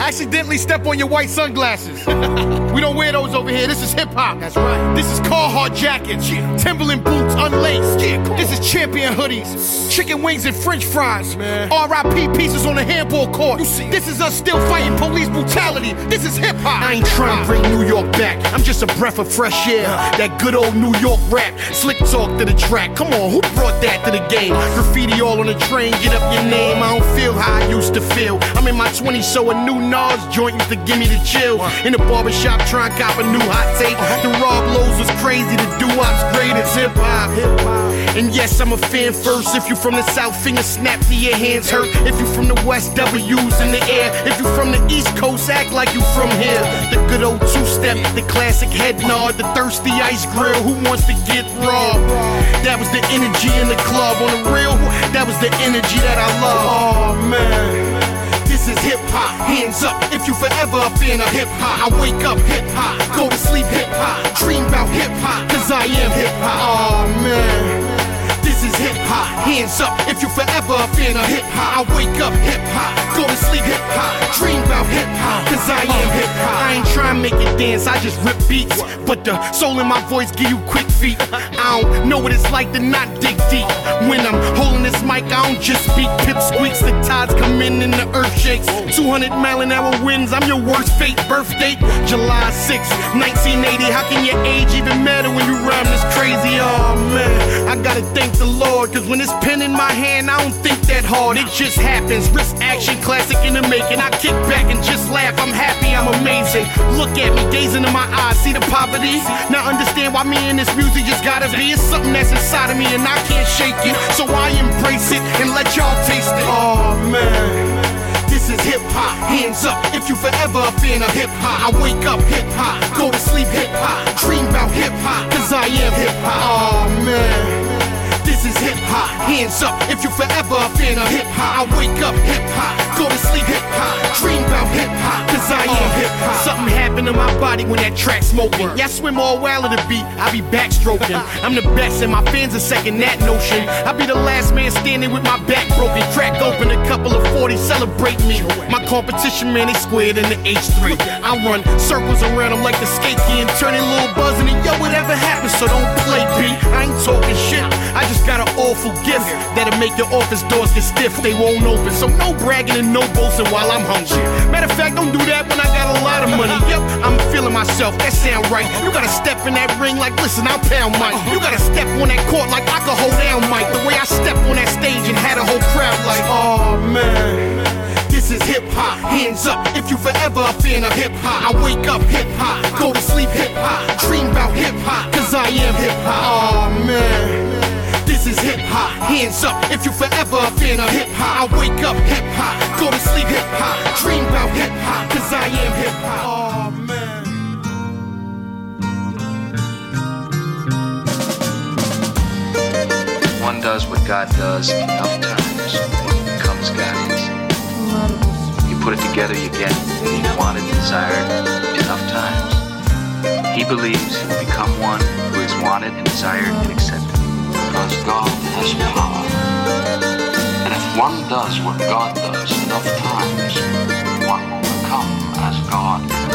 Accidentally step on your white sunglasses. we don't wear those over here. This is hip hop. That's right. This is Carhartt jackets, Timberland boots unlaced. this is champion hoodies, chicken wings and French fries. Man. R.I.P. pieces on the handball court. You see, This is us still fighting police brutality. This is hip hop. I ain't trying to bring New York back. I'm just a breath of fresh air. Uh-huh. That good old New York rap, slick talk to the track. Come on, who brought that to the game? Graffiti all on the train. Get up your name. I don't feel how I used to feel. I'm in my 20s, so a new Nas joint used to give me the chill. In the barbershop, trying to cop a new hot tape. Uh-huh. The Rob Lowe's was crazy. The doo-wop's great as hip hop. And yes, I'm a fan first. If you from the South, finger snap to your hands hurt. If you from the West, W's in the air. If you from the East Coast, act like you from here. The good old two-step, the classic head nod, the thirsty ice grill. Who wants to get raw? That was the energy in the club. On the real, that was the energy that I love. Oh man. This is hip hop, hands up if you forever a fan of hip hop. I wake up hip hop, go to sleep hip hop, dream about hip hop, cause I am hip hop. Oh man. Hip hop, hands up if you forever a fan of hip hop. I wake up hip hop, go to sleep hip hop, dream about hip hop, cause I am hip hop. I ain't trying to make it dance, I just rip beats. But the soul in my voice give you quick feet. I don't know what it's like to not dig deep. When I'm holding this mic, I don't just beat pip squeaks. The tides come in and the earth shakes. 200 mile an hour winds, I'm your worst fate. Birth date, July 6, 1980. How can your age even matter when you rhyme this crazy? Oh man, I gotta thank the Lord, cause when it's pen in my hand, I don't think that hard. It just happens. Risk action, classic in the making. I kick back and just laugh. I'm happy, I'm amazing. Look at me, gazing in my eyes, see the poverty. Now understand why me and this music just gotta be. It's something that's inside of me and I can't shake it. So I embrace it and let y'all taste it. Oh man. This is hip hop, hands up if you forever a fan of hip hop. I wake up hip hop, go to sleep hip hop, dream about hip hop, cause I am hip hop. Oh man. Is hip hop, hands up if you forever a fan of hip hop. I wake up hip hop, go to sleep hip hop, dream about hip hop, cause I am hip hop. Something happened to my body when that track smoking. Yeah, swim all wild of the beat, I be backstroking. I'm the best and my fans are second that notion. I be the last man standing with my back broken. Crack open a couple of 40, celebrate me. My competition, man, they squared in the H3. I run circles around them like the skate key and turn it little buzzing and yo, whatever happens, so don't play B. I ain't talking shit. I just got an awful gift that'll make your office doors get stiff. They won't open, so no bragging and no boasting while I'm hungry. Matter of fact, don't do that when I got a lot of money. Yep, I'm feeling myself. That sound right. You gotta step in that ring like, listen, I'll pound Mike. You gotta step on that court like I can hold down Mike. The way I stepped on that stage and had a whole crowd like, oh man. This is hip hop, hands up if you forever a fan of hip hop. I wake up hip hop, go to sleep hip hop, dream about hip hop, cause I am hip hop. Oh man. Is hip hop, hands up if you forever a fan of hip hop. I wake up hip hop, go to sleep hip hop, dream about hip hop, cause I am hip hop. Oh man. One does what God does enough times, it becomes guidance. You put it together, you get what you wanted, desired enough times. He believes he will become one who is wanted and desired and accepted. Because God has power. And if one does what God does enough times, one will become as God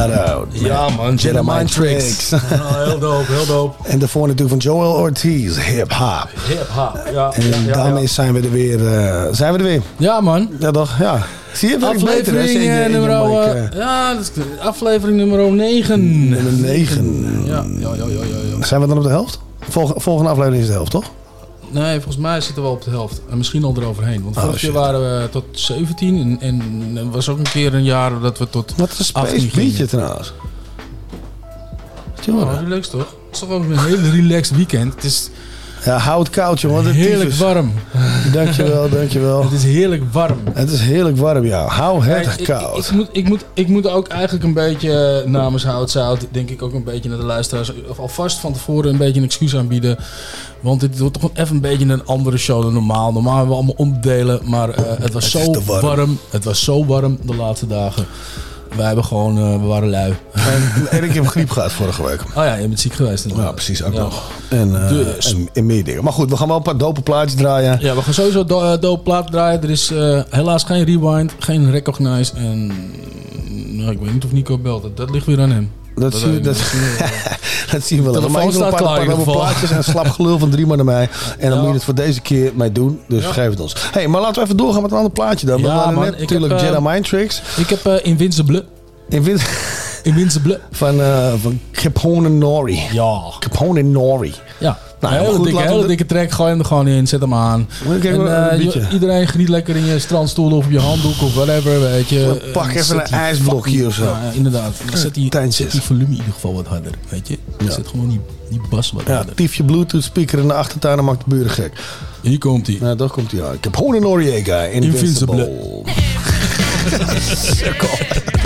Out. Ja man, Jedi Mind Tricks. Heel dope, heel dope. En daarvoor natuurlijk van Joel Ortiz, Hip Hop. Hip hop, ja. En ja, ja, daarmee ja. zijn we er weer. eh, zijn we er weer? Ja man. Ja toch? Ja. Zie je, beter, hè? Aflevering je eh, nummer... eh, ja, dat is, aflevering nummer 9. Nummer 9. Ja, ja, ja, ja. Zijn we dan op de helft? Volg- volgende aflevering is de helft, toch? Nee, volgens mij zitten we op de helft. En misschien al eroverheen. Want Oh, vorig jaar shit. waren we tot 17. En, en er was ook een keer een jaar dat we tot Wat een 18 space beatje trouwens. Oh, Jongen. relaxed toch? Het is toch ook een hele relaxed weekend. Het is Ja, hou het koud, jongen. Heerlijk tyfus. warm. Dankjewel, dankjewel. Het is heerlijk warm. Het is heerlijk warm, ja. Hou het ik, koud. ik, ik moet, ik, moet, ik moet ook eigenlijk een beetje eh, namens Houtzout, denk ik ook een beetje naar de luisteraars, of alvast van tevoren een beetje een excuus aanbieden. Want dit wordt toch even een beetje een andere show dan normaal. Normaal hebben we allemaal onderdelen, maar eh, het was Het zo warm. warm. Het was zo warm de laatste dagen. Wij hebben gewoon, eh, we waren lui. En, en ik heb griep gehad vorige week. Oh ja, je bent ziek geweest. Ja, inderdaad. precies, ook Ja. nog. En, eh, Dus. en, en meer dingen. Maar goed, we gaan wel een paar dope plaatjes draaien. Ja, we gaan sowieso do dope plaat draaien. Er is helaas geen rewind, geen recognize. En nou, ik weet niet of Nico belt. Dat, dat ligt weer aan hem. Dat, zie, dat, dat zien we wel. Telefoon wil een staat paar, klaar in plaatjes en slap gelul van drie man naar mij. En dan Ja. moet je het voor deze keer mij doen. Dus Ja. geef het ons. hey, maar laten we even doorgaan met een ander plaatje dan. We Ja, man, net natuurlijk heb, eh, Jedi Mind Tricks. Ik heb eh, Invincible. In win- Invincible. van, eh van Capone Nori. Ja. Capone Nori. Ja. Nou, een hele, goed, dikke, hele de- dikke track. Gooi hem er gewoon in. Zet hem aan. Ik En, een eh, iedereen geniet lekker in je strandstoel of op je handdoek of whatever. Weet je. Pak En even een ijsblokje of zo. Ja, inderdaad. Zet die, zet die volume in ieder geval wat harder. Weet je. Ja. Zet gewoon die, die bas wat Ja, harder. tief je bluetooth speaker in de achtertuin en maakt de buren gek. Hier komt hij. Nou, daar komt hij aan. Capone Noriega. Invincible. Invincible.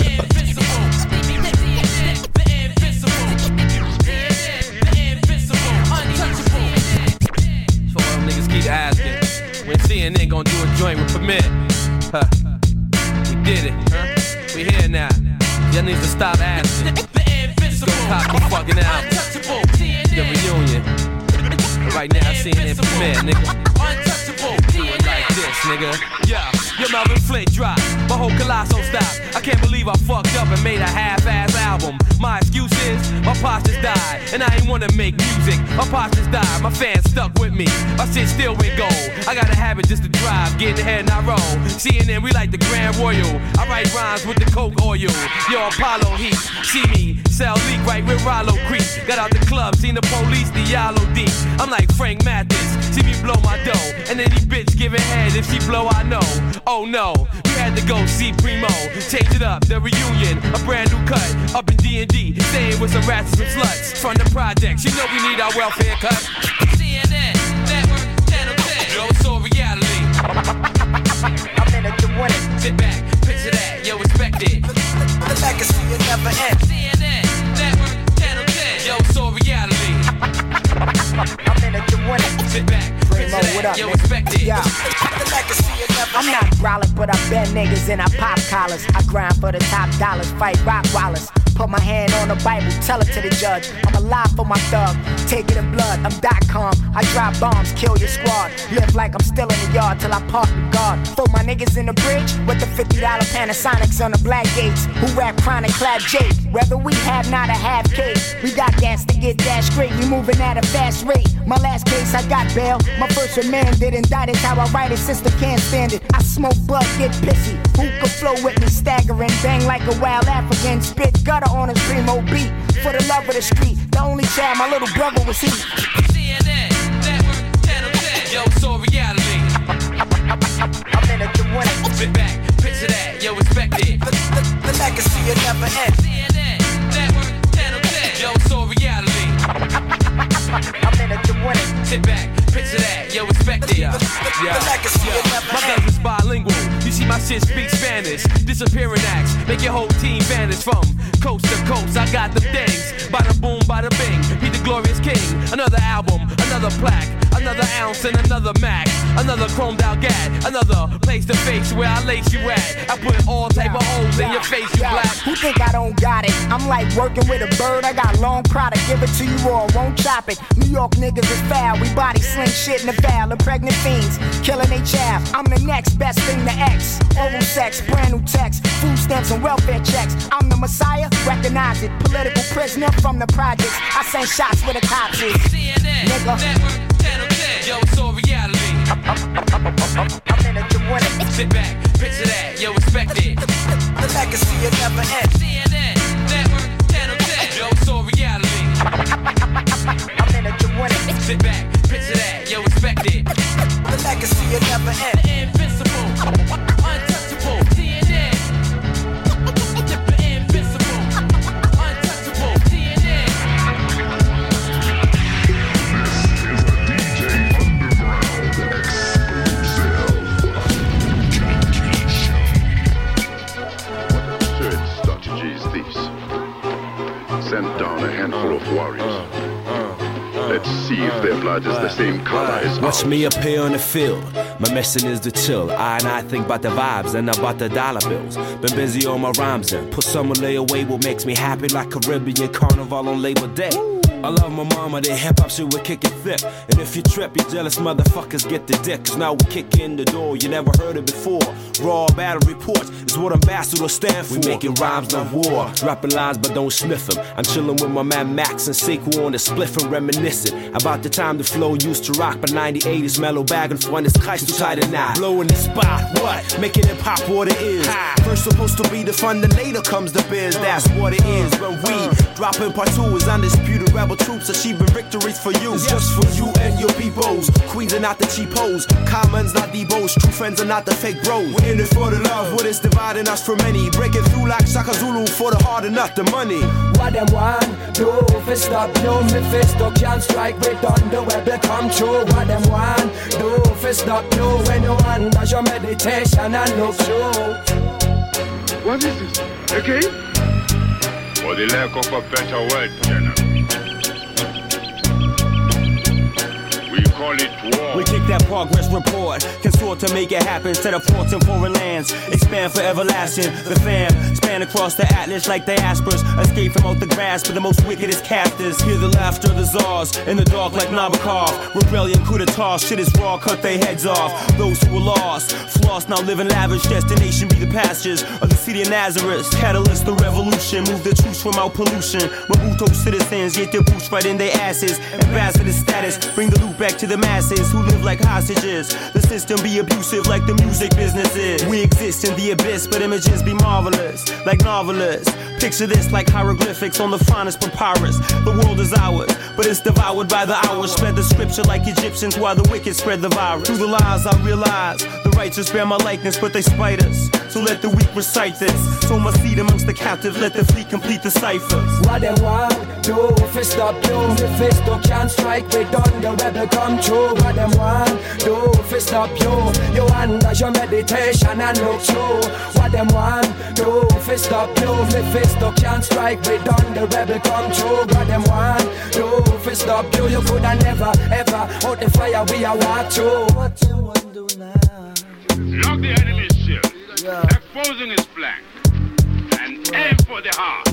joint with permit. Huh. We did it. Huh? We here now. Y'all need to stop asking. Go cop the fucking album. The reunion. Right now, CNN permit, nigga. Do it like this, nigga. Yeah, your Melvin Flint drop. My whole colossal stop. I can't believe I fucked up and made a half-ass album. My excuse is my just died, and I ain't wanna make music. My just died, my fans stuck with me. My shit still went gold. I got a habit just to drive, get ahead and I roll. CNN, we like the Grand Royal. I write rhymes with the Coke oil. Yo, Apollo Heat, see me, sell leak right with Rollo Creek. Got out the club, seen the police, the yellow deep. I'm like Frank Mathis, see me blow my dough, and any bitch give giving head if she blow, I know. Oh no, we had to go see Primo, change it up, the reunion, a brand new cut, up in D&D, staying with some rats and some sluts from the projects. You know we need our welfare cut. CNN, network, channel 10. Yo, it's all reality. I'm in it to win it. Sit back, picture that, yo, respect it. The legacy will never end. CNN, network, channel 10. Yo, it's all reality. I'm in. Sit back, what up, nigga? it. Yeah. I'm not brolic, but I bend niggas and I pop collars. I grind for the top dollars, fight rock wallers. Put my hand on the Bible, tell it to the judge. I'm alive for my thug, take it in blood. I'm dot com, I drop bombs, kill your squad. Live like I'm still in the yard till I park the guard. For my niggas in the bridge with the $50 Panasonics on the black gates. Who rap chronic, clap Jake. Whether we have not a half case, we got gas to get that straight. We moving at a fast rate. My last case, I got bail. My first remanded, That's how I write it. Sister can't stand it. I smoke blood, get pissy. Who could flow with me, staggering, bang like a wild African. Spit gutter on a primo beat. For the love of the street, the only child my little brother was he. CNN, network, channel 10. Yo, it's reality. I'm in it to win it. Sit back, picture that, yo, respect it. The, the, the legacy will never end. CNN, network, I'm in it to win. Sit back, picture that, yo, respect it. Legacy will never My is bilingual. You see my shit speak Spanish. Disappearing acts, make your whole team vanish from coast to coast. I got the things. Bada boom, bada bing. He the glorious king. Another album, another plaque, another ounce and another Mac. Another chromed out gat, another place to face where I lace you at. I put all type of holes in your face, you black. Who think I don't got it? I'm like working with a bird. I got long product. Give it to you all, won't chop it. New York niggas is foul. We body sling shit in the val. of pregnant fiends killing they child. I'm the next best thing to X. Oral sex, brand new text, food stamps and welfare checks. I'm the messiah, recognize it. Political prisoner from the projects. I send shots where the cops is. CNN, Nigga. network, 10. Yo, it's all reality. I'm in it to win it. Sit back, picture that, yo, respect it. The legacy will never end. CNN, network, channel 10. Yo, it's all reality. I'm in it to. Sit back, picture that, yo, respect it. The legacy will never end. Watch me appear on the field. My mission is to chill. I and I think about the vibes and about the dollar bills. Been busy on my rhymes and put some lay away what makes me happy like Caribbean Carnival on Labor Day. I love my mama, that hip hop shit we kick it thick. And if you trip, you jealous motherfuckers get the dick. Cause now we kick in the door, you never heard it before. Raw battle reports is what ambassador stand for. We making rhymes, not war. Dropping lines, but don't sniff them. I'm chilling with my man Max and Sequel on the spliff and reminiscing about the time the flow used to rock. But 98 is Mellowbag and fun is Christ tight and now. Blowing the spot, what? Making it pop what it is. First supposed to be the fun, then later comes the biz. That's what it is when we uh. dropping part two is undisputed rebel troops achieving victories for you. It's just for you and your peoples. Queens are not the cheap hoes. Commons not the bows. True friends are not the fake bros. We're in it for the love, what is dividing us from many. Breaking through like Shaka Zulu for the hard and not the money. What them want do fi stop you Me fist up can't strike with thunder where they come true What them want do fi stop you When you under your meditation and look through What is this? Okay? For the lack of a better word, Jenna. We kick that progress report, consort to make it happen. Set up forts in foreign lands, expand for everlasting. The fam span across the atlas like diasporas, escape from out the grasp of the most wickedest captors. Hear the laughter of the czars in the dark like Nabokov. Rebellion, coup d'etat, shit is raw, cut their heads off. Those who were lost, floss now live in lavish. Destination be the pastures of the city of Nazareth. Catalyst the revolution, move the troops from out pollution. Mobutu citizens get their boots right in their asses. Ambassador status, bring the loot back to the masses who live like hostages. The system be abusive like the music business is. We exist in the abyss, but images be marvelous, like novelists. Picture this like hieroglyphics on the finest papyrus. The world is ours, but it's devoured by the hours. Spread the scripture like Egyptians while the wicked spread the virus. Through the lies, I realize the righteous bear my likeness, but they spite us. So let the weak recite this. So my seed amongst the captives, let the fleet complete the ciphers. What they want do fi stop you Mephisto can't strike we done the rebel come true What them want? Do fi stop you. You under your meditation and look through. What them want? Do fi stop you. Mephisto can't strike we done the rebel come true. What them want? Do fi stop you. You coulda never ever. Out the fire we a walk through What you want do now? Lock the enemy's shield, exposing his flank, and aim for the heart.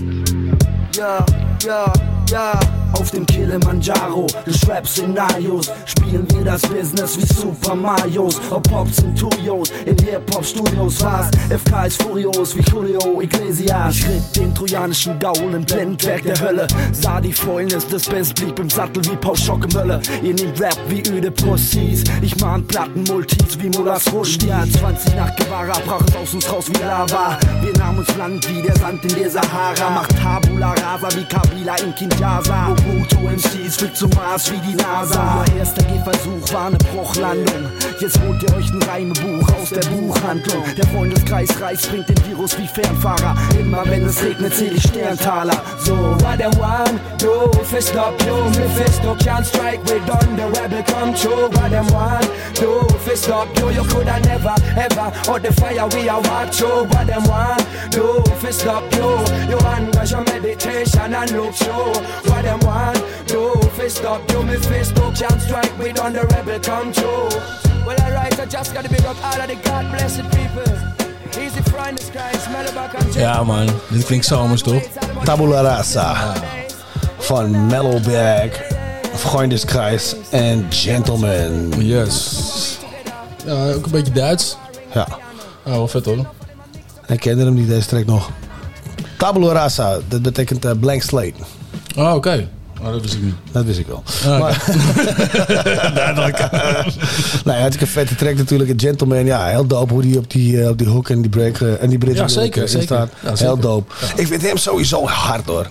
Yeah, yeah, ja. Auf dem Kilimanjaro des Rap-Szenarios spielen wir das Business wie Super Marios. Ob Pops und Tuyos in Hip-Hop-Studios war's. FK ist furios wie Julio Iglesias. Ich ritt den trojanischen Gaul im Blendwerk der Hölle. Sah die Fäulnis des Bands, blieb im Sattel wie Paul Schockemölle. Ihr nehmt Rap wie öde Pussys. Ich mahn Plattenmultis wie Mullahs Rushdie. Ja, 20 nach Guevara brach es aus uns raus wie Lava. Wir nahmen uns Land wie der Sand in der Sahara. Macht Tabula Rasa wie Kabila in Kinshasa. Mobutu MCs fliegt zum Mars wie die NASA. Unser erster Gehversuch war eine Bruchlandung. Jetzt holt ihr euch ein Reimebuch aus der Buchhandlung. Der Freundeskreis reißt, bringt den Virus wie Fernfahrer. Immer wenn es regnet, zähl ich Sterntaler. So, What them want do fi stop you Mephisto can't strike we done the rebel come true What them want do fi stop you You coulda never ever out the fire we a walk through What them want do fi stop you You under your meditation and look through What them want do fi stop you Mephisto can't strike we done the rebel come true Well alright I just gotta big up all of the God blessed people Ja man, dit klinkt zomers toch? Tabula Rasa van Mellowbag, Freundeskreis en Gentleman. Yes. Ja, ook een beetje Duits. Ja. Ah, wel vet hoor. Ik kende hem niet, deze track nog. Tabula Rasa, dat betekent eh, blank slate. Oh, oké. Oh, dat wist ik niet. Dat wist ik wel. Ah, Maar- Duidelijk. nou ja, het is een vette track natuurlijk. Een Gentleman, ja, heel dope hoe die op die, eh, op die hook en die break eh, en die bridge Ja, zeker, in zeker. staat. Ja, zeker. heel dope. Ik vind hem sowieso hard hoor.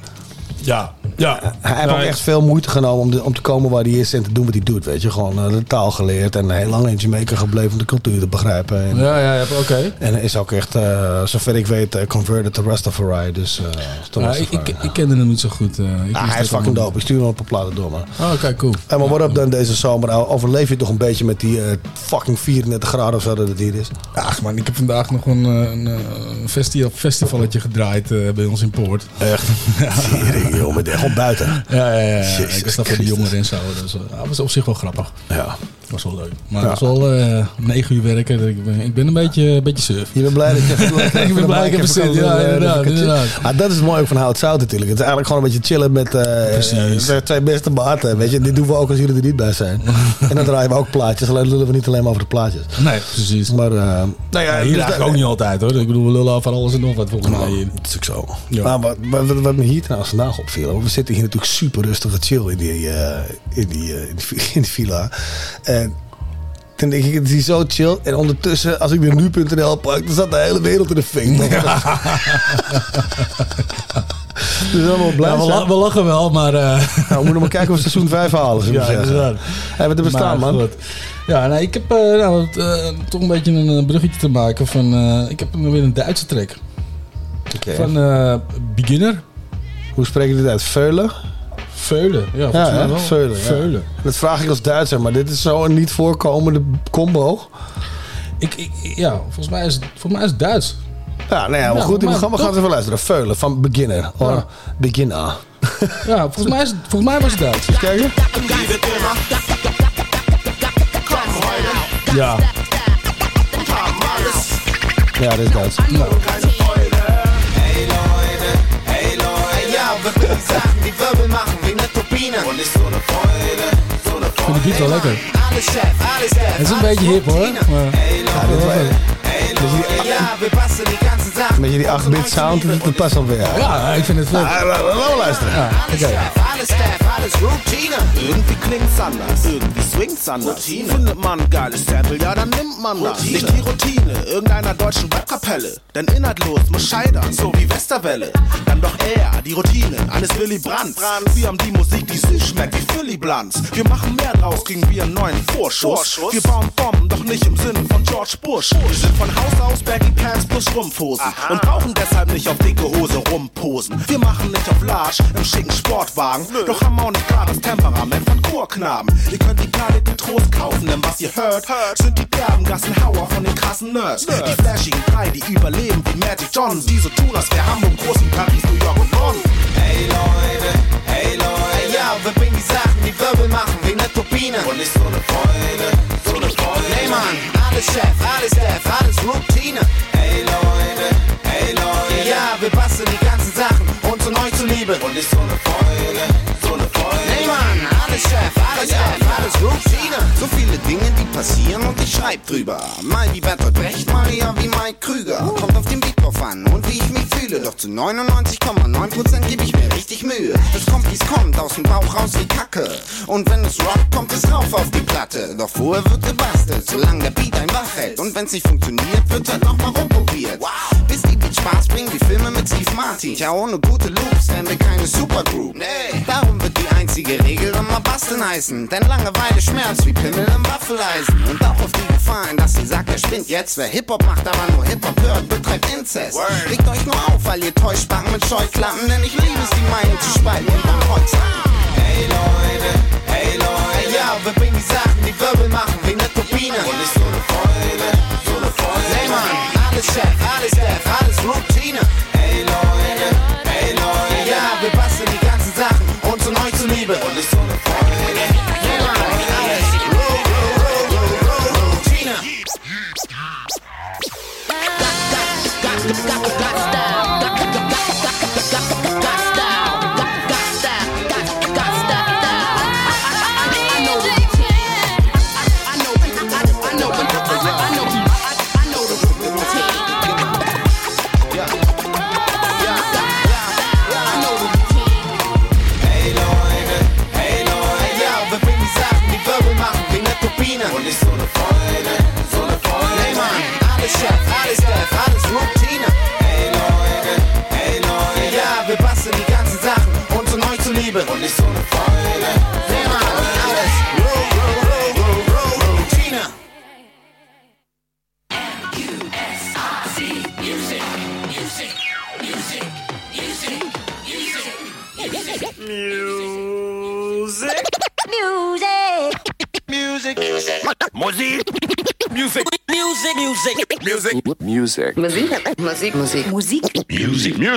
Ja, ja. Hij heeft ook echt veel moeite genomen om, de- om te komen waar hij is en te doen wat hij doet. Weet je, gewoon eh, de taal geleerd en heel lang in Jamaica gebleven om de cultuur te begrijpen. En, Ja, ja, ja, oké. en is ook echt, eh, zover ik weet, eh, converted to Rastafari. Dus, Ja, ik, ik, ik kende hem niet zo goed. ik Ah, hij is fucking dope. Ik stuur hem op een platen door, man. Oh, oké, cool. En maar wat up dan deze zomer? Overleef je toch een beetje met die fucking 34 graden of zo dat het hier is? Ach man, ik heb vandaag nog een, een, een festival, festivalletje gedraaid bij ons in Poort. Echt? Tering, joh, met op buiten. Ja, ja, ja. ja. Ik voor de Christus. jongeren en zo. Dus, dat was op zich wel grappig. Ja. Was wel leuk. Maar Ja. het was eh, negen uur werken. Ik ben, ik ben een beetje, een beetje surf. Je bent blij dat je even Ik ben blij dat ik heb. Ja, inderdaad. inderdaad. Ah, dat is het mooie ook van Hout Zout natuurlijk. Het is eigenlijk gewoon een beetje chillen met eh, de twee beste maten. Weet je, dit doen we ook als jullie er niet bij zijn. en dan draaien we ook plaatjes. Alleen lullen we niet alleen maar over de plaatjes. Nee, precies. Maar, eh, nou ja, Ja, hier dus ook niet altijd hoor. Ik bedoel, we lullen over alles en nog wat volgens mij. hier. Dat is ook zo. Ja. Maar wat, wat, wat- me hier trouwens vandaag opviel. We zitten hier natuurlijk super rustig en chill in die, eh, in die, eh, in die, vi- in die villa. Toen denk ik, het is zo chill. En ondertussen, als ik de nu.nl pak, dan staat de hele wereld in de fink. Dus allemaal blij Ja, we, la- we lachen wel, maar... eh, Nou, we moeten maar kijken of we seizoen 5 halen. we Ja, inderdaad. Hey, wat er bestaan, Maar man. goed. Ja, nee, ik heb eh, nou, eh, toch een beetje een bruggetje te maken van... ik heb nog weer een Duitse track. Oké. Van Beginner. Hoe spreek je dit uit? Veulen? Veulen. Ja, Ja, volgens mij wel. Veulen. ja. Veulen. Dat vraag ik als Duitser, maar dit is zo'n niet voorkomende combo. Ik, ik, ja, volgens mij is het, volgens mij is het Duits. Ja, nou ja, maar Ja, goed, we maar gaan, we gaan even luisteren. Veulen van Beginner. Or Ja. Beginner. Ja, volgens mij, is volgens mij was het Duits. Kijken. Ja. Ja, dat is Duits. Hey Leute, hey Leute, ja, wir will die Sachen, die Wirbel machen ik vind de beat wel lekker. Het is een beetje hip hoor. Maar, ja, dat was het. Wel- Ja, wir basteln die ganzen Sachen. Een beetje die 8-bit sound, dat dat past alweer. ja, ik vind het vet. Ah, Laten we luisteren. Ja, oké. Alles Staff, alles Routine. Irgendwie klingt's anders, irgendwie swingt's anders. Findet man ein geiles Sample, ja, dann nimmt man das. Nicht die Routine irgendeiner deutschen Webkapelle. Denn inhaltlos muss scheitern, so wie Westerwelle. Dann doch eher die Routine eines Willy Brandt. Wir haben die Musik, die süß schmeckt wie Philly Blunts. Wir machen mehr draus, kriegen wir einen neuen Vorschuss. Wir bauen Bomben, doch nicht im Sinne von George Bush. Wir sind von Haus aus Baggy Pants plus Strumpfhosen. Und brauchen deshalb nicht auf dicke Hose rumposen. Wir machen nicht auf Large im schicken Sportwagen. Doch haben auch nicht gerade das Temperament von Chorknaben. Ihr könnt die Planet mit Trost kaufen, denn was ihr hört, sind die derben Gassenhauer von den krassen Nerds. Die flashigen drei, die überleben wie Magic Johnson. Die so tun, als wär Hamburg groß in Paris, New York und Bonn. Hey Leute, hey Leute, ja, wir bringen die Sachen, die Wirbel machen wie eine Turbine. Und ist so eine Freude, so eine Freude. Hey Mann, alles Chef, alles Staff, alles Routine. Hey Leute, hey Leute, ja, wir basteln die ganzen Sachen und zu neu zu lieben. Und ist so eine Freude, Mann, alles Chef, alles Staff, alles Routine. So viele Dinge, die passieren und ich schreib drüber. Mal wie Bertolt Brecht, mal ja wie Mike Krüger. Kommt auf den Beat drauf an und wie ich mich fühle. Doch zu 99,9% gebe ich mir richtig Mühe. Das kommt, wie's kommt, aus dem Bauch raus wie Kacke. Und wenn es rockt, kommt es rauf auf die Platte. Doch vorher wird gebastelt, solange der Beat ein wach hält. Und wenn's nicht funktioniert, wird halt nochmal rumprobiert. Bis die Beats Spaß bringen, wie Filme mit Steve Martin. Ja, ohne gute Loops wären wir keine Supergroup. Nee. Darum wird die einzige Regel immer basteln heißen. Denn Langeweile schmerzt wie Pimmel im Waffeleisen. Und auch auf die Gefallen, dass ihr sagt, er spinnt jetzt. Wer Hip-Hop macht, aber nur Hip-Hop hört, betreibt Inzest. Regt euch nur auf, weil ihr Täuschbacken mit Scheuklappen. Denn ich liebe es, die Meinung zu spalten und am Kreuz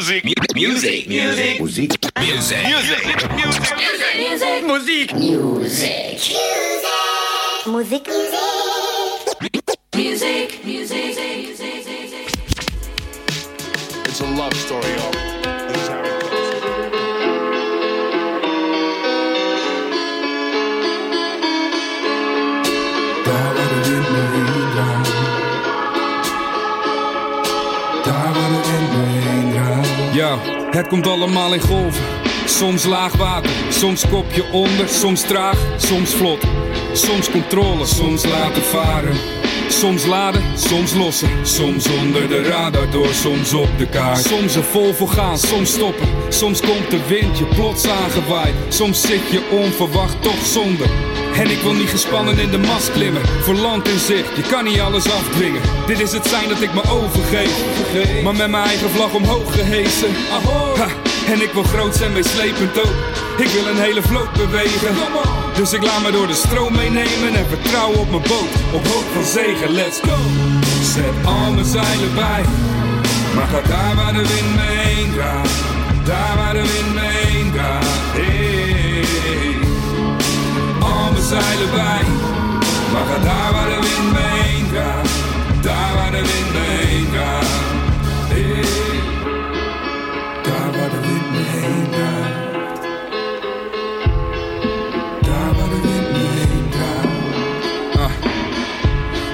Music. Music. Music. Music. Music. Music. Music. Music. Musik. Music. Musik. Allemaal in golven. Soms laag water, soms kopje onder, soms traag, soms vlot. Soms controle, soms laten varen. Soms laden, soms lossen. Soms onder de radar door, soms op de kaart. Soms er vol voor gaan, soms stoppen. Soms komt de wind je plots aangewaaid. Soms zit je onverwacht toch zonder. En ik wil niet gespannen in de mast klimmen. Voor land in zicht, je kan niet alles afdwingen. Dit is het zijn dat ik me overgeef. Maar met mijn eigen vlag omhoog gehesen. Ha, en ik wil groot zijn, meeslepend ook. Ik wil een hele vloot bewegen. Dus ik laat me door de stroom meenemen en vertrouw op mijn boot. Op hoog van zegen, let's go. Zet al mijn zeilen bij. Maar ga daar waar de wind mee gaat. Daar waar de wind mee heen gaat. Hey, hey. Al mijn zeilen bij. Maar ga daar waar de wind mee gaat. Daar waar de wind mee gaat. Ah.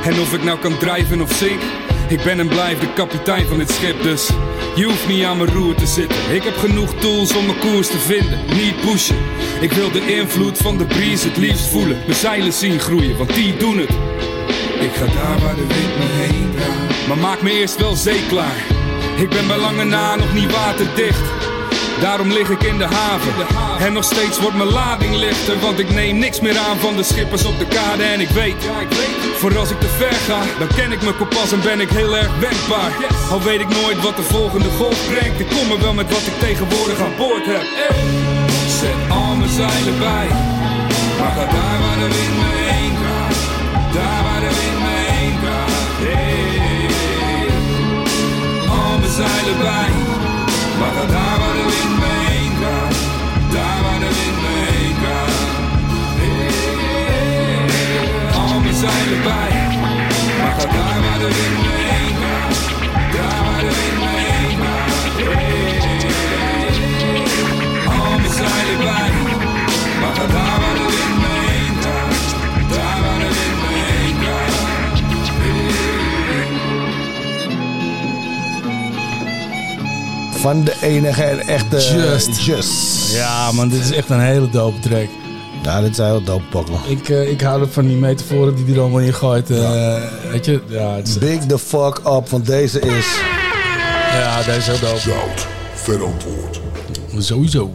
En of ik nou kan drijven of zink, ik ben en blijf de kapitein van dit schip dus. Je hoeft niet aan mijn roer te zitten. Ik heb genoeg tools om mijn koers te vinden. Niet pushen. Ik wil de invloed van de breeze het liefst voelen. Mijn zeilen zien groeien, want die doen het. Ik ga daar waar de wind me heen draait. Maar maak me eerst wel zeeklaar. Ik ben bij lange na nog niet waterdicht. Daarom lig ik in de haven. En nog steeds wordt mijn lading lichter. Want ik neem niks meer aan van de schippers op de kade. En ik weet, voor als ik te ver ga, dan ken ik mijn kompas en ben ik heel erg wendbaar. Al weet ik nooit wat de volgende golf brengt. Ik kom er wel met wat ik tegenwoordig aan boord heb. Zet al mijn zeilen bij. Maar ga daar waar de wind me heen draait. Daar waar de wind me heen. Hey. Al mijn zeilen bij. Maar ga daar Al mijn zeilen bij. Maar ga daar waar de wind me Van de enige en echte Just. Just. Ja, man, dit is echt een hele dope track. Ja, dit is een heel dope pokkel. Ik, eh, ik hou er van die metaforen die hij er allemaal in gooit. eh, Weet je? Ja, het is, Big the fuck up, want deze is... ja, deze is heel dope. Zout, verantwoord. Sowieso.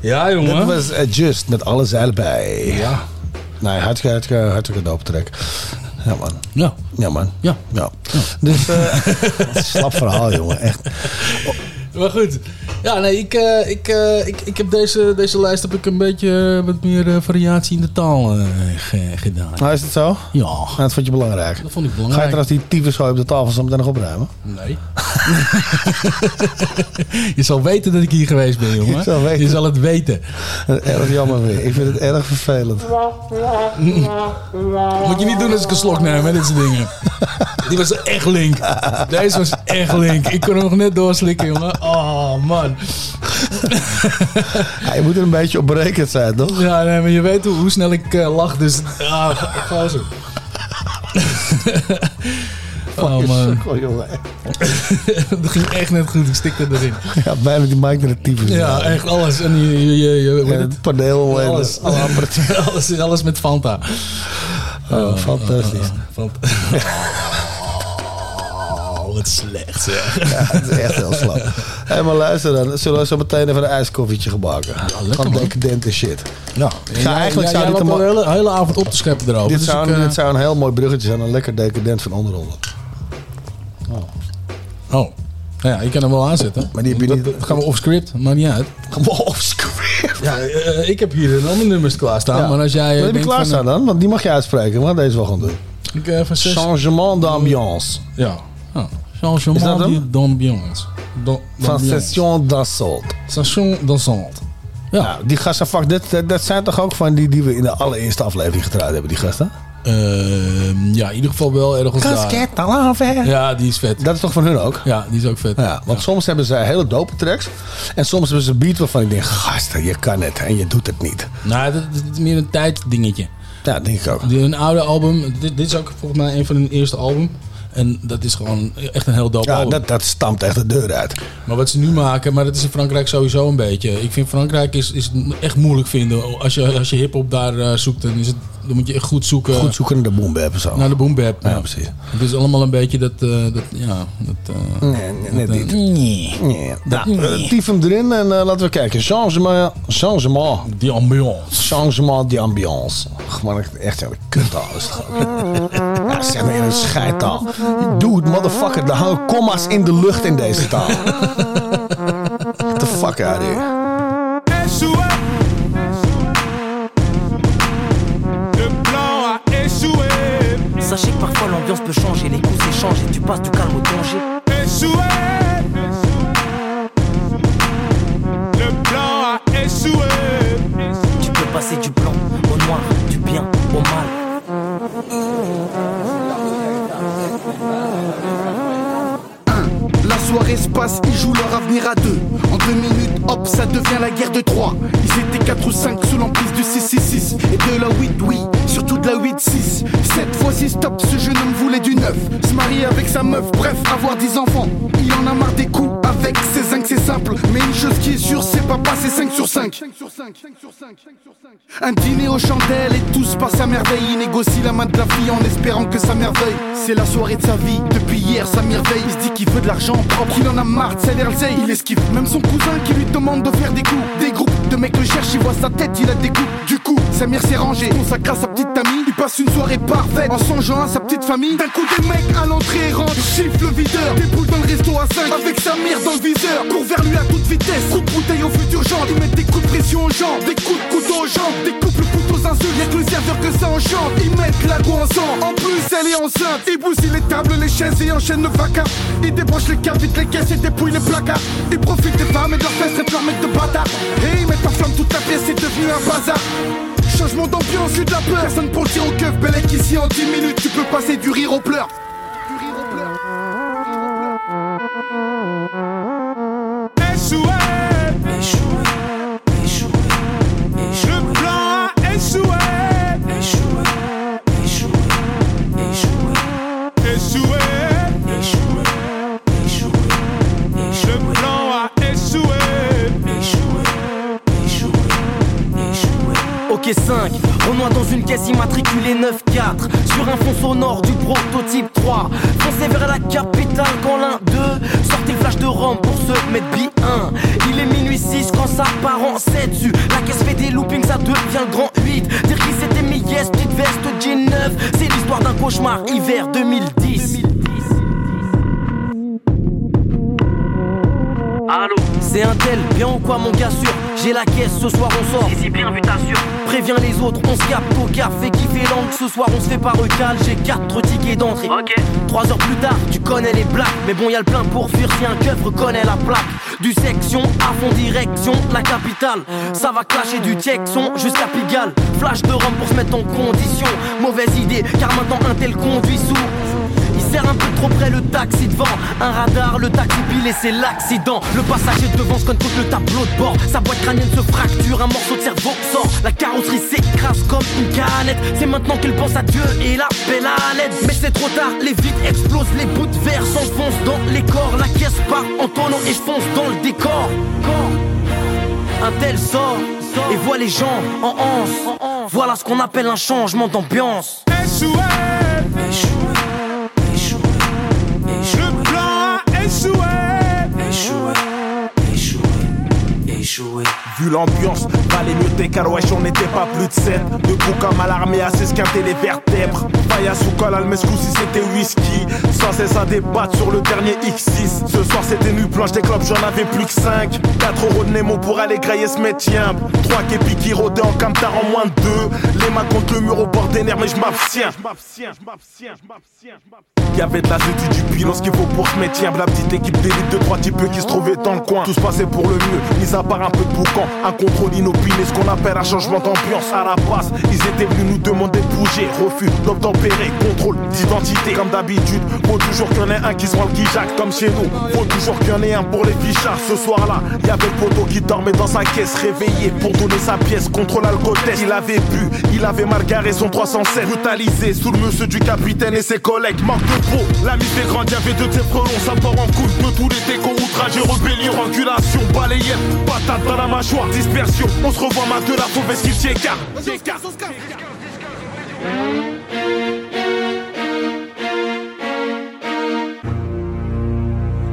Ja, jongen. Dit was eh, Just, met alle zeilen bij. Ja. Nee, hartstikke, hartstikke, hartstikke dope track. Ja, man. Ja. Ja, man. Ja. ja. Dus, eh slap verhaal, jongen. Echt. Maar goed. Ja, nee, ik, eh, ik, eh, ik, ik heb deze, deze lijst heb ik een beetje eh, wat meer eh, variatie in de taal eh, ge- gedaan. Nou, is het zo? Ja. Nou, dat vond je belangrijk. Dat vond ik Ga je belangrijk. trouwens die tyfusgooi op de tafel zo meteen nog opruimen? Nee. je zal weten dat ik hier geweest ben, jongen. Ik zal weten. Je zal het weten. Erg jammer weer. Ik vind het erg vervelend. Moet je niet doen als ik een slok neem, hè, dit soort dingen. Die was echt link. Deze was echt link. Ik kon hem nog net doorslikken, jongen. Oh, man. Ja, je moet er een beetje op berekend zijn, toch? Ja, nee, maar je weet hoe, hoe snel ik eh, lach, dus... Ja, ga, ga zo. Oh, man. Jongen. Dat ging echt net goed. Ik stikte erin. Ja, bijna die mic naar de. Ja, echt alles. En je, je, je, het? paneel en alles, alle alles, alles met Fanta. Oh, fantastisch. Fanta. Oh, wat slecht zeg. Ja, het is echt heel slap. Hé, maar luister dan. Zullen we zo meteen even een ijskoffietje gebruiken? lekker, Van decadente shit. Ja, ga Ja, eigenlijk ja, zou dit, een hele, hele avond op te scheppen erover. dit, dus zou, ik, eh, dit zou een heel mooi bruggetje zijn. Een lekker decadent van onderonder. Oh. Nou ja, je kan hem wel aanzetten. Maar die heb je niet- dat gaan we off script, maakt niet uit. Gewoon off script. Ja, eh, ik heb hier een ander nummers klaarstaan. Ja. Maar als jij. eh, Wat heb je klaarstaan van, dan? Want die mag je uitspreken. We gaan deze wel gaan doen. Ik, eh, van zes- Changement d'ambiance. Ja. Oh. Changement d'ambiance. Van. Station d'Assault. Station dansant. Ja. Ja, die gasten, fuck, dat, dat, zijn toch ook van die die we in de allereerste aflevering gedraaid hebben, die gasten? Ehm, ja, in ieder geval wel ergens daar. À l'envers. Ja, die is vet. Dat is toch van hun ook? Ja, die is ook vet. Ja, want soms hebben ze hele dope tracks. En soms hebben ze een beat waarvan ik denk, gasten, je kan het en je doet het niet. Nou, dat, dat is meer een tijddingetje. Ja, denk ik ook. Een oude album. Dit, dit is ook volgens mij een van hun eerste album. En dat is gewoon echt een heel dope Ja, album. dat, dat stamt echt de deur uit. Maar wat ze nu maken, maar dat is in Frankrijk sowieso een beetje. Ik vind Frankrijk is, is echt moeilijk vinden. Als je, als je hip-hop daar eh, zoekt, dan, is het, dan moet je echt goed zoeken. Goed zoeken naar de boom en zo. Naar de boom bap. Ja, precies. Het is allemaal een beetje dat. eh, dat ja, dat, eh, Nee, nee, net dat, niet. eh, nee. Nee. Dat Nou, tief hem erin en laten we kijken. Changement, changement. Die ambiance. Changement d'ambiance. Gewoon echt, echt een kuttaal is het gewoon. Ja, zeg maar in een scheidtaal. Dude, motherfucker, er hangen comma's in de lucht in deze taal. Get the fuck out of here. Sachez que parfois l'ambiance peut changer, les coups s'échangent et tu passes du calme au danger. Échoué. Le plan a échoué. Tu peux passer du blanc au noir, du bien au mal. La soirée se passe, ils jouent leur avenir à deux. En deux minutes, hop, ça devient la guerre de Troie. Ils étaient 4 ou 5 sous l'emprise du 666 et de la 8, oui. Surtout de la 8-6. Cette fois-ci, stop, ce jeune homme voulait du neuf. Se marier avec sa meuf, bref, avoir 10 enfants. Il en a marre des coups avec ses zinc, c'est simple. Mais une chose qui est sûre, c'est pas passer 5 sur 5. Un dîner aux chandelles et tout se passe à merveille. Il négocie la main de la fille en espérant que ça merveille. C'est la soirée de sa vie, depuis hier ça merveille. Il se dit qu'il veut de l'argent propre, il en a marre de salaire il esquive. Même son cousin qui lui demande de faire des coups. Des groupes de mecs le cherchent, il voit sa tête, il a des coups. Du coup, Samir s'est rangé, consacre à sa petite amie. Il passe une soirée parfaite en songeant à sa petite famille. D'un coup, des mecs à l'entrée rentrent, chiffre le videur. Des poules dans le resto à 5 avec Samir dans le viseur. Court vers lui à toute vitesse, coup de bouteille au futur genre. Ils mettent des coups de pression aux jambes, des coups de couteau aux jambes, des couples couteaux insultes. Y'a que le serveur que ça enchante. Ils mettent la go ensemble, en plus elle est enceinte. Ils bousillent les tables, les chaises et enchaînent le vaca. Ils débranchent les cartes, vite les caisses et dépouillent les placards. Ils profitent des femmes et de leurs fesses, traitent leurs mecs de bâtards. Et ils mettent en flamme toute la pièce, c'est devenu un bazar. Changement d'ambiance, eu de la peur. Personne pour le tir au keuf, Bellec ici en 10 minutes, tu peux passer du rire aux pleurs. Ok 5, Renoir dans une caisse immatriculée 9-4 Sur un fond sonore du prototype 3 Foncez vers la capitale quand l'un d'eux. Sortez le flash de Rome pour se mettre bien. Il est minuit 6 quand ça part en 7 dessus. La caisse fait des loopings, ça devient le grand 8 Dire qui c'était mes yes, petite veste, jean 9 C'est l'histoire d'un cauchemar, hiver 2010 Allô C'est un tel, bien ou quoi mon gars sûr. J'ai la caisse, ce soir on sort. Si bien vu t'assure Préviens les autres, on se capte au car Fait kiffer l'angle, ce soir on se fait pas recal J'ai 4 tickets d'entrée. Ok. 3 heures plus tard, tu connais les blagues. Mais bon y'a le plein pour fuir si un keuf reconnaît la plaque. Du section à fond direction la capitale. Ça va clasher du Texon jusqu'à Pigalle. Flash de Rome pour se mettre en condition. Mauvaise idée car maintenant un tel conduit sous un peu trop près le taxi devant. Un radar, le taxi pile et c'est l'accident. Le passager devant se cogne contre le tableau de bord. Sa boîte crânienne se fracture, un morceau de cerveau sort. La carrosserie s'écrase comme une canette. C'est maintenant qu'elle pense à Dieu et la l'appelle à l'aide Mais c'est trop tard, les vides explosent Les bouts de verre s'enfoncent dans les corps. La caisse part en tonneau et je fonce dans le décor. Un tel sort et voit les gens en anse. Voilà ce qu'on appelle un changement d'ambiance. Échoué, échoué, Vu l'ambiance, valait mieux tes car wesh on n'était pas plus de 7 Debout comme à l'armée à s'esquinter les vertèbres. Paille à Soukal, Almescou si c'était whisky. Sans cesse à débattre sur le dernier X6 Ce soir c'était nuit blanche des clubs j'en avais plus que 5 4 euros de Nemo pour aller grailler ce métier 3 képis qui rôdaient en camtar en moins de 2 Les mains contre le mur au bord des nerfs mais je m'abstiens. Y'avait de la du bilan, ce qu'il faut pour ce métier La petite équipe d'élite de trois types qui se trouvaient dans le coin. Tout se passait pour le mieux, mis à un peu de boucan Un contrôle inopiné, ce qu'on appelle un changement d'ambiance. À la base, ils étaient venus nous demander de bouger. Refus d'obtempérer, contrôle d'identité. Comme d'habitude, faut toujours qu'il y en ait un qui se rend le guijac Comme chez nous, faut toujours qu'il y en ait un pour les fichards. Ce soir-là, y'avait le poteau qui dormait dans sa caisse Réveillé pour donner sa pièce contre l'alcotest Il avait bu, il avait margaré son 307 Brutalisé sous le monsieur du capitaine et ses collègues. Manque de peau, la mise des grandes, y'avait deux frelons. Ça part en couille de tous les décos, outrage et rébellion Angulation, balayette, patate dans la mâchoire, dispersion. On se revoit ma de la qu'il t'écarte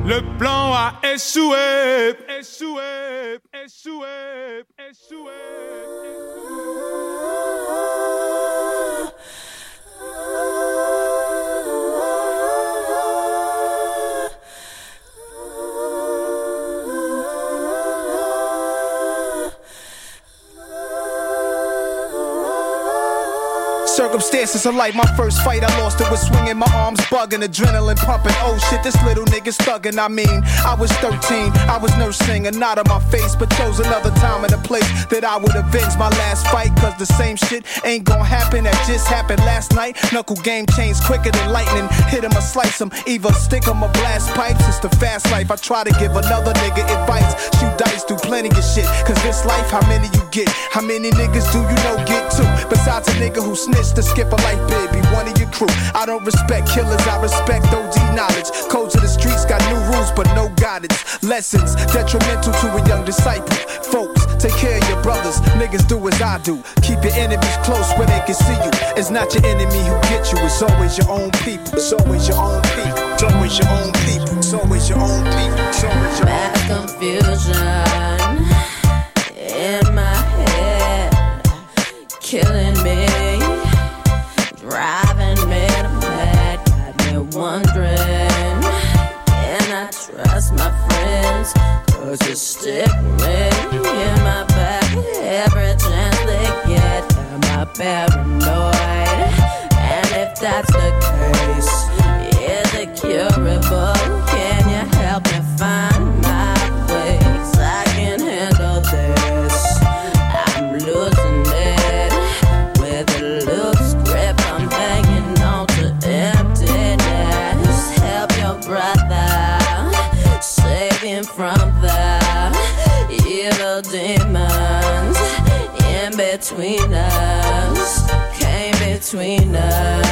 Le plan a échoué, échoué, échoué, échoué. Circumstances of life, my first fight. I lost it with swinging my arms, bugging, adrenaline pumping. Oh shit, this little nigga's thugging. I mean, I was 13, I was nursing a knot on my face, but chose another time and a place that I would avenge my last fight. Cause the same shit ain't gonna happen that just happened last night. Knuckle game changed quicker than lightning. Hit him or slice him, either stick him or blast pipes. It's the fast life. I try to give another nigga advice. Shoot dice, do plenty of shit. Cause this life, how many you get? How many niggas do you know get two? Besides a nigga who snitched to skip a life bid, be one of your crew. I don't respect killers, I respect OD knowledge. Codes of the streets got new rules, but no guidance. Lessons detrimental to a young disciple. Folks, take care of your brothers. Niggas do as I do. Keep your enemies close where they can see you. It's not your enemy who gets you, it's always your own people. It's always your own people. It's always your own people. It's always your own people. It's always your own Mass confusion Me in my back every chance they get. I'm paranoid? And if that's between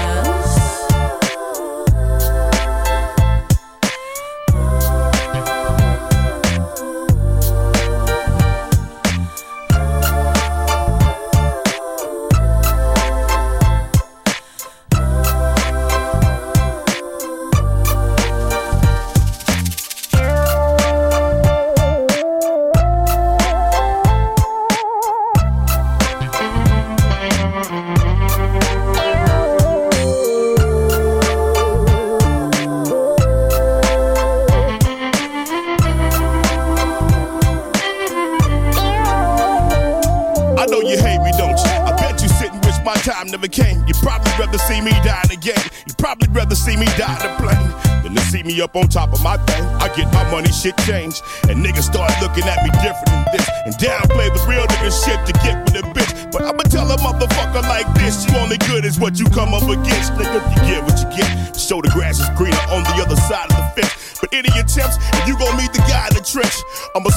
up on top of my thing. I get my money, shit changed. And niggas start looking at me different than this. And downplay the real nigga shit to get with a bitch. But I'ma tell a motherfucker like this you only good is what you come up against. Nigga, you get what you get. So the grass is greener on the other side of the fence. But any attempts, and you gon' meet the guy in the trench. I'm a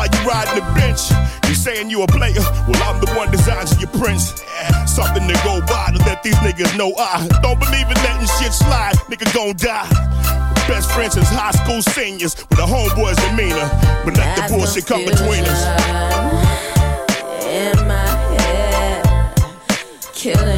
while you riding the bench. You saying you a player? Well, I'm the one designing your prince. Something to go by to let these niggas know I don't believe in letting shit slide. Nigga gon' die. Best friends since high school seniors with a homeboy's demeanor. But let the bullshit come between us. in my head, killing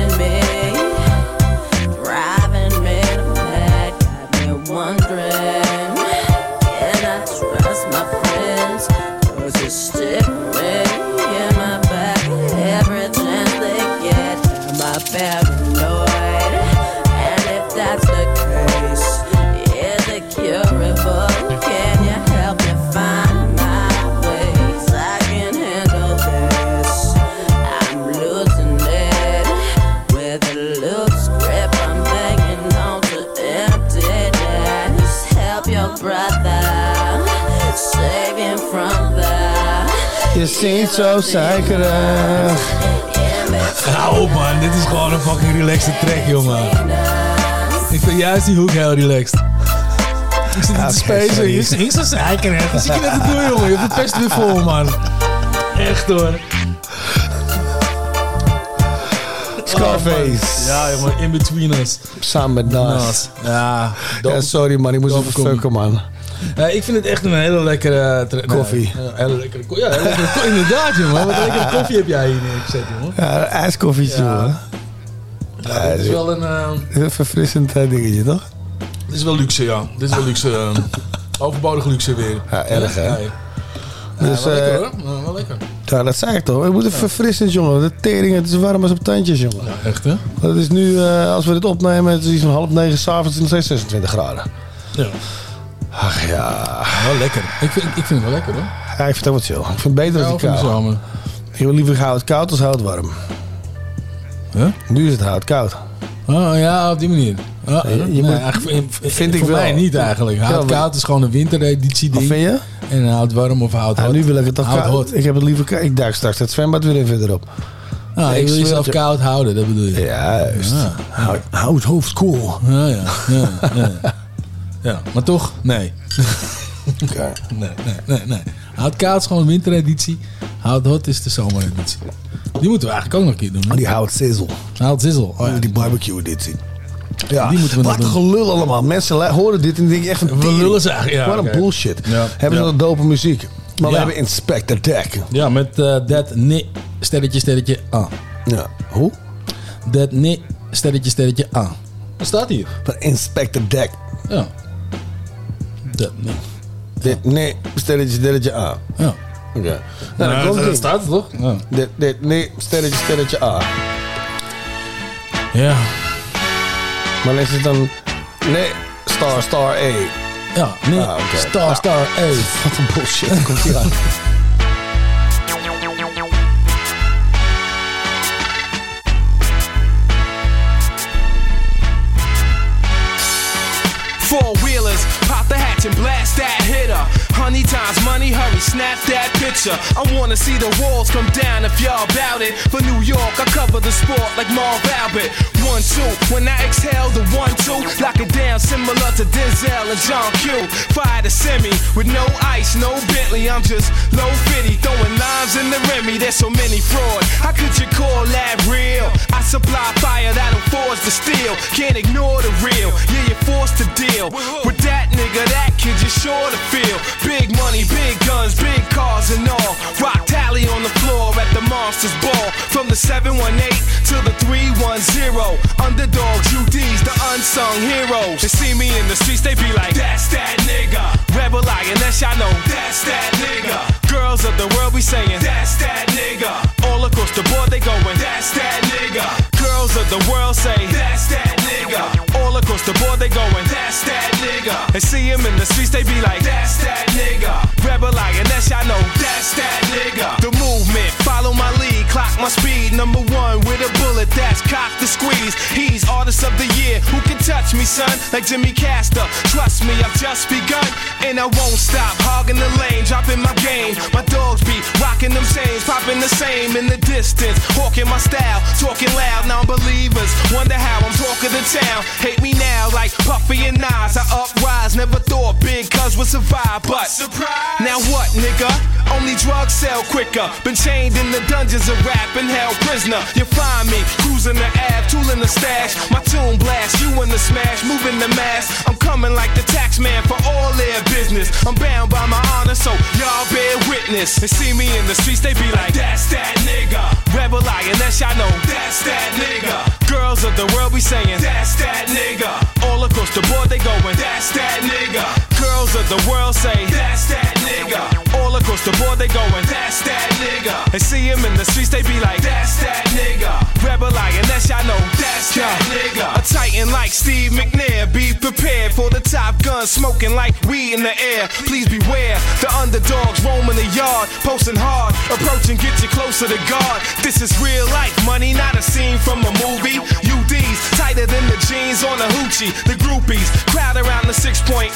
Zingt zo suikerig. Hou op man, dit is gewoon een fucking relaxed track, jongen. Ik vind juist die hoek heel relaxed. Ik zit niet te spacen, sorry. je zingt zo. Dat zie je net te doen, jongen. Je hebt het best weer vol, man. Echt hoor. Scarface. Ja, jongen, in between us. Samen met Nas. Ja, Ja, sorry man, ik moest even fucken man. Eh, ik vind het echt een hele lekkere... tra- nee, Koffie. een hele lekkere koffie. Ja, hele lekkere inderdaad, jongen. Wat een lekkere koffie heb jij hier neergezet, jongen. Ja, ijskoffietje Ja. Ja, dit is wel een... eh, Een verfrissend eh, dingetje toch? dit is wel luxe, ja. Dit is wel luxe. eh, overbodige luxe weer. Ja, erg, hè? Dus, wel lekker eh, hoor. Ja, wel lekker. Ja, dat zei ik toch. Het moet verfrissend, jongen. De tering, het is warm als op tandjes, jongen. Ja, echt hè? Het is nu, eh, als we dit opnemen, het is iets van half negen s'avonds en nog steeds 26 graden. Ja. Ach ja. Wel lekker. Ik vind, ik vind het wel lekker hoor. Ja, ik vind het ook wat chill. Ik vind het beter Ja, als de koud. zomer. Ik wil liever hout koud als hout warm. Huh? Nu is het hout koud. Oh ja, op die manier. Oh, je nee, moet- eigenlijk, vind ik voor wel. mij niet eigenlijk. Hout koud is gewoon een wintereditie ding. Wat vind je? En hout warm of hout hot. nu wil ik het toch koud. hot. Ik heb het liever. Ik duik straks het zwembad weer in verderop. Ah, Nee, ik wil jezelf je. koud houden, dat bedoel je. Juist. Ja. Houd, houd hoofd cool. Ja, ja, ja, ja. ja, maar toch, nee. Oké. Nee, nee, nee, nee. Hout koud is gewoon een wintereditie. Hout hot is de zomereditie. Die moeten we eigenlijk ook nog een keer doen. hè? Die hout sizzle. Hout sizzle. Oh, ja. Die barbecue editie. Ja, Die moeten we wat een gelul allemaal. Mensen horen dit en denken echt van... We lullen ze eigenlijk, ja, Wat een bullshit. Ja. Hebben ze Ja. nog dope muziek. Maar we hebben Inspector Deck. Ja, met eh dat nee, sterretje, sterretje, ah. Ja. Hoe? Dat nee, sterretje, sterretje, ah. Wat staat hier? Van Inspector Deck. Ja. Dat nee. Dit, nee, stelletje, stelletje A. Ja. Oké. Nou, Nou, dan komt dat ie. staat het toch? Ja. Dit, dit, nee, stelletje, stelletje A. Ja. Maar dan is het dan... Nee, star, star, A. Ja, nee, Ah, oké. star, Ja. star, A. Wat een bullshit. Komt hier aan. Honey times money, hurry, snap that picture. I wanna see the walls come down if y'all bout it. For New York, I cover the sport like Marv Albert. One, two, when I exhale, the one, two, lock it down similar to Denzel and John Q. Fire the semi with no ice, no Bentley. I'm just low fitty, throwing lines in the Remy. There's so many fraud. How could you call that real? I supply fire that'll force the steel. Can't ignore the real. Yeah, you're forced to deal with that nigga. That kid you're sure to feel. Big money, big guns, big cars and all. Rock tally on the floor at the Monsters Ball. From the 718 to the 310. Underdogs, UDs, the unsung heroes. They see me in the streets, they be like, That's that nigga. Rebel Lioness, I know. That's that nigga. Girls of the world be saying, That's that nigga. All across the board, they going, That's that nigga. Girls of the world say, That's that nigga. All across the board, they going, That's that nigga. They see him in the streets, they be like, That's that nigga. Rebel Lioness, I know. That's that nigga. The movement, follow my lead, clock my speed. Number one with a bullet that's cocked to squeeze. He's artist of the year. Who can touch me, son? Like Jimmy Castor. Trust me, I've just begun. And I won't stop hogging the lane, dropping my game. My dogs be rocking them chains, popping the same in the distance. Hawking my style, talking loud, non believers. Wonder how I'm talking to town. Hate me now like Puffy and Nas. I uprise, never thought big cuz would survive. But surprise! Now what, nigga? Only drugs sell quicker. Been chained in the dungeons of rap and held prisoner. You find me cruising the ab, tooling the stash. My tune blast, you in the smash, moving the mass. I'm coming like the tax man for all their business. I'm bound by my honor, so y'all bear witness. They see me in the streets, they be like, That's that nigga. Rebel Lioness, I know. That's that nigga. Girls of the world we saying, That's that nigga. All across the board, they going, That's that nigga. Girls of the world say, That's that nigga. All across the board, they going, That's that nigga. They see him in the streets, they be like, That's that nigga. Rebel Lioness, I know. That's that nigga. A titan like Steve McNair. Be prepared for the top gun, smoking like weed in the air. Please beware. The underdogs roaming the yard, posting hard. Approaching, get you closer to God. This is real life money, not a scene from a movie. UDs tighter than the jeans on a hoochie. The groupies crowd around the 6.0.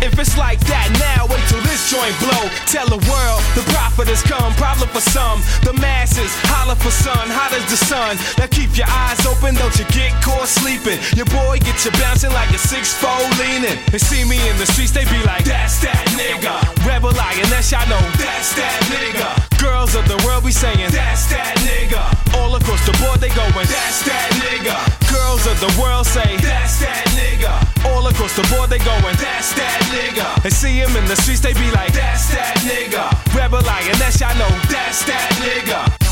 If it's like that now, wait till this joint blow. Tell the world the prophet has come. Problem for some, the masses holler for sun, hot as the sun. Now keep your eyes open, don't you get caught sleeping. Your boy gets you bouncing like a six fold leaning. They see me in the streets, they be like, That's that nigga. Rebel Lioness, I know. That's that nigga. Girls of the world be saying, That's that nigga. All across the board, they going, That's that nigga. Girls of the world say, That's that nigga. All across the board, they going, That's that nigga. They see him in the streets, they be like, That's that nigga. Rebel Lioness, I know. That's that nigga.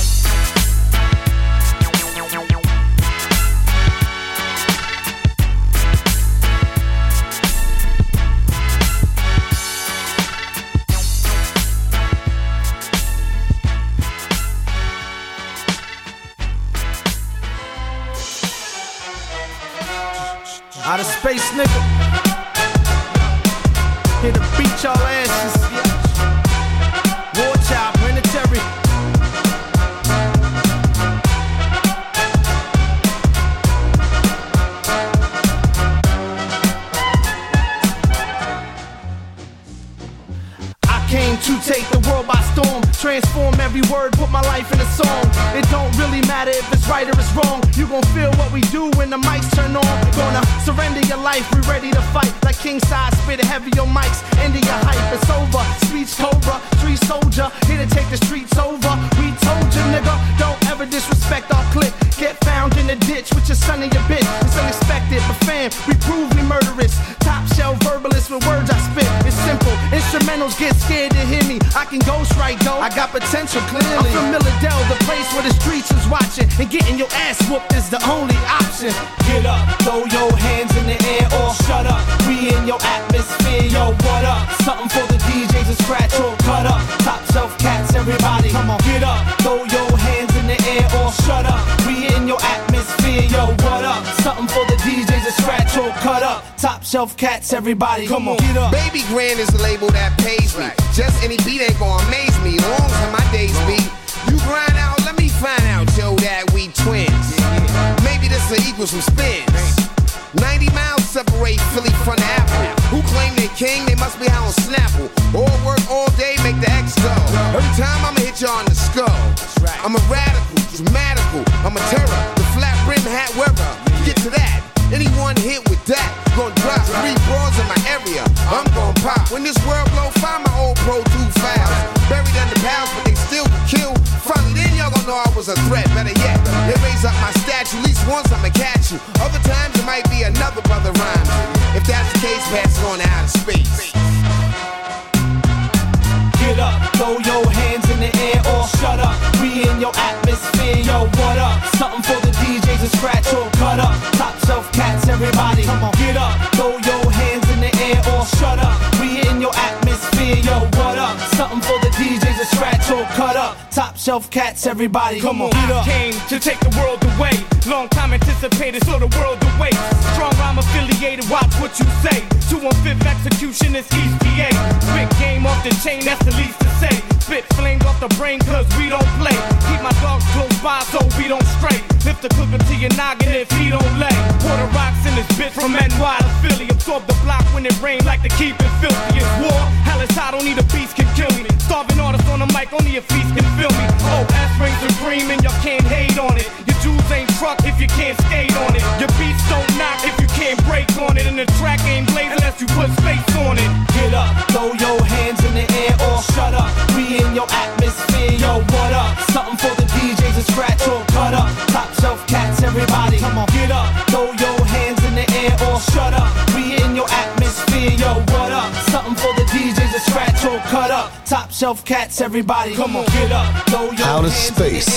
everybody, come on, get up. Throw your Space.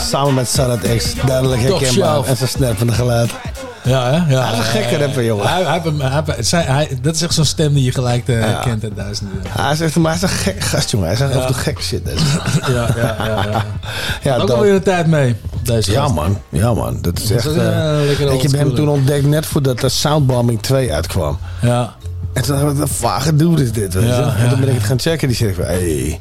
Samen met Salad X. Duidelijk herkenbaar. En zijn snerpende geluid. Ja, hè? Ja, Hij is een gekke rapper, jongen. Hij, hij, hij, zijn- dat is echt zo'n stem die je gelijk eh, kent en duizenden. Hij is echt maar hij is een gek gast, jongen. Hij zegt af en gekke shit. deze. Ja, ja, ja. ja. ja, Ook alweer de tijd mee, Ja man, ja man, dat is echt... eh, eh ik heb hem toen ontdekt net voordat de Soundbombing 2 uitkwam. Ja wat een vage dude is dit. En toen ben ik het gaan checken. Die zeggen, hey.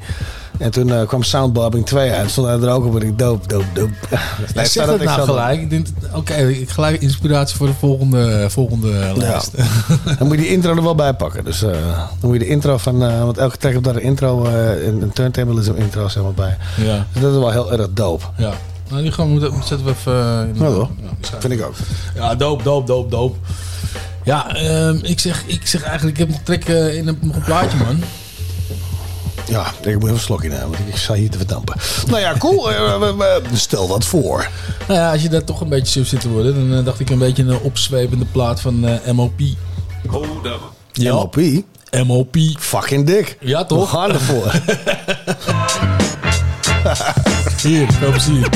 En toen eh, kwam Soundbobbing 2 uit. Stond hij er ook op en ik doop, doop, doop. Ja, zeg dat nou gelijk. Oké, ik gelijk inspiratie voor de volgende, volgende lijst. dan moet je die intro er wel bij pakken. Dus eh, dan moet je de intro van... Eh, want elke track op daar een intro, een, een, turntable is een intro zeg maar bij. Ja. Dus dat is wel heel erg doop. Ja. Nou, die gaan we, zetten we even... In, ja, vind ik ook. Ja, doop, doop, doop, doop. Ja, ehm, ik, zeg, ik zeg eigenlijk, ik heb nog trek eh, in een, een plaatje, man. Ja, ik moet even een slokje nemen, want ik sta hier te verdampen. Nou ja, cool. Eh, stel wat voor. Nou ja, als je daar toch een beetje zo zit te worden, dan eh, dacht ik een beetje een opzwepende plaat van MOP. Hold up. Ja. MOP? MOP. Fucking dik. Ja, toch? We gaan ervoor. hier, veel plezier.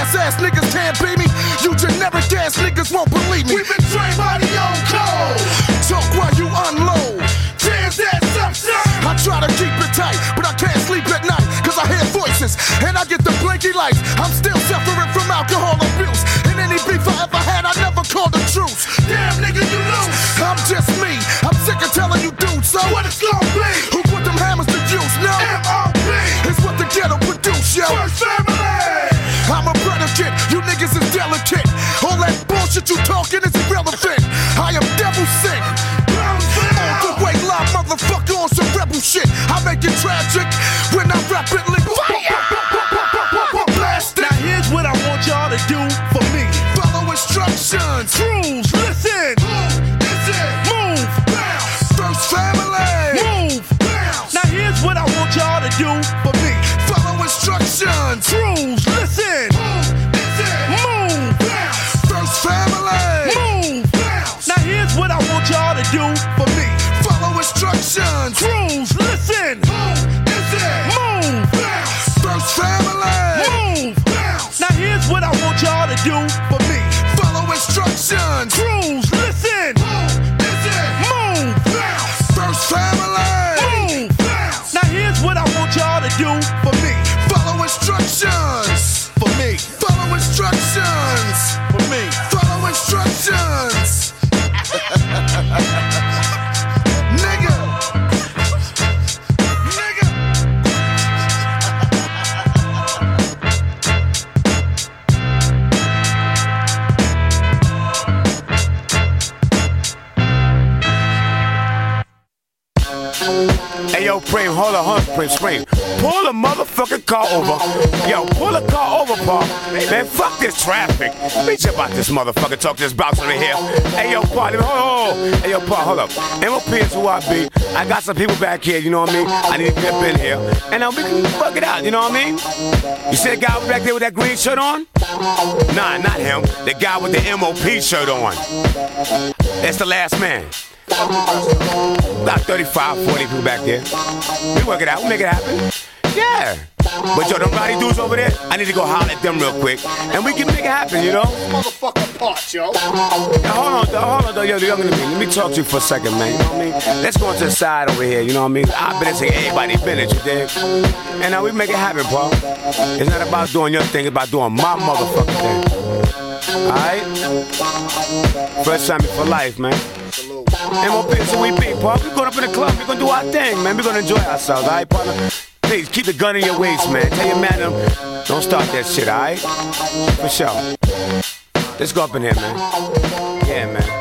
Plexiglass ass niggas can't be me. You generic ass niggas won't believe me. We've been trained by the old code. Talk while you unload. Jams that subside. I try to keep it tight, but I can't sleep at night. Cause I hear voices and I get the blinky lights. I'm still suffering from alcohol abuse. And any beef I ever had, I never called a truce. Damn nigga, you lose. I'm just me. I'm sick of telling you dudes. So what it's gonna be? You talking is irrelevant. I am devil sick. On the way live, motherfucker, on some rebel shit. I make it tragic when I rapidly On, Preem, Preem. Pull a motherfucking car over. Yo, pull a car over, Paul. Man, fuck this traffic. Bitch about this motherfucker. Talk this bouncer in here. Hey yo, Paul, hold on. Hey yo, Paul, hold up. MOP is who I be. I got some people back here, you know what I mean? I need to dip in here. And now we can fuck it out, you know what I mean? You see the guy back there with that green shirt on? Nah, not him. The guy with the MOP shirt on. That's the last man. About 35, 40 people back there. We work it out. We make it happen. Yeah. But yo, them rowdy dudes over there, I need to go holler at them real quick. And we can make it happen, you know? Motherfucker parts, yo. Now, hold on, though, hold on, though, yo, than me. Let me talk to you for a second, man. You know what I mean? Let's go to the side over here, you know what I mean? I've been saying everybody business, you dig? And now we make it happen, Paul. It's not about doing your thing, it's about doing my motherfucking thing. Alright? First time for life, man. MOP, so we be, Paul. We going up in the club, we gonna do our thing, man. we gonna enjoy ourselves, alright, partner? Please keep the gun in your waist, man. Tell your man um, don't start that shit, alright? For sure. Let's go up in here, man. Yeah, man.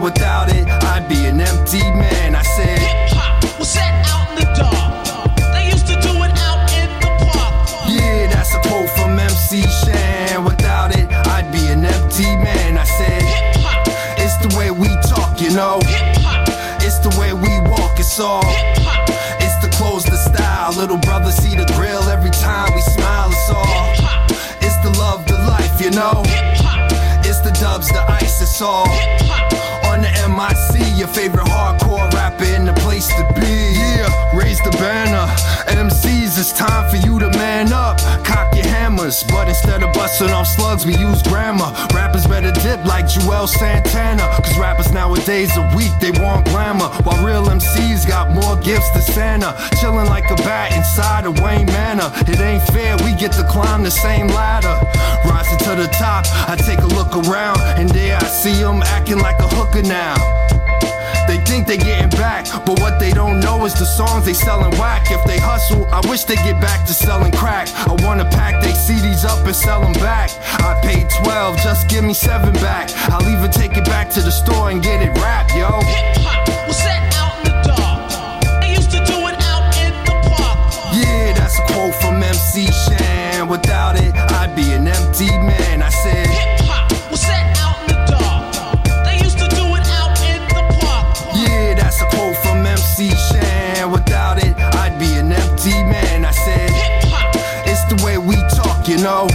Shan. Without it, I'd be an empty man. I said, Hip hop was set out in the dark. They used to do it out in the park. Yeah, that's a quote from MC Shan. Without it, I'd be an empty man. I said, Hip hop, It's the way we talk, you know. hip hop, It's the way we walk, it's all. hip hop, It's the clothes, the style. Little brother see the grill every time we smile, it's all. hip hop, It's the love, the life, you know. hip hop, It's the dubs, the ice, it's all. hip hop. MIC, your favorite hardcore rapper in the place to be. Yeah, raise the banner. MCs, it's time for you to but instead of busting off slugs, we use grammar. Rappers better dip like Joel Santana. Cause rappers nowadays are weak, they want glamour. While real MCs got more gifts than Santa. Chilling like a bat inside of Wayne Manor. It ain't fair, we get to climb the same ladder. Rising to the top, I take a look around, and there I see them acting like a hooker now. They think they getting back, but what they don't know is the songs they selling whack. If they hustle, I wish they get back to selling crack. I wanna pack they CDs up and sell them back. I paid 12, just give me 7 back. I'll even take it back to the store and get it wrapped, yo. Hip hop was set out in the dark. They used to do it out in the park. Yeah, that's a quote from MC Shan. Without it, I'd be an empty man. I said, know.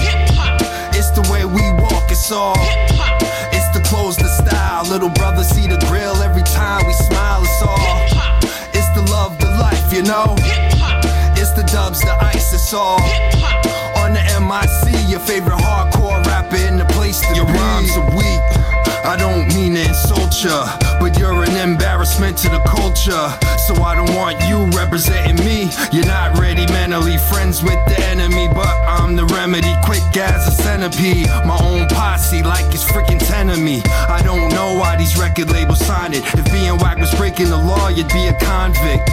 It's the way we walk, it's all. It's the clothes, the style. Little brother, see the grill every time we smile, it's all. It's the love, the life, you know. It's the dubs, the ice, it's all. On the MIC, your favorite hardcore rapper in the place to Your be. rhymes are weak. I don't mean to insult ya. Embarrassment to the culture, so I don't want you representing me. You're not ready mentally, friends with the enemy, but I'm the remedy, quick as a centipede. My own posse, like it's freaking me. I don't know why these record labels signed it. If being whack was breaking the law, you'd be a convict.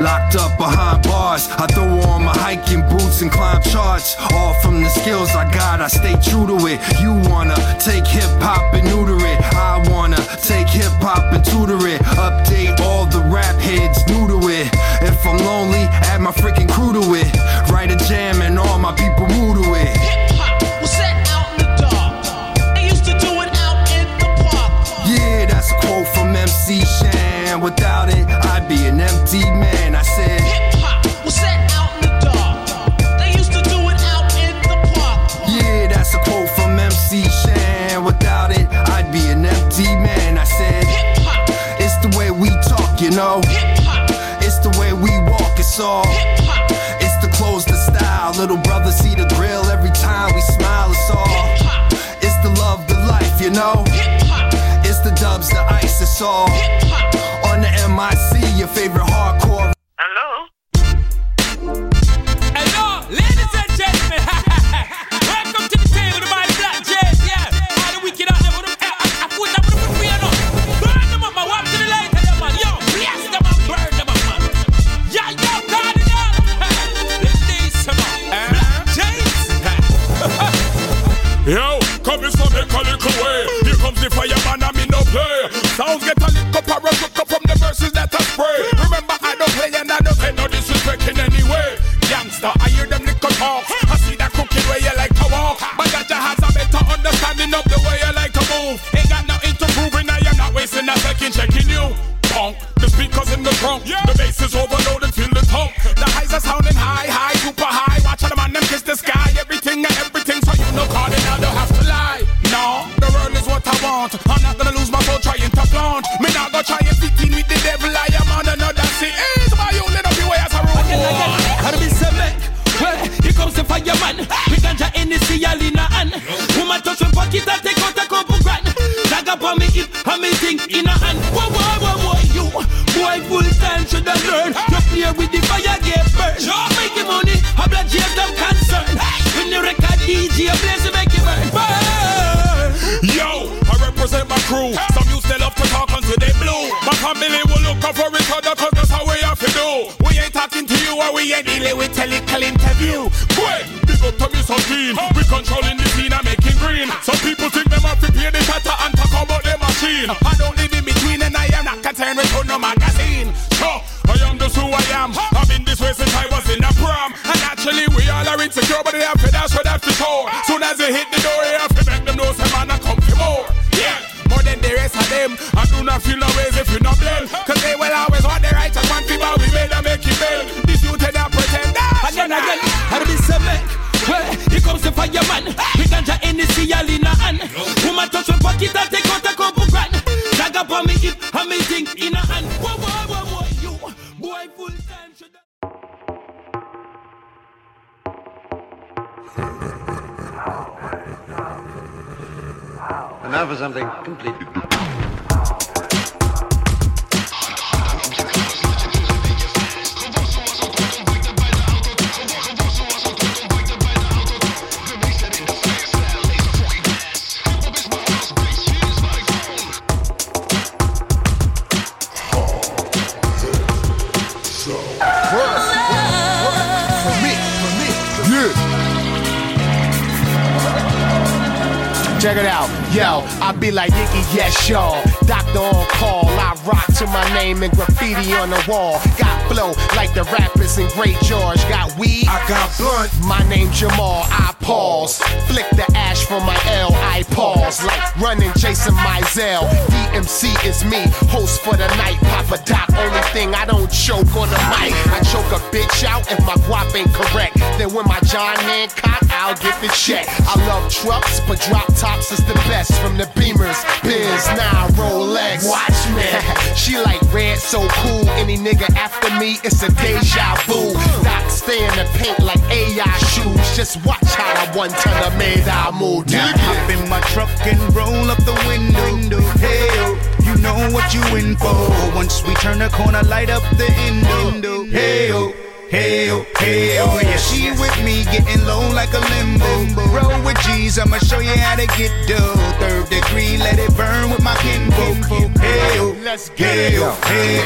Locked up behind bars, I throw on my hiking boots and climb charts. All from the skills I got, I stay true to it. You wanna take hip hop and neuter it. I wanna take hip hop and tutor it. Update all the rap heads new to it. If I'm lonely, add my freaking crew to it. Write a jam and all my people move to it. Hip hop was set out in the dark. They used to do it out in the park. Yeah, that's a quote from MC Shan. Without it, all.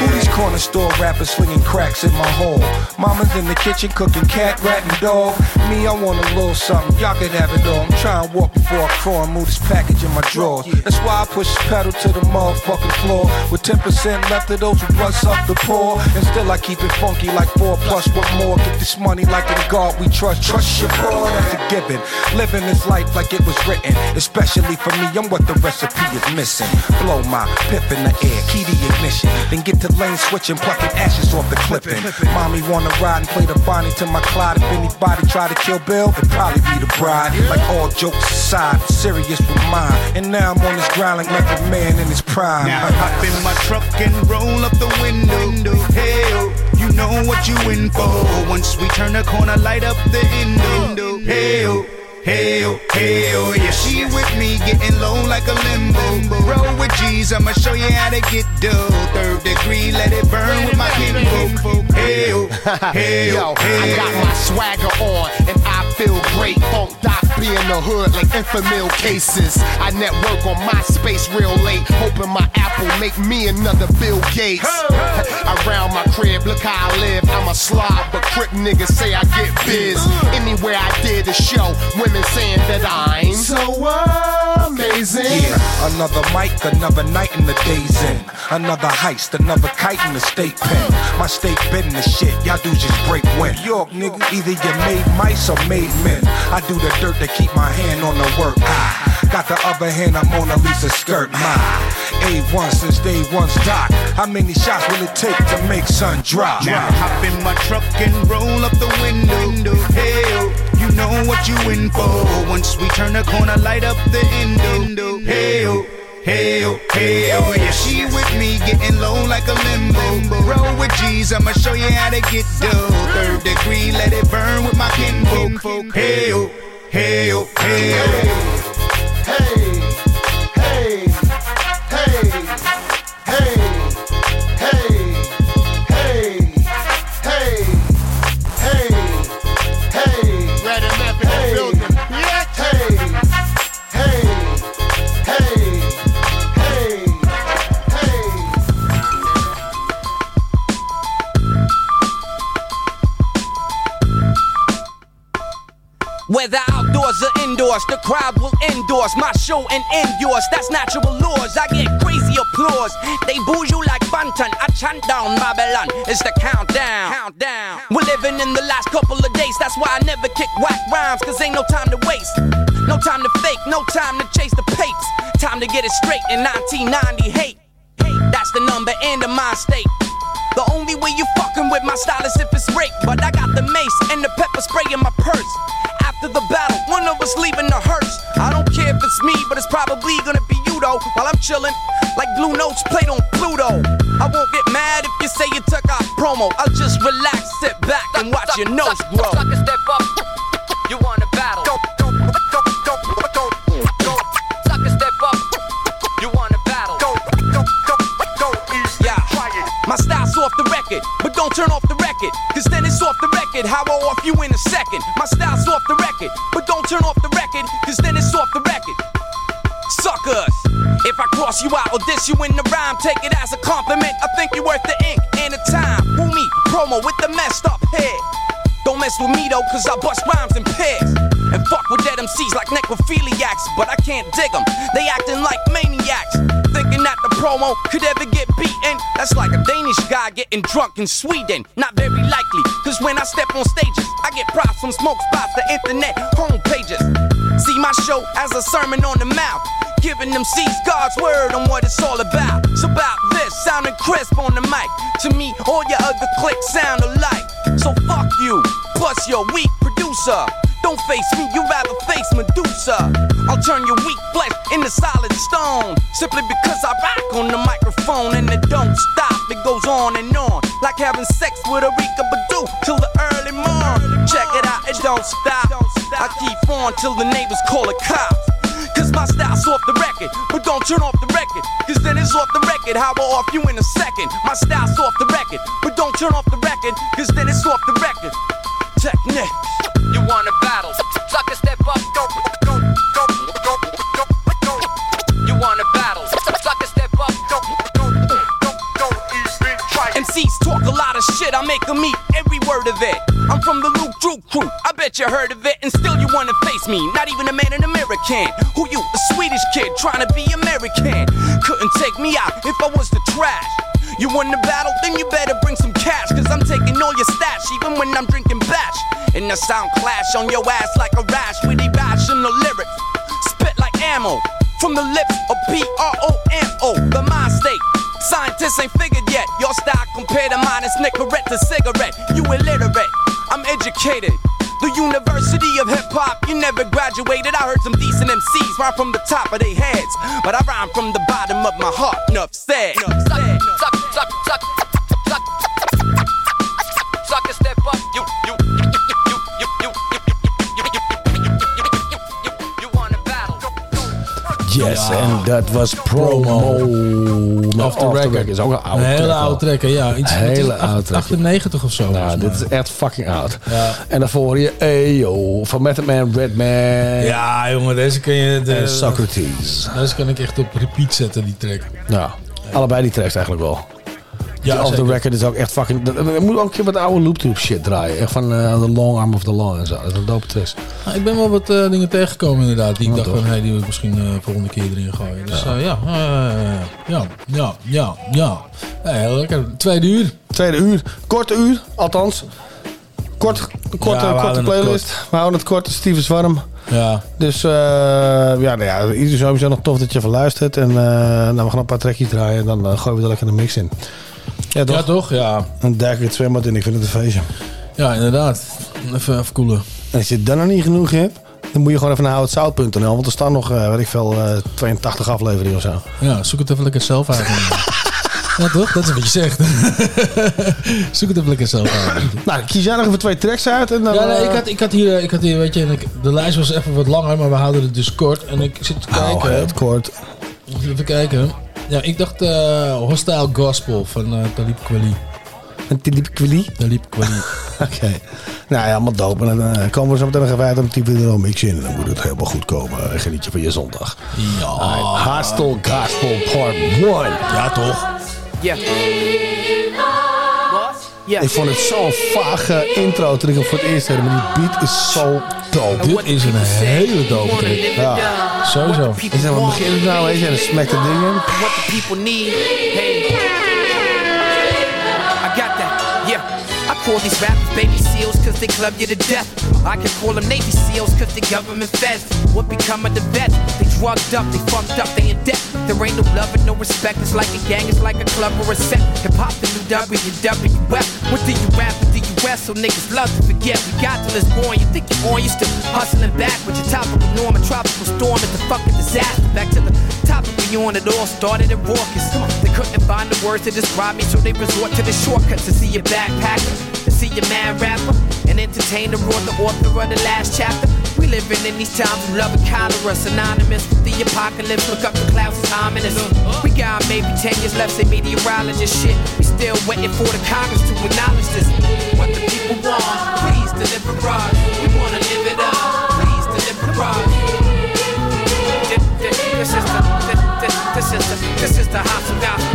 Who these corner store rappers slinging cracks in my hole? Mama's in the kitchen cooking cat, rat, and dog. Me, I want a little something. Y'all can have it all. I'm trying to walk before I crawl and move this package in my drawers. That's why I push the pedal to the motherfucking floor. With 10% left of those who bust up the poor. And still I keep it funky like 4 plus what more. Get this money like in God we trust. Trust your boy, that's a given. Living this life like it was written. Especially for me, I'm what the recipe is missing. Blow my piff in the air, key to ignition. Then get to lane switching, plucking ashes off the clipping. Mommy wanna ride and play the Bonnie to my Clyde. If anybody try to kill Bill, it'd probably be the bride. Like all jokes aside, serious with mine. And now I'm on this grind like a man in his prime. Now hop in my truck and roll up the window. Oh, you know what you in for. Once we turn the corner, light up the window. Hey, Hey, hey, oh, yeah. She with me, getting low like a limbo. Roll with G's, I'ma show you how to get dough. Third degree, let it burn with my kinfolk. Hey, Yo, oh, I got my swagger on and I feel great. Funk Doc be in the hood like Enfamil cases. I network on MySpace real late, hoping my Apple make me another Bill Gates. Around my crib, look how I live. I'm a slob, but crip niggas say I get biz. Uh. Anywhere I did a show, women saying that I'm so Yeah, another mic, another night in the days in. Another heist, another kite in the state pen. My state been the shit, y'all do just break wind. York, nigga, either you made mice or made men. I do the dirt to keep my hand on the work. I got the other hand, I'm Mona Lisa skirt. My A1 since day one's doc. How many shots will it take to make sun drop? Now hop in my truck and roll up the window. Hey, know what you in for. Once we turn the corner, light up the window. Hey, oh. Hey, oh, hey, yeah. She with me, getting low like a limbo. Roll with G's, I'ma show you how to get dough. Third degree, let it burn with my kinfolk. Hey, oh, hey, oh, hey, oh. Red Whether outdoors or indoors, the crowd will endorse my show and end yours. That's natural laws. I get crazy applause. They boo you like Bantan. I chant down Babylon. It's the countdown. Countdown. We're living in the last couple of days. That's why I never kick whack rhymes. Cause ain't no time to waste. No time to fake. No time to chase the papes. Time to get it straight in 1998. That's the number and the mind state. The only way you fucking with my style is if it's rape. But I got the mace and the pepper spray in my purse. After the battle, one of us leaving the hearse. I don't care if it's me, but it's probably gonna be you though. While I'm chilling, like blue notes played on Pluto. I won't get mad if you say you took out Promoe. I'll just relax, sit back, and watch your nose grow. Suck a step up. You wanna battle? Go, but don't turn off the record. Cause then it's off the record, how I off you in a second. My style's off the record, but don't turn off the record. Cause then it's off the record. Suckers, if I cross you out or diss you in the rhyme, take it as a compliment. I think you're worth the ink and the time. Who me? Promoe with the messed up head. Don't mess with me though, cause I bust rhymes and pairs. And fuck with dead MCs like necrophiliacs, but I can't dig them. They acting like maniacs. Thinking that the Promoe could ever get beaten. That's like a Danish guy getting drunk in Sweden. Not very likely, cause when I step on stages, I get props from smoke spots the internet homepages. See my show as a sermon on the mouth. Giving them C's God's word on what it's all about. It's about this, sounding crisp on the mic. To me, all your other clicks sound alike. So fuck you, plus your weak producer. Don't face me, you rather face Medusa. I'll turn your weak flesh into solid stone. Simply because I rock on the microphone and it don't stop. It goes on and on. Like having sex with a Rika Badu till the early morn. Check it out, it don't stop. I keep on till the neighbors call the cops. Cause my style's off the record, but don't turn off the record. Cause then it's off the record, how I off you in a second. My style's off the record, but don't turn off the record. Cause then it's off the record. Technique. You wanna battle? Sucker step up, go, go, go, go, go, go. You wanna battle? Sucker step up, go, go, go, go, try. MCs talk a lot of shit, I make them eat every word of it. I'm from the Looptroop crew, I bet you heard of it, and still you wanna face me. Not even a man in American. Who you, a Swedish kid trying to be American? Couldn't take me out if I was the trash. You won the battle, then you better bring some cash. Cause I'm taking all your stash, even when I'm drinking bash. And the sound clash on your ass like a rash with irrational lyrics. Spit like ammo from the lips of P R O M O, the mind state. Scientists ain't figured yet. Your style compared to mine is Nicorette to cigarette. You illiterate, I'm educated. The University of Hip Hop, you never graduated. I heard some decent MCs rhyme from the top of their heads, but I rhyme from the bottom of my heart. Said. Enough said. Suck, suck, suck, suck, Yes, en dat was promo. Off the record. is ook een oude Een hele track, oude trekker, ja. Iets, hele oude track. 98 of zo. Nou, dit is echt fucking oud. Ja. En daarvoor hoor je Ayo van Method Man, Redman. Ja, jongen, deze kun je... De, En Socrates. Deze kan ik echt op repeat zetten, die track. Ja, allebei die tracks eigenlijk wel. Ja, Ja, Off the zeker. record is ook echt fucking... We moeten ook een keer wat oude loop-tube shit draaien. Echt van eh, The Long Arm of the Law en zo. Dat is een dope tracks. Nou, ik ben wel wat eh, dingen tegengekomen inderdaad. Die ik dacht toch? van, hey, die wil ik misschien eh volgende keer erin gooien. Dus ja, ja, eh, ja, ja, ja, heel lekker. Tweede uur. Tweede uur. Korte uur, althans. Kort, korte, Ja, korte playlist. We houden het kort. Steven Zwarm. Ja. Dus eh, ja, nou ja, sowieso nog tof dat je even luistert. En eh, nou, we gaan een paar trekjes draaien. En dan gooien we er lekker een mix in. Ja, toch? Ja, toch? Ja. Dan duik ik het zwembad in. Ik vind het een feestje. Ja, inderdaad. Even afkoelen. En als je dan nog niet genoeg hebt, dan moet je gewoon even naar houtzout.nl. Want er staan nog, eh weet ik veel, eh 82 afleveringen of zo. Ja, zoek het even lekker zelf uit. ja, toch? Dat is wat je zegt. zoek het even lekker zelf uit. Nou, kies jij nog even twee tracks uit. En dan, Ja, nee, eh, ik had, ik had hier, eh, ik had hier, weet je, de lijst was even wat langer, maar we houden het dus kort. En ik zit te Hou kijken. het kort. Even kijken. Ja, ik dacht eh Hostile Gospel van eh Talib Kweli. Een Talib Kweli? Talib Kweli. Oké. Nou ja, allemaal dope. En dan eh, komen we zo meteen nog even uit om type er een mix in. En dan moet het helemaal goed komen. En geniet je van je zondag. Ja. Hostile Gospel Part 1. Ja, toch? Yeah. Yeah. Ik vond het zo'n vage intro toen ik hem voor het eerst hoorde. Maar die beat is zo dope. Dit is een hele dope track. Ja. Sowieso. Ik zeg, wat begint het nou? Je, en dan het ding in. What the people need. Hey. I got that. Yeah. I call these rappers baby seals cause they club you to death. I can call them Navy SEAls cause they government feds. What become of the vets? They drugged up, they fucked up, they in debt. There ain't no love and no respect. It's like a gang, it's like a club or a set. Hip hop the new WWF. What do you rap the So niggas love to forget. We got till it's born. You think you're on, you still hustling back with your topical norm. A tropical storm at the fucking disaster. Back to the topic we on. It all started at Rawkus. They couldn't find the words to describe me, so they resort to the shortcuts to see your backpacker, to see your mad rapper, and entertain the the author of the last chapter. We living in these times of love and cholera, synonymous with the apocalypse. Look up the clouds, it's ominous. We got maybe 10 years left, say meteorologist shit. We still waiting for the Congress to acknowledge this. People want, please deliver us. We wanna live it up, please deliver us. This, is the, this is the, this is the house of gospel.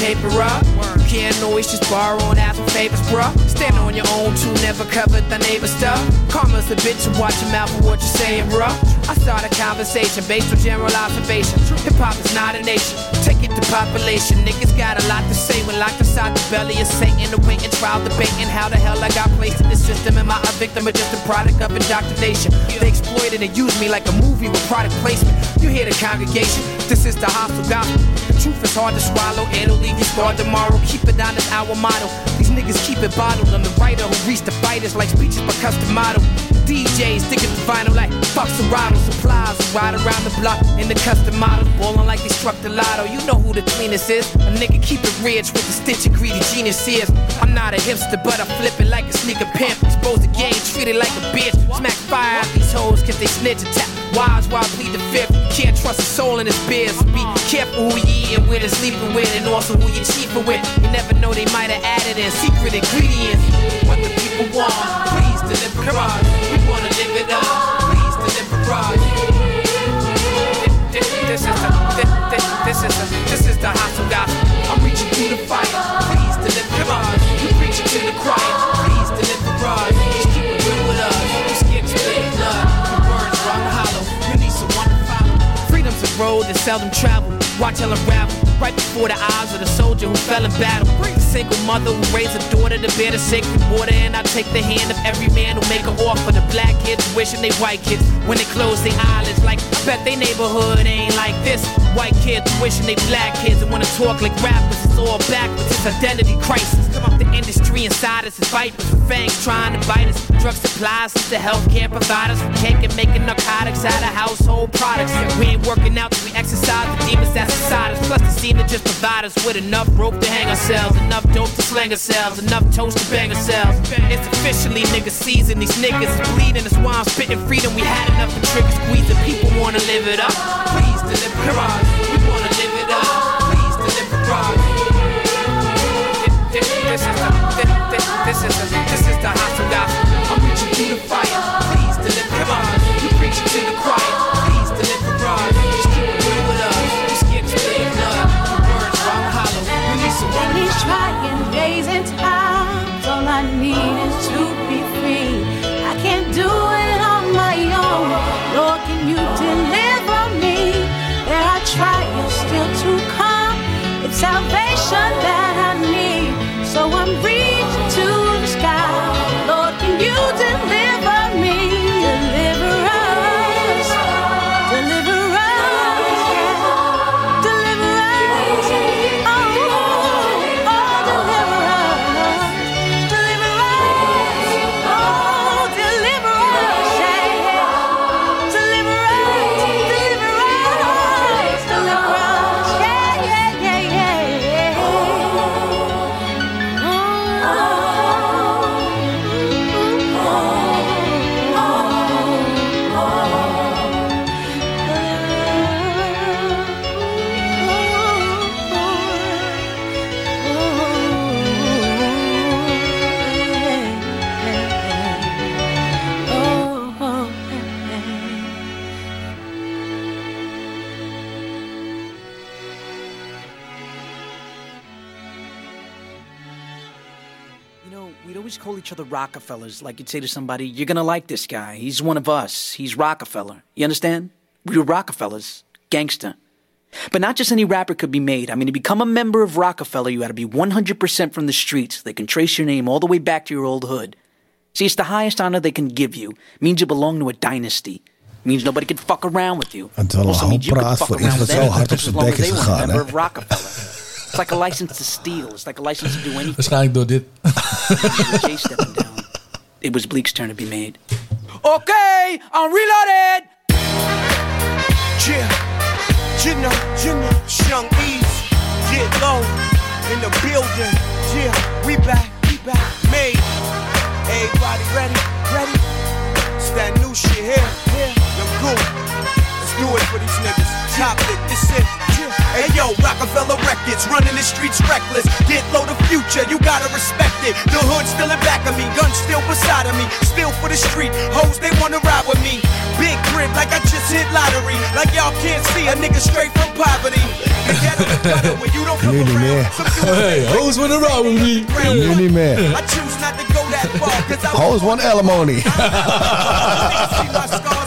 Paper up. Can't always just borrow and ask for favors, bruh. Stand on your own too, never cover the neighbor stuff. Karma's a bitch, so watch your mouth for what you're saying, bruh. I start a conversation based on general observation. Hip hop is not a nation. Take it to population. Niggas got a lot to say when locked inside the belly of Satan. Awaiting trial, debating how the hell I got placed in the system. Am I a victim or just a product of indoctrination? They exploited and used me like a movie with product placement. You hear the congregation. This is the hostile gospel. Truth is hard to swallow. It'll leave you scarred tomorrow. Keep it on this our motto. These niggas keep it bottled. I'm the writer who reached the fighters like speeches by custom model. DJs stick it to vinyl like and bottles. Supplies ride around the block in the custom model. Ballin' like they struck the lotto. You know who the cleanest is. A nigga keep it rich with the stitch of greedy genius is. I'm not a hipster, but I flip it like a sneaker pimp. Expose the game, treat it like a bitch. Smack fire out these hoes cause they snitch and tap. While I plead the fifth. Can't trust a soul in this biz. Be careful who you eating with and sleeping with, and also who you cheaping with. You never know they might have added in secret ingredients. What the people want, please deliver us. We wanna live it up, please deliver us. This, this is the, this, this, is the, this is the hostile gospel. I'm reaching through the fire, please deliver us. You preaching to the choir, road that seldom traveled. Watch unravel right before the eyes of the soldier who fell in battle. A single mother who raised a daughter to bear the sacred water, and I take the hand of every man who make a offer. The black kids wishing they white kids when they close their eyelids. Like I bet they neighborhood ain't like this. White kids wishing they black kids and wanna talk like rappers. It's all backwards. It's identity crisis. Come up the industry inside us is vipers fangs trying to bite us. Drug supplies the healthcare providers. We can't get making narcotics out of household products. We ain't working out we exercise the demons that's inside us. Plus, they seem to just provide us with enough rope to hang ourselves, enough dope to slang ourselves, enough toast to bang ourselves. It's officially nigga season. These niggas is bleeding. That's why I'm spitting freedom. We had enough of trigger squeezing. People wanna live it up. Please deliver us. We wanna live it up. Please deliver us. This, is the, this, is the, this is the hostile gospel. I'm reaching through the fire. Please deliver us. You preaching to the choir. Roc-A-Fellas. Like you'd say to somebody, You're gonna like this guy. He's one of us. He's Roc-A-Fella. You understand? We were Roc-A-Fellas. Gangster. But not just any rapper could be made. I mean, to become a member of Roc-A-Fella, you had to be 100% from the streets. They can trace your name all the way back to your old hood. See, it's the highest honor they can give you. means you belong to a dynasty. means nobody can fuck around with you. Het is wel een Also means you praat fuck around with zo anyone hard op just as long as they want a member of Roc-A-Fella. It's like a license to steal. It's like a license to do anything. Waarschijnlijk door dit. Jay stepping down. It was Bleek's turn to be made. Okay, I'm reloaded. Yeah, you know, you know, Young Ease, get low in the building. Yeah, we back, we back, made. Everybody ready, ready? It's that new shit here, here. The goo. Let's do it for these niggas. Top it, this it. Hey yo, Roc-A-Fella Records, running the streets reckless. Get low the future, you gotta respect it. The hood still in back of me, guns still beside of me. Still for the street, hoes they wanna ride with me. Big crib like I just hit lottery. Like y'all can't see a nigga straight from poverty. The ghetto to gutter where you don't come Nu niet. Hey, hoes wanna ride with me. Nu niet meer. I choose not to go that far, cause I Hoes one alimony.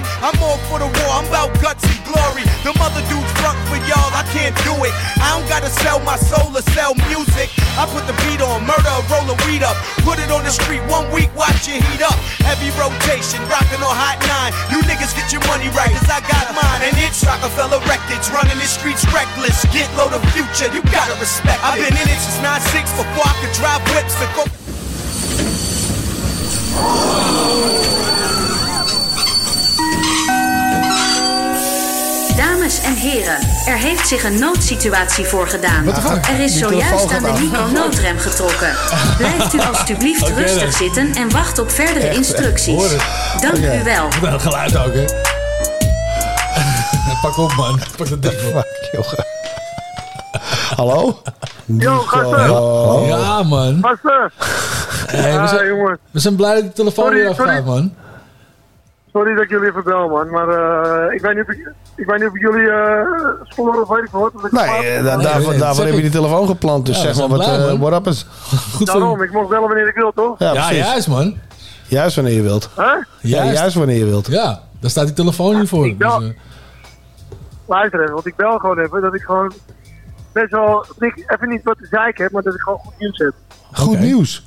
I'm all for the war, I'm about guts and glory. The mother dudes front for y'all, I can't do it. I don't gotta sell my soul or sell music. I put the beat on, murder, roll a weed up. Put it on the street, one week, watch it heat up. Heavy rotation, rockin' on hot nine. You niggas get your money right, cause I got mine. And it's Roc-A-Fella Records, running the streets reckless. Get low the future, you gotta respect I've been in it since 9-6 before I could drive whips and go. Dames en heren, er heeft zich een noodsituatie voorgedaan. Er is zojuist aan de. Nico noodrem getrokken. Blijft u alstublieft rustig dan. zitten en wacht op verdere Echt, instructies. Dank Oké. u wel. Wel geluid ook, hè? Pak op, man. Pak dat ding op. Hallo? Yo, gasten. Ja, man. Gasten. Hey, we, zijn, we zijn blij dat de telefoon Sorry, weer afgaat, sorry. man. Sorry dat ik jullie even bel, man. Maar eh, ik, weet niet of ik, ik weet niet of ik jullie eh storen of weet ik wat. Nee, eh, da- daarvoor, daarvoor heb je die telefoon geplant. Dus Ja, zeg maar wat, eh, what happens? Goed Daarom, ik mag bellen wanneer ik wil, toch? Ja, juist, man. Juist wanneer je wilt. Huh? Ja, Juist. juist wanneer je wilt. Ja, daar staat die telefoon niet voor. ik bel- Dus, eh, Luister even, want ik bel gewoon even dat ik gewoon best wel, ik, even niet wat te zeiken heb, maar dat ik gewoon goed nieuws heb. Goed nieuws.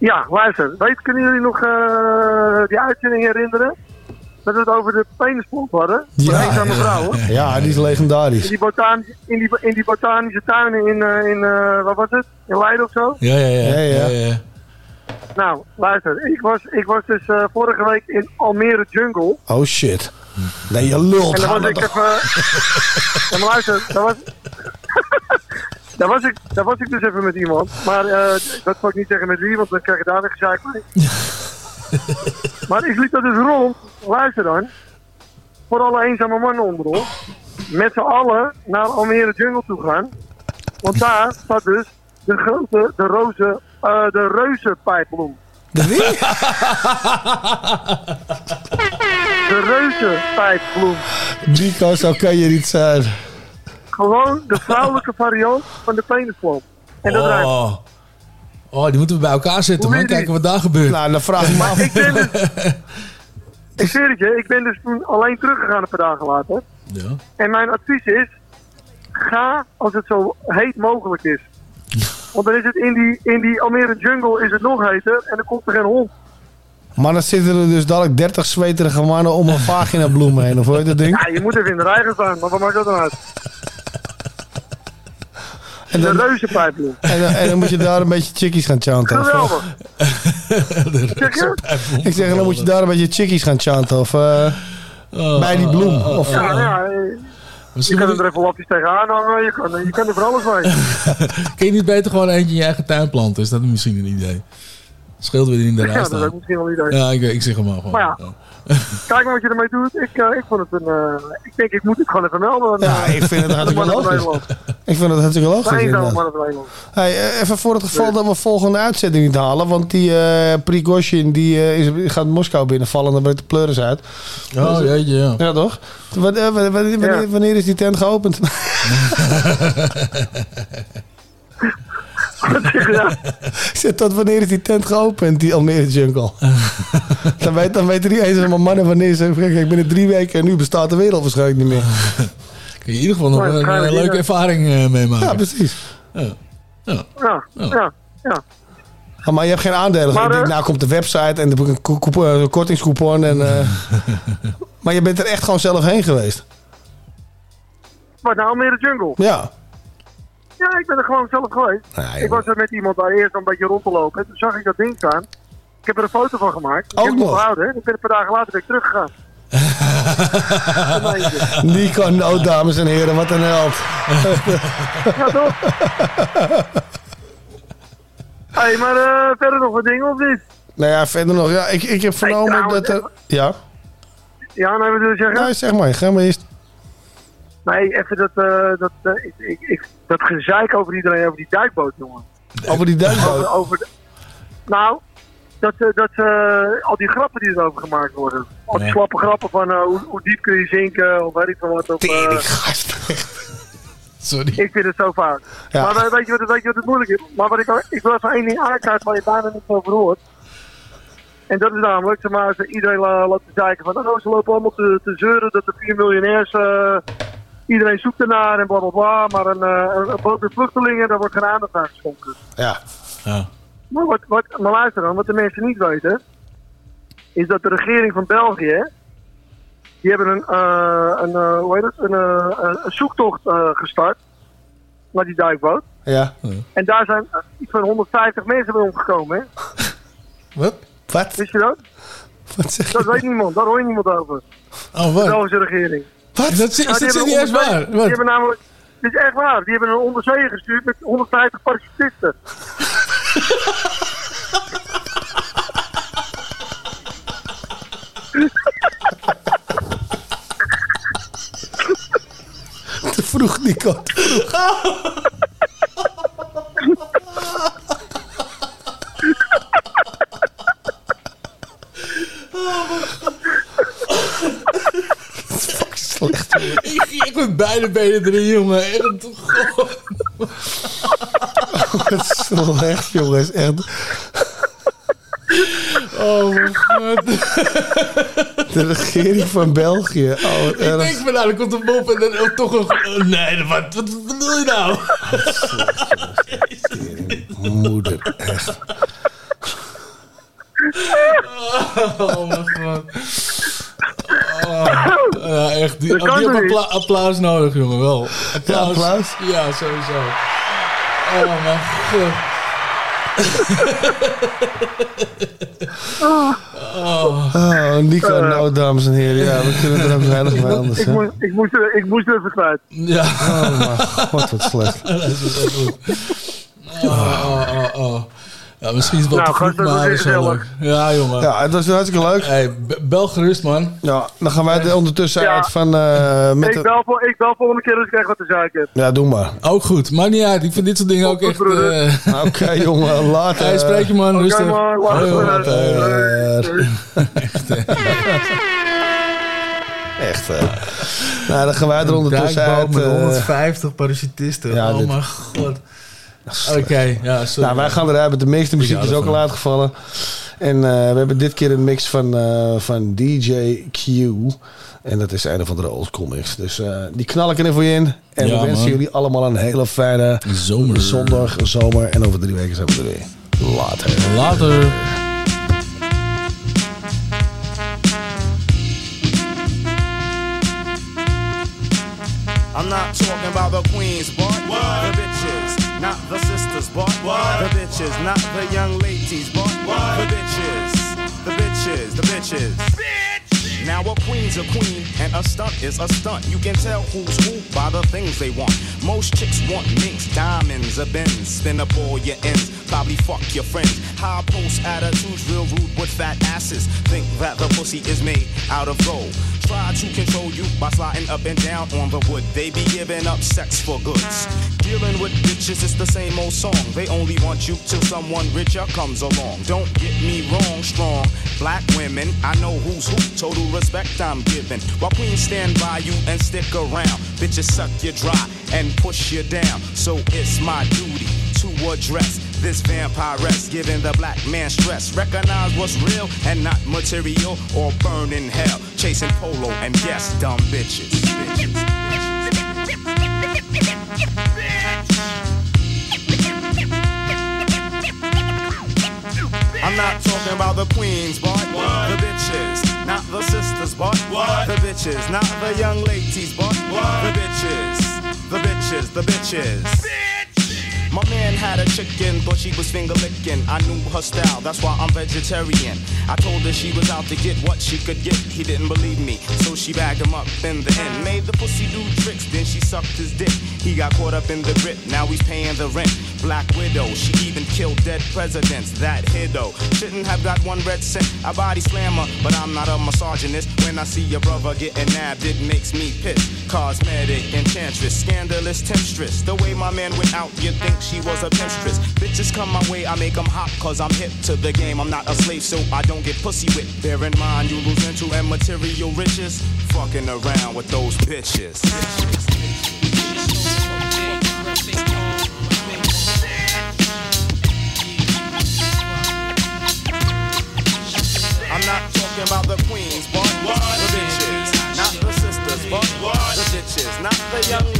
Ja, luister. Weet, kunnen jullie nog eh, die uitzending herinneren? Dat we het over de penisplot hadden? Van Ja, eenzame vrouwen. Ja, die is In legendarisch. die, botan in, die, in die botanische tuinen in, eh, in eh, wat was het? In Leiden of zo? ja, ja, ja. Ja, ja. ja, ja. Nou, luister. Ik was, ik was dus eh, vorige week in Almere Jungle. Oh shit. Nee, je lult. En dan was ik even... Ja, maar luister, daar was... daar, was ik, daar was ik dus even met iemand. Maar eh, dat zal ik niet zeggen met wie, want dan krijg je daar weer gezeik mee. maar ik liep dat dus rond. Luister dan. Voor alle eenzame mannen onder ons. Met z'n allen naar Almere Jungle toe gaan. Want daar staat dus de grote, de roze, eh, de reuzenpijpbloem. De wie? De reuzenpijpbloem. Nico, zo kan je niet zijn. Gewoon de vrouwelijke variant van de penisplant. En dat ruikt. Oh. oh, die moeten we bij elkaar zetten, man. Kijken wat daar gebeurt. Nou, dan vraag ik me af. Ik ben dus... ik zweer het je, ik ben dus toen alleen teruggegaan een paar dagen later. Ja. En mijn advies is, ga als het zo heet mogelijk is. Want dan is het in die, in die Almere jungle is het nog heter en dan komt er geen hond. Maar dan zitten er dus dadelijk 30 zweterige mannen om een vagina bloem heen. Of hoe heet dat ding? Ja, je moet even in de rij gaan staan, maar wat maakt dat dan uit? En De dan, reuzenpijpbloem. en, en dan moet je daar een beetje chickies gaan chanten. of, Geweldig. Zeg je? Ik zeg, dan moet je daar een beetje chickies gaan chanten. Of eh, bij die bloem. Of, Ja, ja. eh, Je kan er even lapjes tegenaan hangen, je kan, je kan er voor alles mee. Kun je niet beter gewoon eentje in je eigen tuin planten? Is dat misschien een idee? Scheelt weer in de Ja, rij dat is ook misschien wel een idee. Ja, ik, ik zeg hem maar gewoon. Maar ja, kijk maar wat je ermee doet. Ik, eh, ik vond het een. eh, ik denk, ik moet het gewoon even melden. Ja, ik vind het hartstikke logisch. Ik vind het hartstikke De logisch. van Nederland. Hey, eh, even voor het geval dat we volgende uitzending niet halen. Want die eh Prigozhin die, eh, is, gaat Moskou binnenvallen en dan breekt de pleuris uit. Oh, Dus, jeetje, ja. Ja, toch? Wanneer, wanneer, wanneer, Ja. wanneer is die tent geopend? Ik zeg, tot wanneer is die tent geopend, die Almere Jungle? dan, weet, dan weten die eens maar mannen wanneer ze... Kijk, ben er drie weken en nu bestaat de wereld waarschijnlijk niet meer. Kun je in ieder geval nog een, eh, leuke ervaring eh, meemaken. Ja, precies. Ja. Ja. Ja, ja, ja. Ah, maar je hebt geen aandelen. Maar, denk, eh, nou komt de website en dan heb ik een ko- ko- kortingscoupon. En, eh, maar je bent er echt gewoon zelf heen geweest. Wat nou, Almere Jungle? Ja. Ja, ik ben er gewoon zelf geweest. Ja, ik was er met iemand daar eerst een beetje rond te lopen. En toen zag ik dat ding staan. Ik heb er een foto van gemaakt. Ook ik heb nog? onthouden. hè. Ik ben een paar dagen later ik teruggegaan. Nico No, dames en heren, wat een held. ja, toch? Hey, maar eh, verder nog wat dingen of niet? nou ja, verder nog. Ja, ik, ik heb vernomen dat er... Ja? Ja, nou, wil je zeggen? Nee, zeg maar. Ga maar eerst. Nee, even dat, eh, dat, eh, ik, ik, ik, dat gezeik over iedereen, over die duikboot, jongen. Over die duikboot. Over, over de- nou, dat, ze- dat al die grappen die erover gemaakt worden. Al die Ja. slappe grappen van eh, hoe, hoe diep kun je zinken of weet ik veel wat. Eh, Sorry. Ik vind het zo vaak. Ja. Maar we- weet je, wat, weet je wat het moeilijk is? Maar wat ik, ik wil even één ding aankaarten waar je bijna niet over hoort. En dat is namelijk, zeg maar, iedereen la, laat zeiken van, oh, ze lopen allemaal te, te zeuren dat de vier miljonairs, eh, iedereen zoekt ernaar en bla bla bla. Maar een, eh, een, een boot met vluchtelingen, daar wordt geen aandacht aan geschonken. Ja. Ja. Maar, wat, wat, maar luister dan, wat de mensen niet weten, is dat de regering van België, die hebben een, eh, een, eh, hoe heet het, een, eh, een, een zoektocht eh, gestart naar die duikboot. Ja. En daar zijn iets van 150 mensen bij omgekomen, hè? Wat? Wat? Wist je dat? Wat zeg Dat weet niemand, daar hoor je niemand over. Oh, De Belgische regering. Wat? Is dat, is die hebben serieus een waar? onderzee- Die hebben namelijk, dit is echt waar, die hebben een onderzeeër gestuurd met 150 parachutisten. Te vroeg, Nico. Te vroeg. Slecht. ik, ik met beide benen erin, jongen. Echt, god. Wat slecht, jongens. Echt. Oh mijn god. De regering van België. Oh, Ik erg. denk van nou, dan komt een mop en dan oh, toch een... oh, nee, wat, wat bedoel je nou? Moeder, echt. Oh mijn god. Oh, ja, echt. Die, kan die niet? appla- applaus nodig, jongen. Wel. Applaus. Ja, applaus? Ja, sowieso. Oh mijn god. Oh. Oh, Nico, nou, dames en heren. Ja, we kunnen er ook weinig bij anders. Ik, hè? moest, ik, moest, er- ik moest er even kwijt. Ja. Oh, mijn god, wat slecht. Dat is wel goed. Oh, oh, oh, oh. Ja, misschien is het wel Nou, te vroeg, gast, dat maar dat is wel leuk. Ja, jongen. Ja, het was hartstikke leuk. Hey, bel gerust, man. Ja, dan gaan wij er ondertussen Ja. uit van... eh met Ik bel, ik bel volgende keer als ik echt wat te zeiken heb. Ja, doe maar. Ook goed. Maakt niet uit. Ik vind dit soort dingen ook echt... eh, Oké, jongen, later. Hey, spreek je man, Oké, rustig. man, Hoi, later. Echt, eh. Nou, dan gaan wij er ondertussen uit. met eh, 150 parachutisten. ja, oh dit- mijn god. Oké, ja, sorry. nou, wij gaan eruit met de meeste muziek is ook al uitgevallen. En eh, we hebben dit keer een mix van, eh, van DJ Q. En dat is een of andere oldschool mix. Dus eh, die knal ik er voor je in. En Ja, we wensen man. jullie allemaal een hele fijne Zomer. zondag, zomer. En over drie weken zijn we er weer. Later. Later. I'm not talking about the queens, but bitches, not the young ladies, but the bitches, the bitches, the bitches. Now a queen's a queen and a stunt is a stunt. You can tell who's who by the things they want. Most chicks want minks, diamonds, a Benz. Spin up all your ends, probably fuck your friends. High post attitudes, real rude with fat asses. Think that the pussy is made out of gold. Try to control you by sliding up and down on the wood. They be giving up sex for goods. Dealing with bitches, it's the same old song. They only want you till someone richer comes along. Don't get me wrong, strong black women. I know who's who, total respect I'm giving. While queens stand by you and stick around, bitches suck you dry and push you down. So it's my duty to address this vampiress, giving the black man stress. Recognize what's real and not material or burn in hell. Chasing polo and yes, dumb bitches. bitches. I'm not talking about the queens, but the bitches, not the sisters, but the bitches, not the young ladies, but the bitches, the bitches, the bitches. My man had a chicken, but she was finger licking. I knew her style, that's why I'm vegetarian. I told her she was out to get what she could get. He didn't believe me, so she bagged him up in the end. Made the pussy do tricks, then she sucked his dick. He got caught up in the grip, now he's paying the rent. Black widow, she even killed dead presidents. That hiddo shouldn't have got one red cent. I body slammer, but I'm not a misogynist. When I see your brother getting nabbed, it makes me pissed. Cosmetic, enchantress, scandalous temptress. The way my man went out, you think like she was a mistress. Bitches come my way, I make them hop cause I'm hip to the game. I'm not a slave, so I don't get pussy whipped. Bear in mind, you lose into and material riches. Fucking around with those bitches. I'm not talking about the queens, but the bitches. Not the sisters, but the bitches. Not the young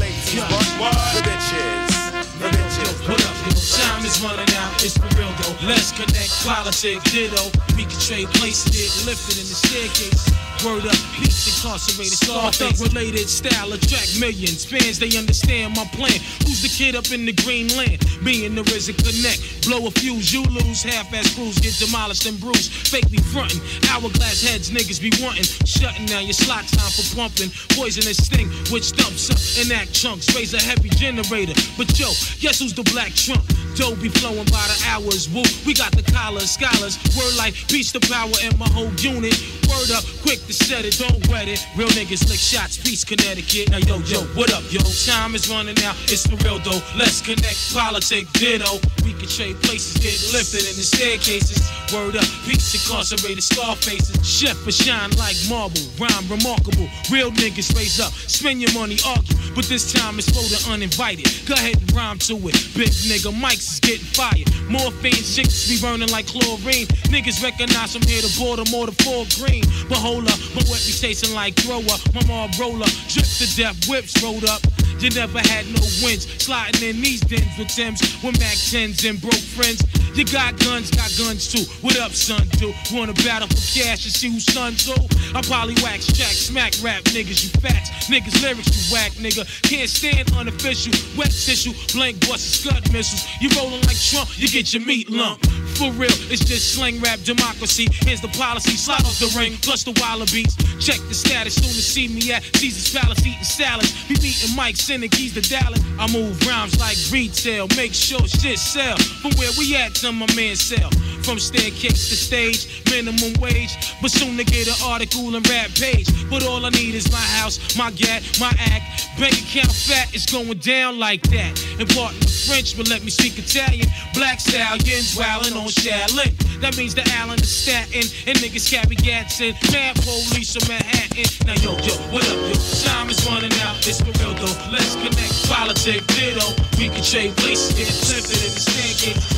Time is running out, it's for real though. Let's connect, politics, ditto. We can trade places, get lifted in the staircase. Word up, peace incarcerated, Scarface related style attract millions. Fans, they understand my plan. Who's the kid up in the green land? Me and the Risen connect. Blow a fuse, you lose. Half-ass crews get demolished and bruised. Fake be frontin'. Hourglass heads, niggas be wantin'. Shutting down your slot time for pumping. Poisonous sting, which dumps up and act chunks. Raise a heavy generator. But yo, guess who's the black trump? Dough be flowing by the hours. Woo, we got the collars, scholars. Word like peace to power in my whole unit. Word up, quick to it, don't wet it. Real niggas lick shots, peace, Connecticut. Now yo, yo, what up, yo? Time is running out, it's for real though. Let's connect, politics, ditto. We can trade places, get lifted in the staircases. Word up, peace, incarcerated, scar faces. Chef for shine like marble, rhyme remarkable. Real niggas raise up, spend your money, argue. But this time it's for the uninvited. Go ahead and rhyme to it. Big nigga, mics is getting fired. Morphine chicks be burning like chlorine. Niggas recognize from here to Baltimore to Fort Greene. But hold up, my reputation like thrower. My mom roller, drip to death, whips rolled up. You never had no wins. Sliding in these dens with Timbs, with Mac 10s and broke friends. You got guns, got guns too. What up, son? Do wanna battle for cash and see who's son too? I probably wax jack, smack rap niggas, you facts. Niggas lyrics, you whack nigga. Can't stand unofficial, wet tissue, blank busts, scud missiles. You rolling like Trump, you get your meat lump. For real, it's just slang rap democracy. Here's the policy, slide off the ring, plus the wallabies. Check the status, soon to see me at Caesar's Palace eating salads. Be meeting Mike, sending keys to Dallas. I move rhymes like retail, make sure shit sell. From where we at to my man sell. From staircase to stage, minimum wage. But soon to get an article and rap page. But all I need is my house, my gat, my act. Bank account fat, it's going down like that. Part French, but let me speak Italian. Black stallions wildin' on Shaolin. That means the Allen is statin. And niggas carry gats in. Mad police from Manhattan. Now yo, yo, what up, yo? Time is running out, it's for real though. Let's connect, politics, ditto. We can trade places, get lifted in the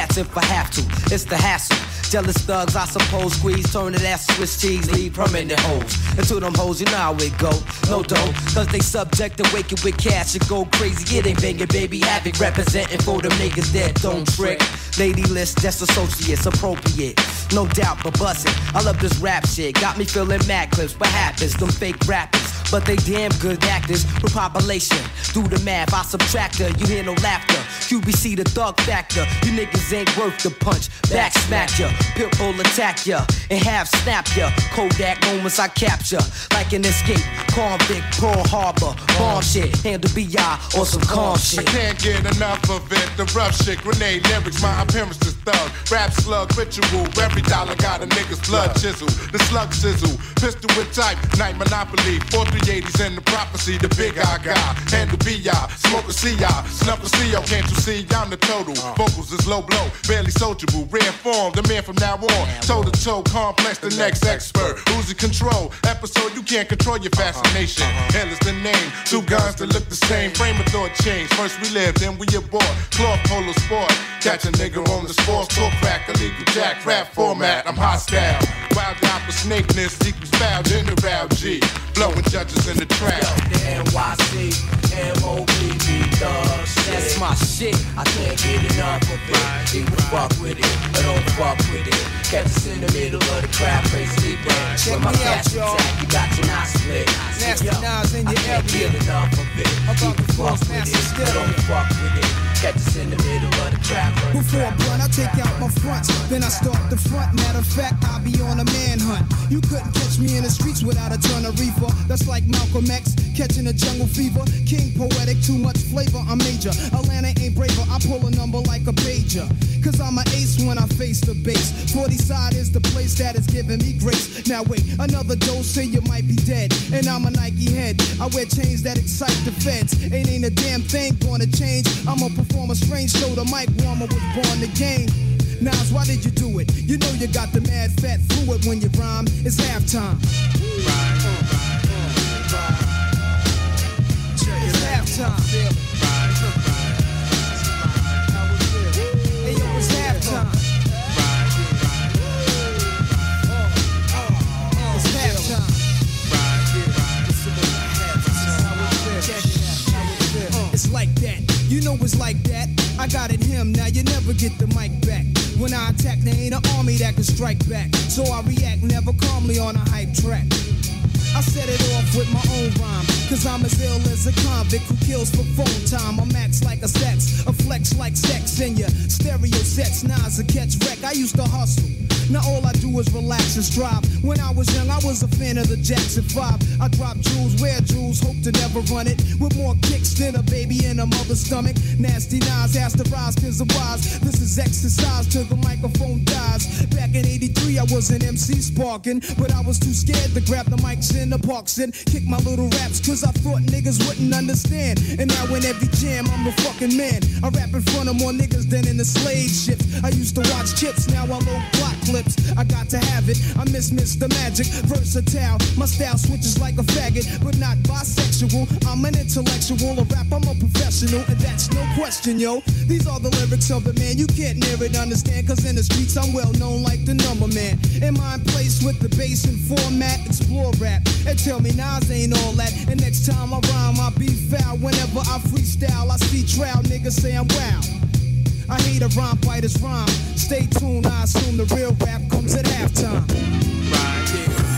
the gas if I have to. It's the hassle. Jealous thugs, I suppose, squeeze, turn it ass Swiss cheese, leave permanent holes. Into them hoes, you know how it go. No dough, cause they subject to waking with cash and go crazy. It ain't banging, baby, havoc representing for them niggas that don't trick. Lady list, that's associates, appropriate. No doubt, but bustin'. I love this rap shit. Got me feeling mad clips. What happens? Them fake rappers. But they damn good actors with population. Do the math, I subtract her. You hear no laughter. QBC the thug factor. You niggas ain't worth the punch. Back smack ya. Pitbull attack ya. And half snap ya. Kodak moments I capture. Like an escape. Convict, Pearl Harbor. Bomb shit. Handle BI or some calm I can't get enough of it. The rough shit, grenade lyrics, my appearance is thug. Rap slug, ritual. Every dollar got a nigga's blood chisel. The slug sizzle, pistol with type, night monopoly. 4380s and the prophecy, the big I got. Handle BI, smoke a CI, snuff a CO. Can't you see? I'm the total. Vocals is low blow, barely sociable. Rare form, the man from now on. Toe to toe, complex, the next expert. Who's in control? Episode, you can't control your fascination. Hell is the name. Two guns that look the same. Frame of thought change. First we live, then we abort. Cloth polo sport. Catch a nigga on the sports talk crack, illegal jack, rap format. I'm hostile. Wild out for snakeness foul in the row G. Blowing judges in the trap. The NYC, M-O-B-B thugs. That's my shit. I can't get enough of it. Either fuck with it or don't fuck with it. Catch us in the middle of the crowd, crazy sleeping. Check When my out, cash y'all. attack, you got your knot split. Nasty Yo, Nas in I can't area. get enough of it. Either fuck with it or don't fuck with it. Catch us in the middle of the crowd, Before I blunt, I take out my fronts, then I start the front. Matter of fact, I'll be on a manhunt. You couldn't catch me in the streets without a ton of reefer. That's like Malcolm X catching a jungle fever. King poetic, too much flavor. I'm major. Atlanta ain't braver. I pull a number like a pager. Cause I'm an ace when I face the base. 40 side is the place that is giving me grace. Now wait, another dose, say you might be dead. And I'm a Nike head. I wear chains that excite the feds. Ain't ain't a damn thing gonna change. I'ma perform a strange, show, the mic warmer was born the game. Nas, why did you do it? You know you got the mad fat fluid when you rhyme. It's halftime. It's it's halftime. It's halftime. It's like that. You know it's like that. I got it him, now you never get the mic back. When I attack, there ain't an army that can strike back. So I react never calmly on a hype track. I set it off with my own rhyme. Cause I'm as ill as a convict who kills for phone time. I'm max like a sex, a flex like sex in your stereo sets. Now as a catch wreck, I used to hustle. Now all I do is relax and strive. When I was young, I was a fan of the Jackson 5. I drop jewels, wear jewels, hope to never run it. With more kicks than a baby in a mother's stomach. Nasty Nas has to rise cause I'm wise. This is exercise till the microphone dies. Back in 83, I was an MC sparking. But I was too scared to grab the mics in the parks and kick my little raps cause I thought niggas wouldn't understand. And now in every jam, I'm the fucking man. I rap in front of more niggas than in the slave ships. I used to watch chips, now I load block clips. I got to have it. I miss Mr. Magic, versatile. My style switches like a faggot, but not bisexual. I'm an intellectual, a rap, I'm a professional, and that's no question, yo. These are the lyrics of the man. You can't near it, understand, cause in the streets I'm well known like the number man. In my place with the bass and format, explore rap. And tell me Nas ain't all that. And next time I rhyme, I'll be foul. Whenever I freestyle, I see trial niggas say I'm wow. I hate a rhyme fighter's rhyme. Stay tuned, I assume the real rap comes at halftime. It's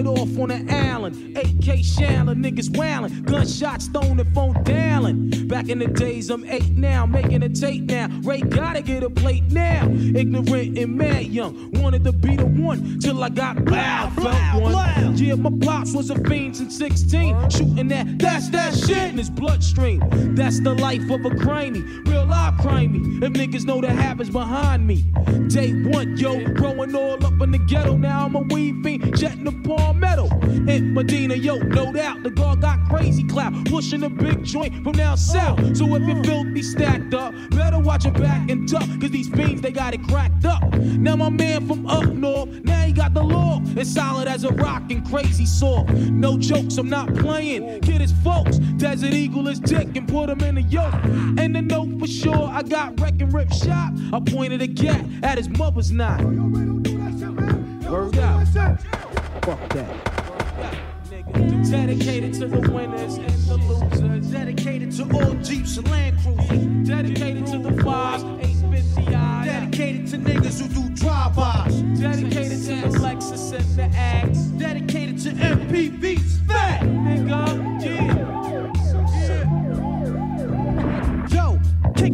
started off on an island, AK Shannon, niggas wailing, gunshots thrown and phone dialing. Back in the days, I'm eight now, making a tape now. Ray gotta get a plate now. Ignorant and mad young, wanted to be the one till I got loud, felt one. Yeah, my pops was a fiend since 16, shooting that, that's that shit in his bloodstream. That's the life of a crimey, real life crimey. If niggas know the habits behind me. Day one, yo, growing all up in the ghetto. Now I'm a weed fiend, jetting the palmetto. In Medina, yo, no doubt, the guard got crazy clout, pushing a big joint from down south. So if you're filthy stacked up, better watch your back and duck, cause these fiends, they got it cracked up. Now my man from up north, now he got the law. It's solid as a rock and crazy soft. No jokes, I'm not playing. Kid is folks, Desert Eagle is dick and put him in a yoke. And the note for sure, I got wreck and rip shot. I pointed a gat at his mother's knot. Word out. Fuck that. Dedicated to the winners and the losers. Dedicated to all Jeeps and Land Cruisers. Dedicated to the fives, 850i. Dedicated to niggas who do drive-bys. Dedicated to the Lexus and the Axe. Dedicated to MPVs. Fat. Nigga, yeah.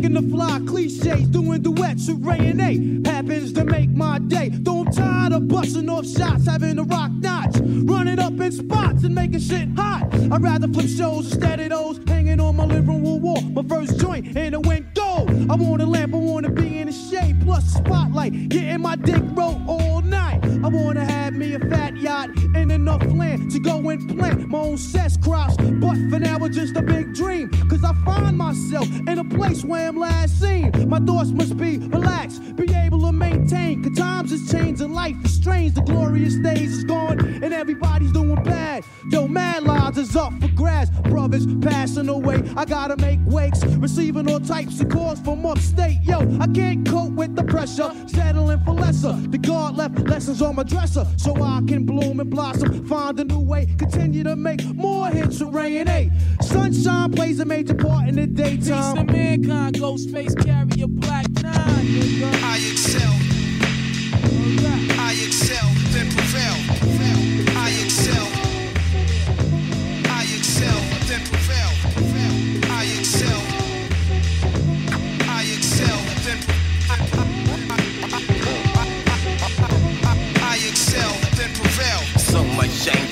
The fly cliches, doing duets with Ray and A. Happens to make my day. Though I'm tired of busting off shots, having to rock knots, running up in spots and making shit hot. I'd rather flip shows instead of those hanging on my living room wall. My first joint in went gold. I want a lamp, I want to be in the shade, plus spotlight, getting my dick rolled all night. I want to have me a fat yacht and enough land to go and plant my own cess crops. But for now, it's just a big dream. Cause I find myself in a place where I'm last seen. My thoughts must be relaxed, be able to maintain. Cause times is changing, life is strange. The glorious days is gone, and everybody's doing bad. Yo, mad lives is up for grabs. Brothers passing away, I gotta make wakes. Receiving all types of calls from upstate. Yo, I can't cope with the pressure, settling for lesser. The God left lessons on my dresser, so I can bloom and blossom. Find a new way, continue to make more hits with Ray and A. Sunshine plays a major part in the daytime. Peace to daytime. mankind, Ghostface carry a black nine, nigga. I excel. I excel, then prevail.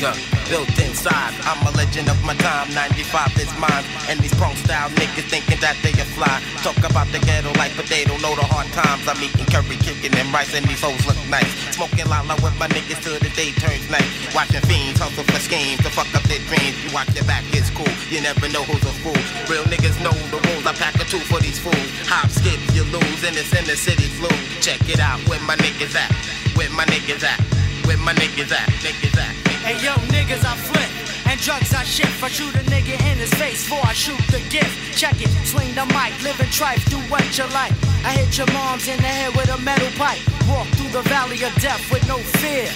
Anger built inside. I'm a legend of my time. 95 is mine. And these punk style niggas thinking that they are fly. Talk about the ghetto life, but they don't know the hard times. I'm eating curry chicken and rice, and these hoes look nice. Smoking lala with my niggas till the day turns night. Watching fiends hustle for schemes to fuck up their dreams. You watch your back, it's cool. You never know who's a fool. Real niggas know the rules. I pack a two for these fools. Hop, skip, you lose, and it's in the city flu. Check it out, where my niggas at? Where my niggas at? Where my niggas at? Niggas at? Hey yo, niggas, I flip. And drugs I shift. I shoot a nigga in his face before I shoot the gift. Check it, swing the mic, live and trife, do what you like. I hit your moms in the head with a metal pipe. Walk through the valley of death with no fear.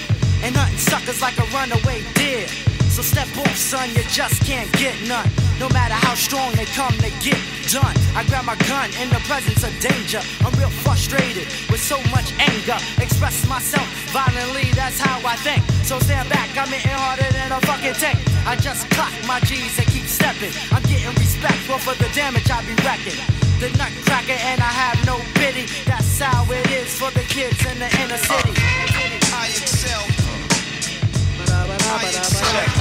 And hunting suckers like a runaway deer. So step off, son, you just can't get none. No matter how strong they come, they get done. I grab my gun in the presence of danger. I'm real frustrated with so much anger. Express myself violently, that's how I think. So stand back, I'm hitting harder than a fucking tank. I just clock my G's and keep stepping. I'm getting respectful for the damage I be wrecking. The nutcracker and I have no pity. That's how it is for the kids in the inner city. I excel. I accept.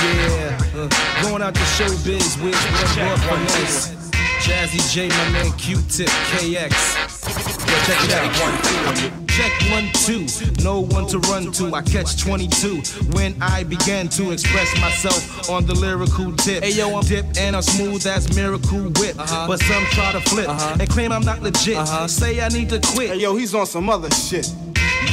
Yeah, uh, going out to showbiz with one more finesse. Jazzy J, my man Q-Tip KX. Yo, check it out. Check one, two. No one to run to. I catch 22 when I began to express myself on the lyrical tip. Hey, yo, I'm dip and I'm smooth as miracle whip. Uh-huh. But some try to flip uh-huh. and claim I'm not legit. Uh-huh. Say I need to quit. Hey, yo, he's on some other shit.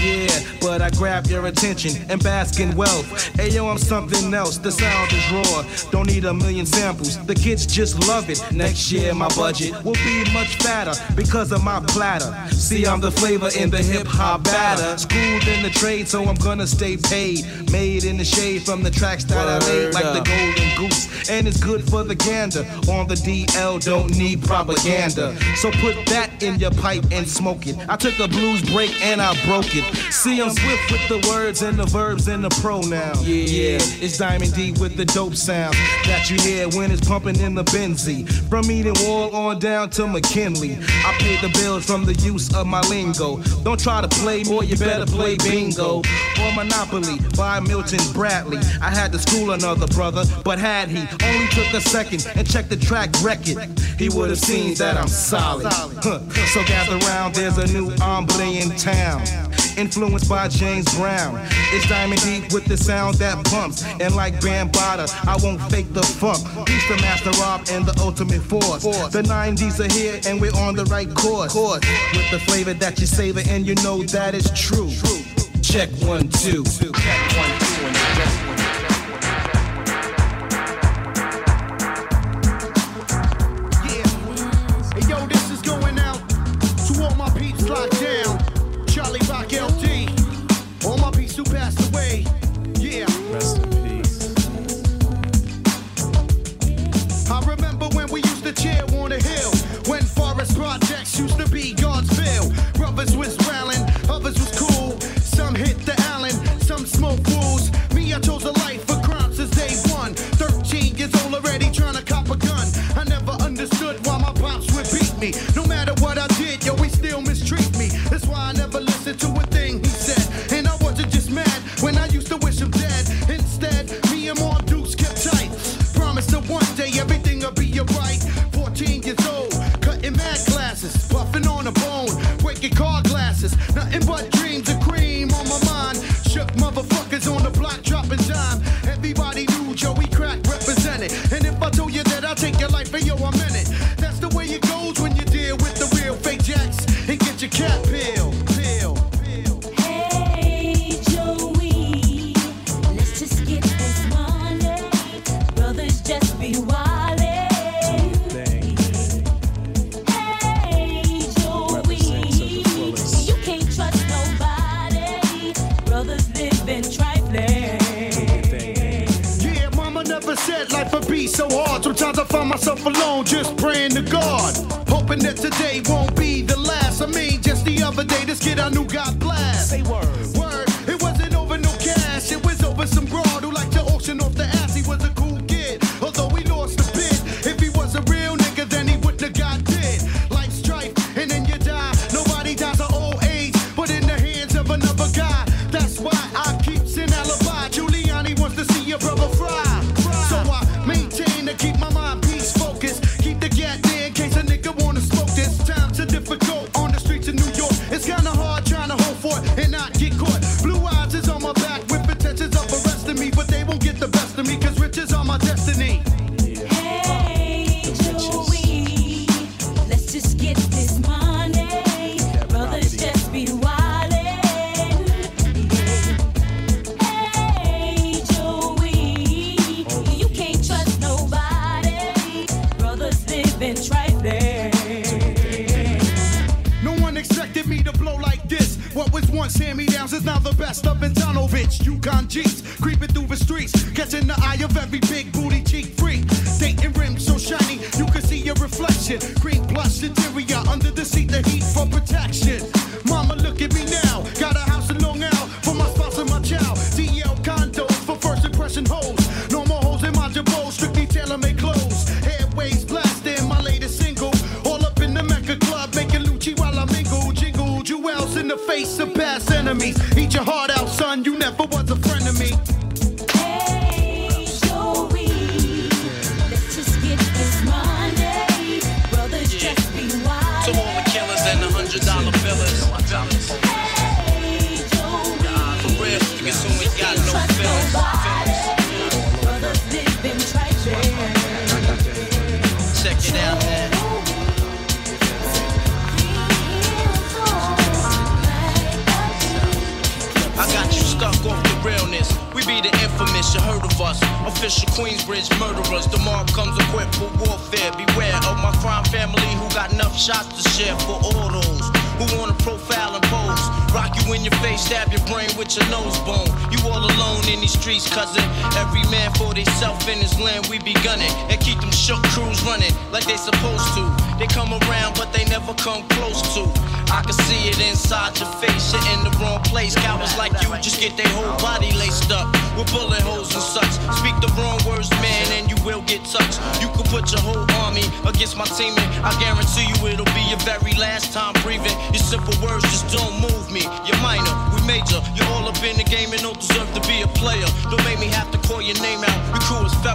Yeah, but I grab your attention and bask in wealth. Ayo, I'm something else. The sound is raw. Don't need a million samples. The kids just love it. Next year, my budget will be much fatter because of my platter. See, I'm the flavor in the hip hop batter. Schooled in the trade, so I'm gonna stay paid. Made in the shade from the tracks that I laid, like the golden goose. And it's good for the gander. On the DL, don't need propaganda. So put that in your pipe and smoke it. I took a blues break and I broke it. See, I'm swift with the words and the verbs and the pronouns. Yeah, it's Diamond D with the dope sound that you hear when it's pumping in the Benzie. From Edenwald on down to McKinley, I paid the bills from the use of my lingo. Don't try to play more, you better play bingo or Monopoly by Milton Bradley. I had to school another brother, but had he only took a second and checked the track record, he would have seen that I'm solid. Huh. So gather round, there's a new hombre in town influenced by James Brown. It's Diamond D with the sound that pumps, and like Bambaataa, I won't fake the funk. He's the master Rob and the ultimate force. The 90s are here, and we're on the right course. With the flavor that you savor, and you know that is true. Check one, two. Check one, two.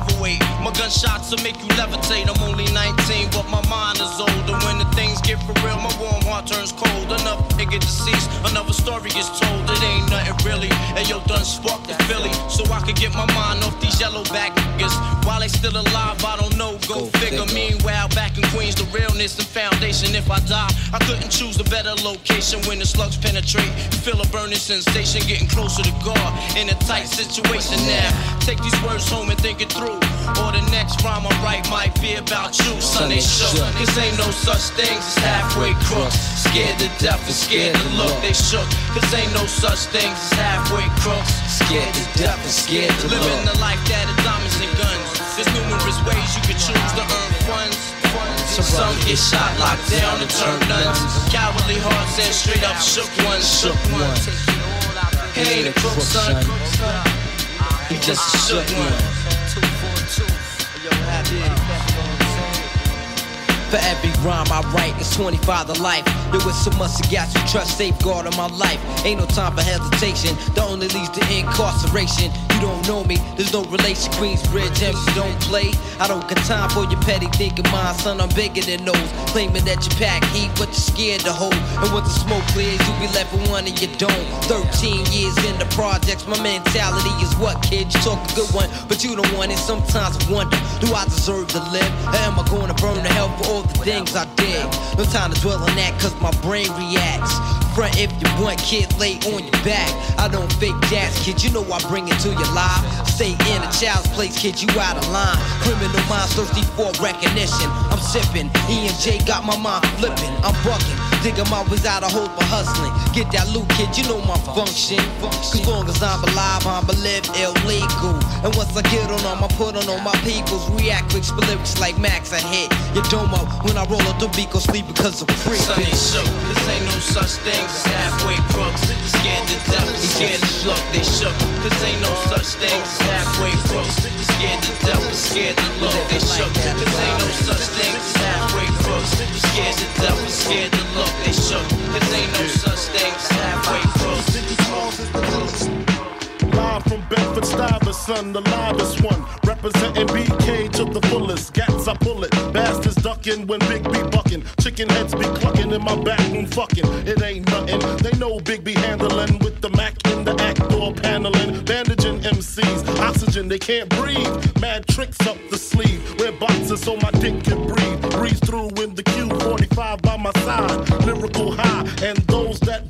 Crew is. My gunshots will make you levitate. I'm only 19, but my mind is older. When the things get for real, my warm heart turns cold. Another nigga deceased, another story gets told. It ain't nothing really. And yo, done sparked the Philly, so I could get my mind off these yellow back niggas. While they still alive, I don't know. Go, figure. Meanwhile, back in Queens, the realness and foundation. If I die, I couldn't choose a better location when the slugs penetrate. Feel a burning sensation, getting closer to God in a tight situation now. Take these words home and think it through. Or the next rhyme I write might be about you, son. They shook. Cause ain't no such things as halfway crooks. Scared to death and scared to look. They shook. Cause ain't no such things as halfway crooks. Scared to death and scared to look. Living the life that is diamonds and guns. There's numerous ways you can choose to earn funds. Some get shot, locked down, and turn nuns. Cowardly hearts and straight up shook ones. Shook ones. He ain't a crook, son. He just ah, a shook one. I did. For every rhyme I write, it's 25 to life. There was so much I got you trust safeguard in my life. Ain't no time for hesitation. The only leads to incarceration. You don't know me, there's no relation. Queensbridge, and you don't play. I don't got time for your petty thinking, mind, son. I'm bigger than those. Claiming that you pack heat, but you're scared to hold. And when the smoke clears, you be left with one and you don't. 13 years in the projects, my mentality is what, kid? You talk a good one, but you don't want it. Sometimes I wonder, do I deserve to live? Or am I going to burn to hell for all the things I did? No time to dwell on that, cause my brain reacts. Front if you want, kid, lay on your back. I don't fake jazz, kid, you know I bring it to your life. Stay in a child's place, kid, you out of line. Criminal minds thirsty for recognition. I'm sipping, E and J got my mind flipping. I'm bucking, digging my ways out of hope for hustling. Get that loot, kid, you know my function. Cause long as I'm alive, I'ma live illegal. And once I get on them, I put on all my peoples. React quick, spit lyrics like Max, I hit your domo. When I roll up the beat, go sleep because I'm free. Son, they shook. This ain't no such thing as halfway crooks. Scared to death, scared to look. They shook. This ain't no such thing as halfway crooks. Scared to death, scared to look. They shook. This ain't no such thing as halfway crooks. Scared to death, scared to look. They shook. This ain't no such thing as halfway crooks. Live from Bedford Stuyvesant, the loudest one. Representing BK to the fullest. Gats, I pull it. Bastards ducking when Big B bucking. Chicken heads be clucking in my back room fucking. It ain't nothing. They know Big B handling with the Mac in the act door paneling. Bandaging MCs. Oxygen, they can't breathe. Mad tricks up the sleeve. Wear boxes so my dick can breathe. Breeze through in the Q45 by my side. Lyrical high. And those that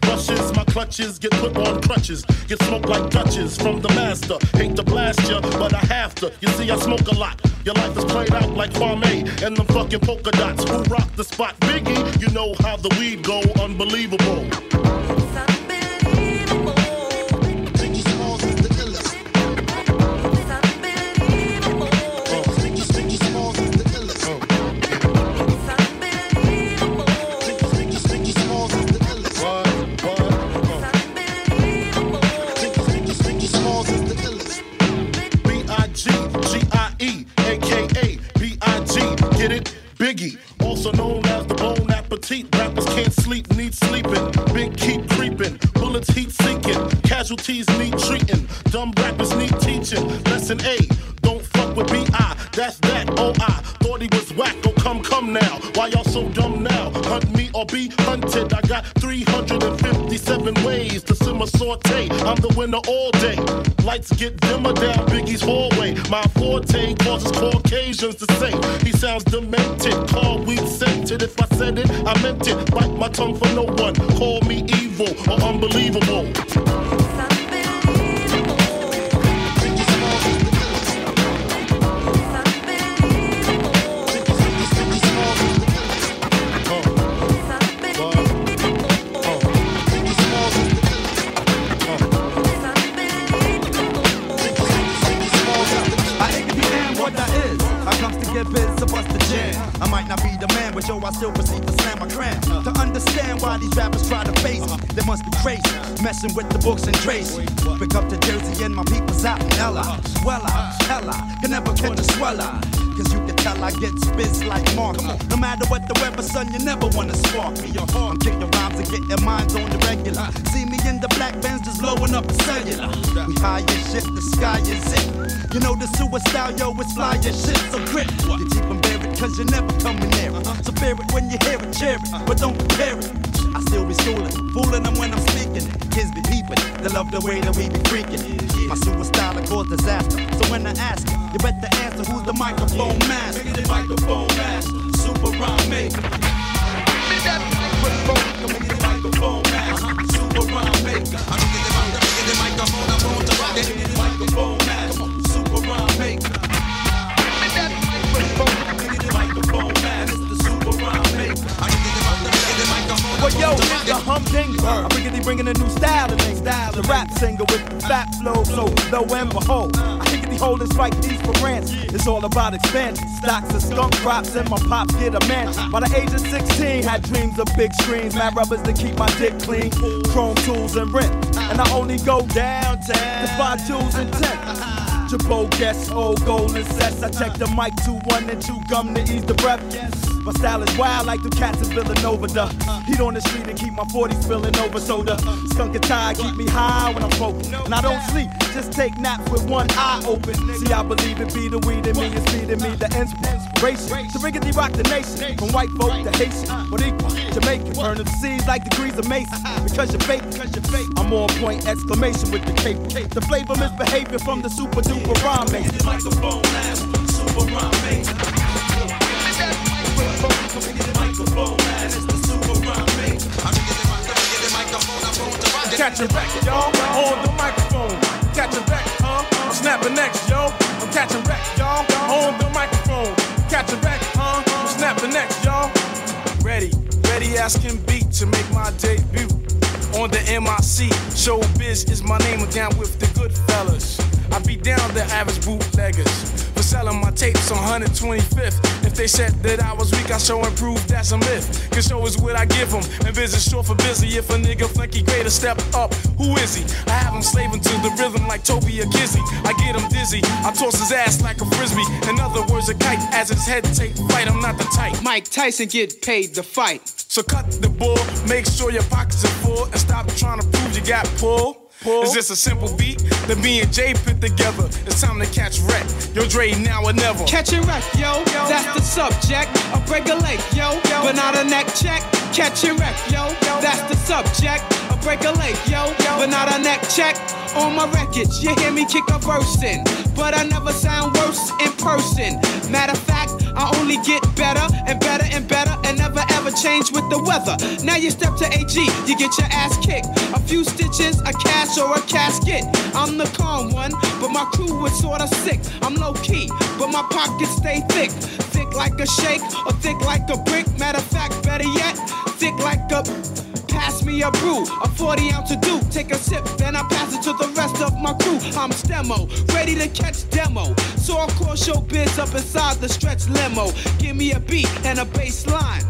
my clutches get put on crutches. Get smoked like Dutches from the master. Hate to blast ya, but I have to. You see, I smoke a lot. Your life is played out like Kwame and them fucking polka dots. Who rock the spot? Biggie, you know how the weed go. Unbelievable. Aka B-I-G, get it? Biggie, also known as the Bone Appetit. Rappers can't sleep, need sleeping. Big keep creeping, bullets heat seeking. Casualties need treating. Dumb rappers need teaching. Lesson A, don't fuck with B-I. That's that, oh I thought he was whack. Oh come, come now. Why y'all so dumb now? Hunt me or be hunted. I got 357 ways to simmer saute. I'm the winner all day. Lights get dimmer down Biggie's hallway. My forte causes Caucasians to say he sounds demented. Call weed scented. If I said it, I meant it. Bite my tongue for no one. Call me evil or unbelievable. These rappers try to face me. They must be crazy, messing with the books and Tracy. Pick up the Jersey and my people's out in Ella. Swella, hella, can never catch a sweller. Cause you can tell I get spits like Mark. No matter what the weather, son, you never wanna spark me. I'm kicking rhymes and get getting minds on the regular. See me in the black bands just blowing up the cellular. We high as shit, the sky is it. You know the suicide, yo, it's fly as shit, so grip. You keep them buried cause you never coming near it. So bear it when you hear it, cheer it, but don't compare it. Still be schooling, fooling them when I'm speaking. Kids be peeping, they love the way that we be freaking. My suicide will cause disaster. So when I ask you, you better answer who's the microphone master. The microphone master, super rhyme maker. Microphone master, super rhyme maker. I'm the microphone, I'm on to rock it. Microphone master, super rhyme maker. Microphone master, yo, nigga, humdinger. I'm bringing, bringing a new style of things. The rap singer with the fat flow, so lo and behold. I think the holding strike these for grants. It's all about expansion. Stocks of skunk crops and my pops get a mansion. By the age of 16, had dreams of big screens, mad rubbers to keep my dick clean, chrome tools and rims. And I only go downtown to buy jewels and tents. Jabot guess old golden sets. I check the mic, two one and two gum to ease the breath. My style is wild like the cats in Villanova. The heat on the street and keep my 40 spilling over. So the skunk and tie keep me high when I'm focused. And I don't sleep, just take naps with one eye open. See, I believe it be the weed in me, it's feeding me the inspiration. To riggedy rock the nation, from white folk to Haitian, equal Jamaican. Burn the seas like degrees of Mason. Because you're fake, I'm on point, exclamation with the cape. The flavor misbehavior from the super duper rhyme maker. Microphone master, super rhyme maker. Catch a wreck, yo, on the microphone. Catch a wreck, huh? I'm snapping next, yo. I'm catching wreck, y'all, on the microphone. Catch a wreck, huh? I'm snapping next, y'all. Ready, ready as can be to make my debut on the MIC. Showbiz is my name, I'm down with the good fellas. I be down the average bootleggers for selling my tapes on 125th. If they said that I was weak, I show and prove that's a myth. Cause show is what I give them, and visit short for busy. If a nigga he greater, step up. Who is he? I have him slaving to the rhythm like Toby or Gizzy. I get him dizzy, I toss his ass like a frisbee. In other words, a kite as his head take flight. I'm not the type. Mike Tyson get paid to fight. So cut the bull, make sure your pockets are full, and stop trying to prove you got pull. Is this a simple beat that me and Jay put together? It's time to catch wreck. Yo, Dre, now or never. Catch a wreck, yo, that's the subject. I break a leg, yo, yo. but not a neck check. Catch a wreck, yo, that's the subject. Break a leg, yo, but not a neck check. On my records, you hear me kick a verse in, but I never sound worse in person. Matter of fact, I only get better and better and better and never ever change with the weather. Now you step to AG, you get your ass kicked. A few stitches, a cash or a casket. I'm the calm one, but my crew is sorta sick. I'm low key, but my pockets stay thick. Thick like a shake or thick like a brick. Matter of fact, better yet, thick like a. Pass me a brew, a 40 ounce of do. Take a sip, then I pass it to the rest of my crew. I'm Stemo, ready to catch demo. So of course your biz up inside the stretch limo. Give me a beat and a bass line.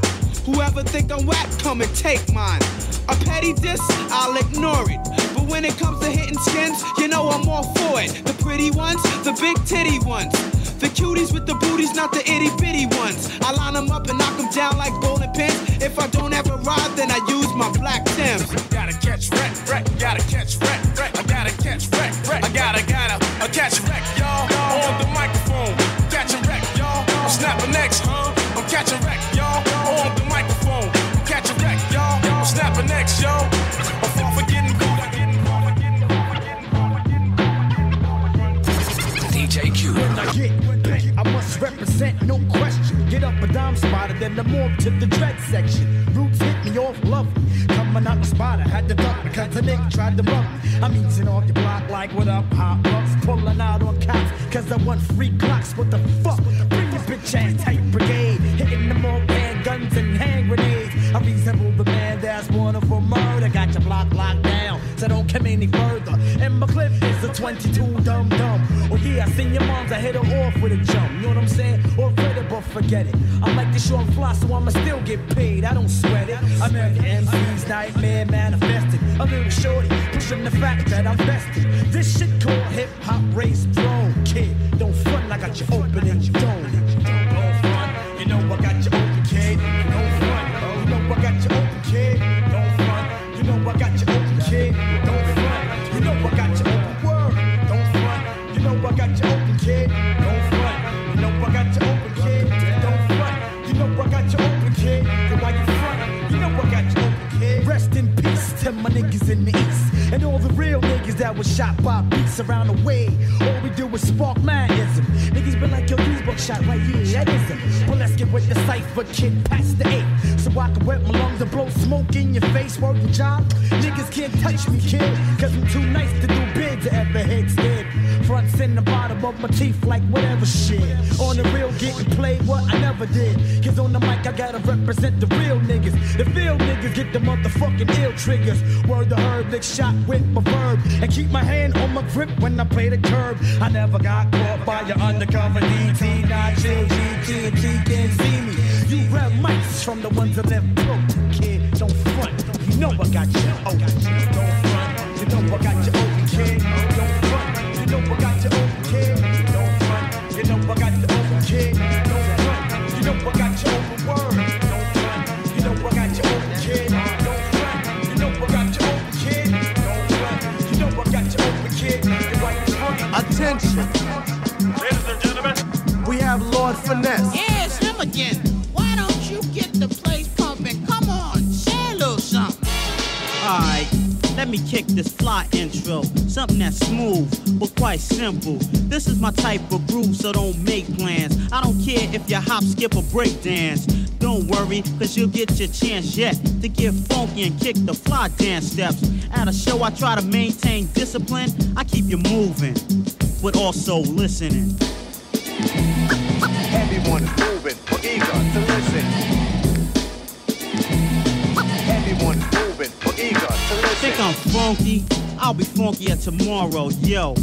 Whoever think I'm whack, come and take mine. A petty diss, I'll ignore it. When it comes to hitting skins, you know I'm all for it. The pretty ones, the big titty ones. The cuties with the booties, not the itty bitty ones. I line them up and knock them down like bowling pins. If I don't ever ride, then I use my black Timbs. Gotta catch wreck, wreck, gotta catch wreck, wreck. I gotta catch wreck, wreck. I gotta, gotta, I catch wreck, y'all. On the microphone, catch wreck, y'all. I'm snapping next, huh? I'm catching wreck, y'all. On the microphone, catch wreck, y'all. I'm snapping next, y'all. percent, no question. Get up a dime spotter, then I move to the dread section. Roots hit me off lovely. Coming out the spotter, had to duck because the nigga tried to bump me. I'm eating off your block like what up, hot bucks. Pulling out on cops, cause I want free clocks. What the fuck? Bring your bitch ass tight brigade. Hitting them all bad guns and hand grenades. I resemble the man that's wanted for murder. Got your block locked down, so don't come any further. And my clip is a 22 dum dum. Yeah, I seen your moms, I hit her off with a jump. You know what I'm saying? Or read it, but forget it. I like to show fly, so I'ma still get paid. I don't sweat it. American MC's nightmare manifested. A little shorty, pushing the fact that I'm vested. This shit called hip hop race throne. Kid, don't front like I got your opening dome. My niggas in the east. And all the real niggas that was shot by beats around the way. All we do is spark manism. Niggas been like, yo, these buckshot right here, that is him. Well, let's get with the cipher, kid, past the eight. So I can wet my lungs and blow smoke in your face, working job. Niggas can't touch me, kid, cause I'm too nice to do bids at the head scared. Fronts in the bottom of my teeth, like whatever shit. On the real, getting played what I never did. Cause on the mic, I gotta represent the real niggas. The field niggas get the motherfucking ill triggers. Word the herb, lick shot with my verb. And keep my hand on my grip when I play the curb. I never got caught by your undercover DT. Not chill, GT, and G can't see me. You grab mics from the ones that live broke, kid. Don't front, you know I got you. Oh, don't front, you know I got you Attention. Ladies and gentlemen. We have Lord Finesse. Yes, him again. Why don't you get the place pumping? Come on, say a little something. Alright, let me kick this fly intro. Something that's smooth, but quite simple. This is my type of groove, so don't make plans. I don't care if you hop, skip, or break dance. Don't worry, cause you'll get your chance yet to get funky and kick the fly dance steps. At a show, I try to maintain discipline. I keep you moving, but also listening. Everyone is moving, but eager to listen. Everyone is moving, but eager to listen. Think I'm funky? I'll be funkier tomorrow, yo.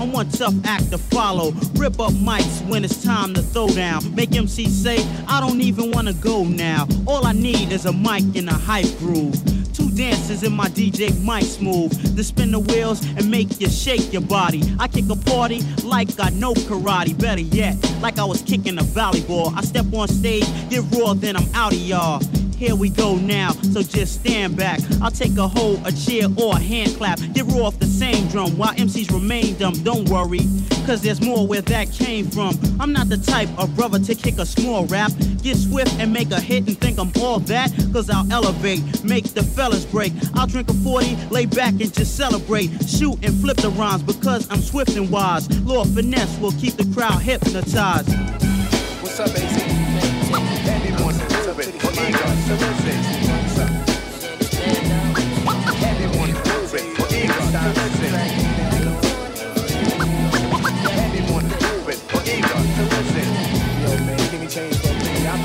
I'm one tough act to follow. Rip up mics when it's time to throw down. Make MC say, I don't even wanna go now. All I need is a mic and a hype groove. Dances in my DJ mic move to spin the wheels and make you shake your body. I kick a party like I know karate. Better yet, like I was kicking a volleyball. I step on stage, get raw, then I'm out of y'all. Here we go now, so just stand back. I'll take a hold, a cheer, or a hand clap. Get raw off the same drum while MCs remain dumb. Don't worry, cause there's more where that came from. I'm not the type of brother to kick a small rap. Get swift and make a hit and think I'm all that. Cause I'll elevate, make the fellas break. I'll drink a 40, lay back and just celebrate. Shoot and flip the rhymes because I'm swift and wise. Lord Finesse will keep the crowd hypnotized. What's up, AC? But eager to but eager to to listen. Yo, man, give me change for me. To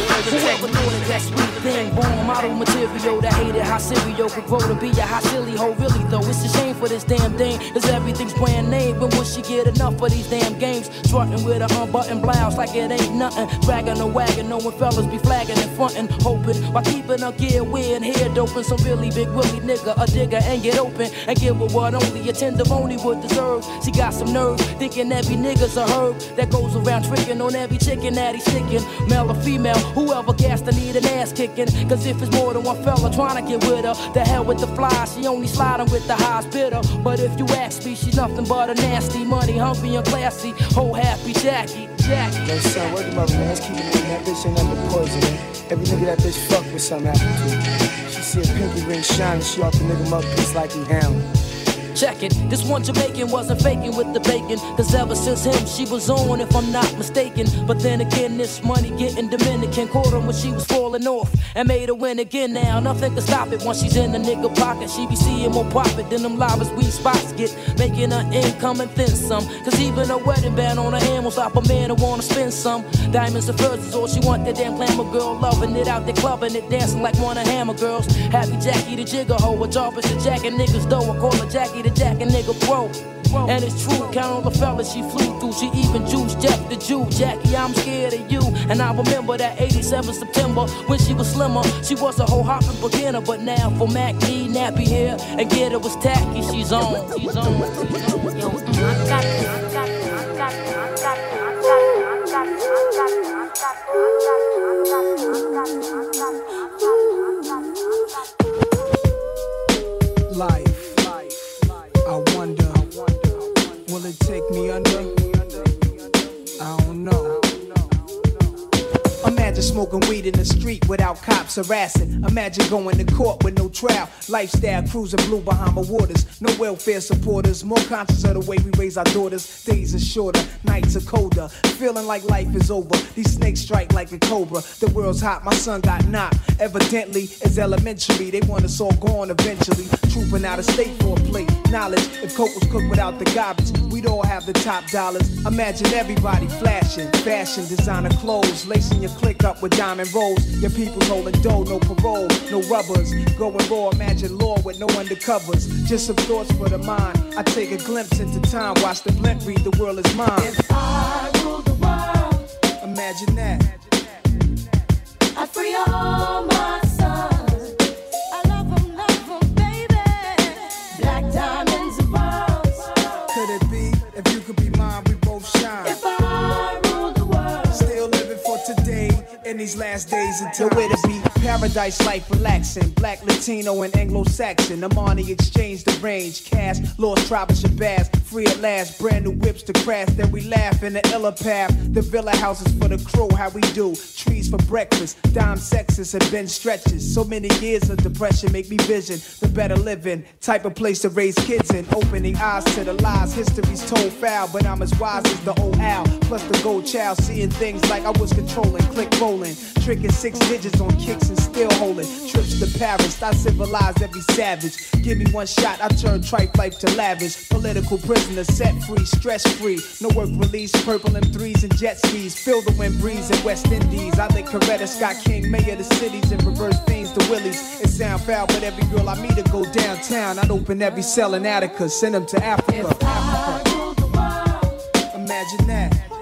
listen. Whoever know that that sweet thing, born model material that hated how cereal could grow to be a hot silly hoe. Really though, it's a shame for this damn thing, cause everything's brand name. When will she get enough of these damn games? Strutting with a unbuttoned blouse like it ain't nothing. Dragging a wagon, knowing fellas be flagging and fronting, hoping while keeping her gear weird hair doping. Some really big willy nigga, a digger, and get open and give her what only a tenderoni would deserve. She got some nerve, thinking every nigga's a herb that goes around tricking on every chicken that he's sticking. Male or female, whoever gas to need an ass Cause if it's more than one fella trying to get with her, the hell with the fly, she only sliding with the highest bidder. But if you ask me, she's nothing but a nasty, money hungry and classy, whole happy Jackie. Jackie. Yo, son, them up, man. Let's keep moving. That bitch ain't nothing poison. Every nigga that bitch fuck with something happen to. She see a pinky ring shining, she off the nigga mug piece like he hound. Check it. This one Jamaican wasn't faking with the bacon. Cause ever since him, she was on, if I'm not mistaken. But then again, this money getting Dominican. Caught her when she was falling off and made her win again now. Nothing can stop it once she's in the nigga pocket. She be seeing more profit than them livest we spots get. Making her income and then some. Cause even a wedding band on her hand will stop a man who wanna spend some. Diamonds and furs is all she want. That damn glamour girl loving it out there clubbing it, dancing like one of hammer girls. Happy Jackie the jigger hoe, a job is the jacking niggas though. I call her Jackie to jack a nigga broke. And it's true, count on the fellas she flew through. She even juiced Jeff the Jew. Jackie, I'm scared of you. And I remember that 87 September when she was slimmer. She was a whole hopping beginner. But now for Mac D, nappy hair, and get it was tacky. She's on. She's on. I Imagine smoking weed in the street without cops harassing. Imagine going to court with no trial. Lifestyle cruising blue Bahama waters. No welfare supporters. More conscious of the way we raise our daughters. Days are shorter, nights are colder. Feeling like life is over. These snakes strike like a cobra. The world's hot, my son got knocked. Evidently, it's elementary. They want us all gone eventually. Trooping out of state for a plate. Knowledge, if Coke was cooked without the garbage, we'd all have the top dollars. Imagine everybody flashing. Fashion, designer clothes. Lacing your click up with diamond rolls. Your people's holding dough, no parole, no rubbers. Going raw, imagine law with no undercovers. Just some thoughts for the mind. I take a glimpse into time, watch the blimp read, the world is mine. If I rule the world, imagine that. I free all my in these last days until where to be. Paradise life relaxing. Black, Latino, and Anglo Saxon. Armani exchange the range. Cash, lost tribe of Shabazz. Free at last. Brand new whips to crash. Then we laugh in the illa path. The villa houses for the crew. How we do. Trees for breakfast. Dime sexes and Ben stretches. So many years of depression make me vision the better living. Type of place to raise kids in. Opening eyes to the lies. History's told foul. But I'm as wise as the old owl. Plus the gold child. Seeing things like I was controlling. Click rolling. Tricking six digits on kicks and still holding. Trips to Paris. I civilized every savage. Give me one shot. I turn tripe life to lavish. Political prisoner set free. Stress free. No work release. Purple M3s and jet skis. Feel the wind breeze in West Indies. I lick Coretta Scott King. Mayor of the cities and reverse things to Willies. It sound foul, but every girl I meet to go downtown. I'd open every cell in Attica. Send them to Africa. Africa. Imagine that.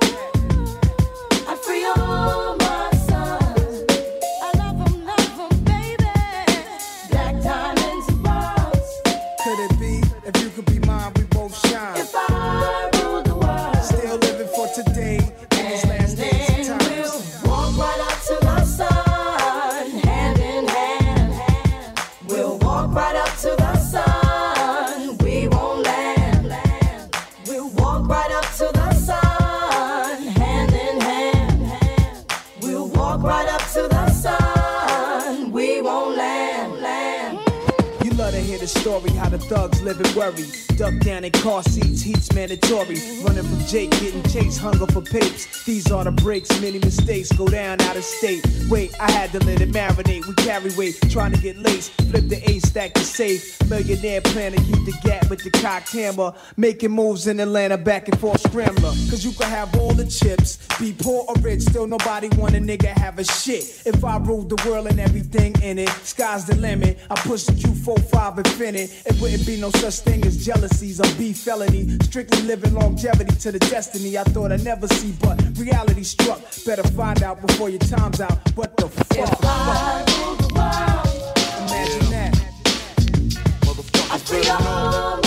The story how the thugs live in worry. Duck down in car seats, heat's mandatory. Running from Jake, getting chased, hunger for papes. These are the breaks, many mistakes go down out of state. Wait, I had to let it marinate. We carry weight, trying to get laced. Flip the A stack to safe. Millionaire plan to keep the gap with the cocked hammer. Making moves in Atlanta, back and forth scrambler. Cause you can have all the chips, be poor or rich, still nobody want a nigga have a shit. If I ruled the world and everything in it, sky's the limit. I push the Q45 Infiniti. It wouldn't be no such thing as jealousies or beef felony. Strictly living longevity to the destiny I thought I'd never see, but reality struck. Better find out before your time's out. What the fuck? Imagine that. I free all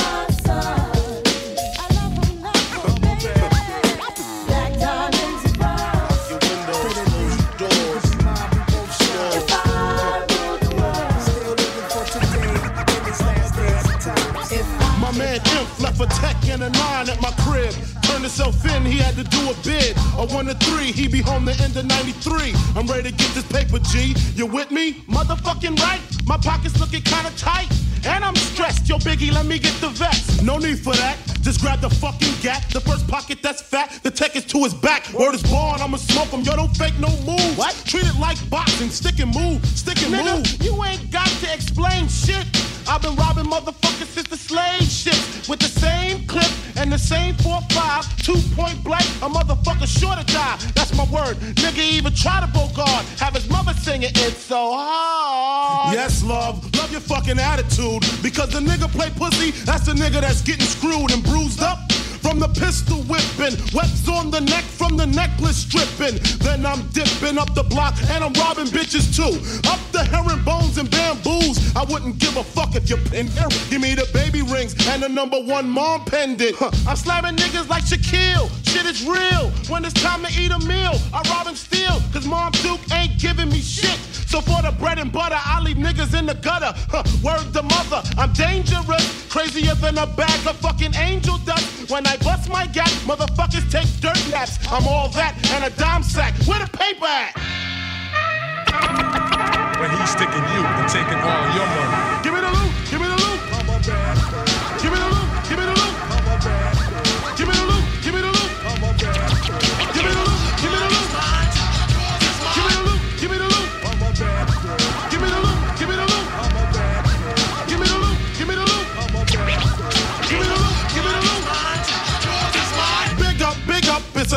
nine at my crib. Turned himself in, he had to do a bid. A one to three, he be home the end of 93. I'm ready to get this paper, G. You with me? Motherfucking right. My pockets looking kinda tight. And I'm stressed. Yo, Biggie, let me get the vest. No need for that. Just grab the fucking gap. The first pocket that's fat. The tech is to his back. Word is born, I'ma smoke him. Yo, don't fake no moves. What? Treat it like boxing. Stick and move. Stick and Nigga, move. You ain't got to explain shit. I've been robbing motherfuckers since the slave ship with the same clip And the same 4-5, two point blank, a motherfucker sure to die. That's my word. Nigga even try to bogart. Have his mother singing It's So Hard. Yes, love, love your fucking attitude. Because the nigga play pussy, that's the nigga that's getting screwed and bruised up. From the pistol whipping, webs on the neck from the necklace stripping. Then I'm dipping up the block and I'm robbing bitches too. Up the herringbones and bamboos. I wouldn't give a fuck if you pin here. Give me the baby rings and the number one mom pendant. Huh. I'm slamming niggas like Shaquille. Shit is real. When it's time to eat a meal, I rob and steal. Cause Mom Duke ain't giving me shit. So for the bread and butter, I leave niggas in the gutter. Huh. Word the mother, I'm dangerous. Crazier than a bag of fucking angel dust. When I bust my gap, motherfuckers take dirt naps. I'm all that and a dime sack. Where the paper at? But he's sticking you and taking all your money. Give me the loot, give me the loot.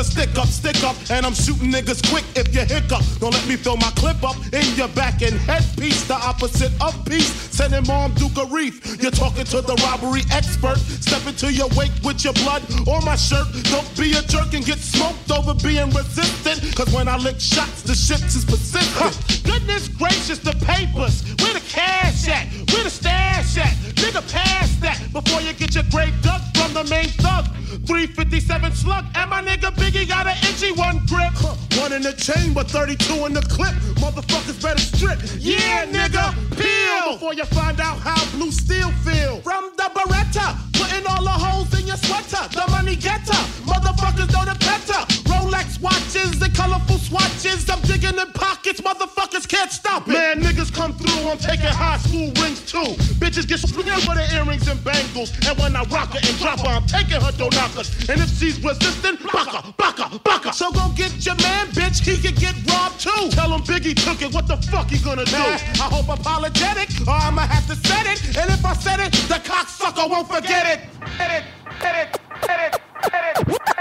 A stick up, stick up, and I'm shooting niggas quick if you hiccup. Don't let me fill my clip up in your back and headpiece, the opposite of peace. Sending mom Duke a reef. You're talking to the robbery expert. Step into your wake with your blood or my shirt. Don't be a jerk and get smoked over being resistant. Cause when I lick shots, the shit is persistent. Goodness gracious, the papers. Where the cash at? Where the stash at? Nigga, pass that before you get your grave dug from the main thug. 357 slug, and my nigga Biggie got an itchy one grip. One in the chamber, 32 in the clip. Motherfuckers better strip. Yeah, nigga, peel Before you find out how blue steel feel. from the Beretta, putting all the holes in your sweater. The money getter, motherfuckers know the better. Rolex watches and colorful swatches. I'm digging in pockets, motherfuckers can't stop it. Man, niggas come through, I'm taking high school rings too. Bitches get split for the earrings and bangles. And when I rock her and drop her, I'm taking her door knockers. And if she's resistant, baka, baka, baka. So go get your man, bitch. He could get robbed too. Tell him Biggie took it, what the fuck he gonna do? I hope apologetic, or I'ma have to set it. And if I said it, the cocksucker won't forget it. Get it, get it, get it, get it,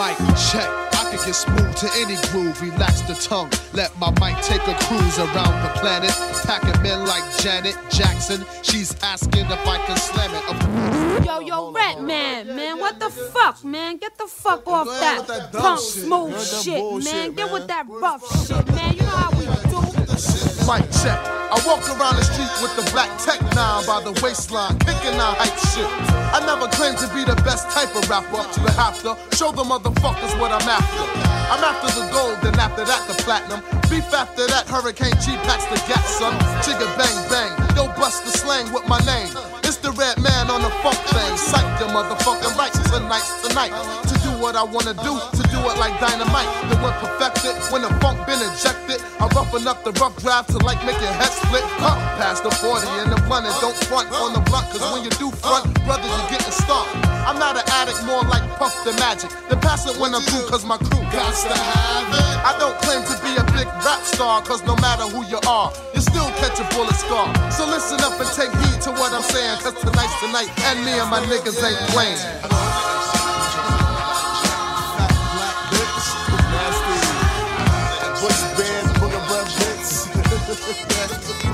Mic check. I could get smooth to any groove. Relax the tongue. Let my mic take a cruise around the planet. Packing men like Janet Jackson. She's asking if I can slam it. Yo, yo, Rat Man, man, what the fuck, man? Get the fuck off that, with that punk shit. smooth Go that shit, man. Get with that rough shit, man. You know how we do. Mic check. I walk around the street with the black tech nine by the waistline, kicking out hype shit. I never claimed to be the best type of rapper, but have to show the motherfuckers what I'm after. I'm after the gold, then after that the platinum. Beef after that, Hurricane G packs the gas, son. Chigga bang bang, yo bust the slang with my name. It's the Redman on the funk thing. Psych the motherfucking right tonight's tonight. What I wanna do, to do it like dynamite. Then when perfected, when the funk been injected, I roughen up the rough draft to like make your head split. Huh, past the 40 and the blunt don't front on the blunt, cause when you do front, brother, you getting stomped. I'm not an addict, more like Puff the Magic. The pass it when I'm through, cause my crew got to have it. I don't claim to be a big rap star, cause no matter who you are, you still catch a bullet scar. So listen up and take heed to what I'm saying, cause tonight's tonight, and me and my niggas ain't playing.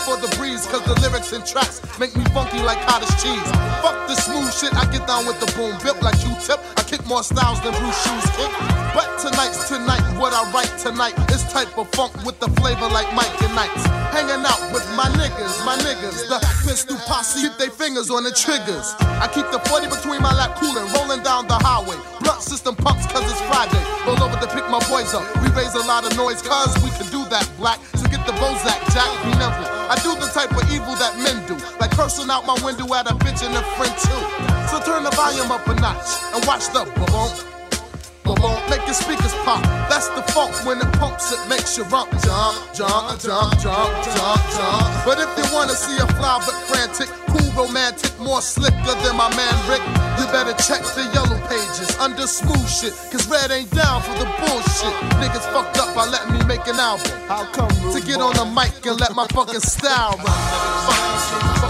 for the breeze, cause the lyrics and tracks make me funky like cottage cheese. Fuck the smooth shit, I get down with the boom, built like Q-tip. I kick more styles than Bruce Shoes kick. But tonight's tonight, what I write tonight is type of funk with the flavor like Mike and Knights. Hanging out with my niggas, my niggas, the pistol posse, keep their fingers on the triggers. I keep the 40 between my lap cooling, rolling down the highway. Blunt system pumps cause it's Friday. Roll over to pick my boys up. We raise a lot of noise cause we can do that black. So get the Bozak, Jack, be nimble. I do the type of evil that men do, like cursing out my window at a bitch and a friend too. So turn the volume up a notch and watch the boom. Boom, make your speakers pop. That's the funk when it pumps, it makes you rump, jump, jump, jump, jump, jump, jump. But if you wanna see a fly but frantic, cool romantic, more slicker than my man Rick. You better check the yellow pages under smooth shit, cause red ain't down for the bullshit. Niggas fucked up by letting me make an album. How come? To get on the mic and let my fucking style run.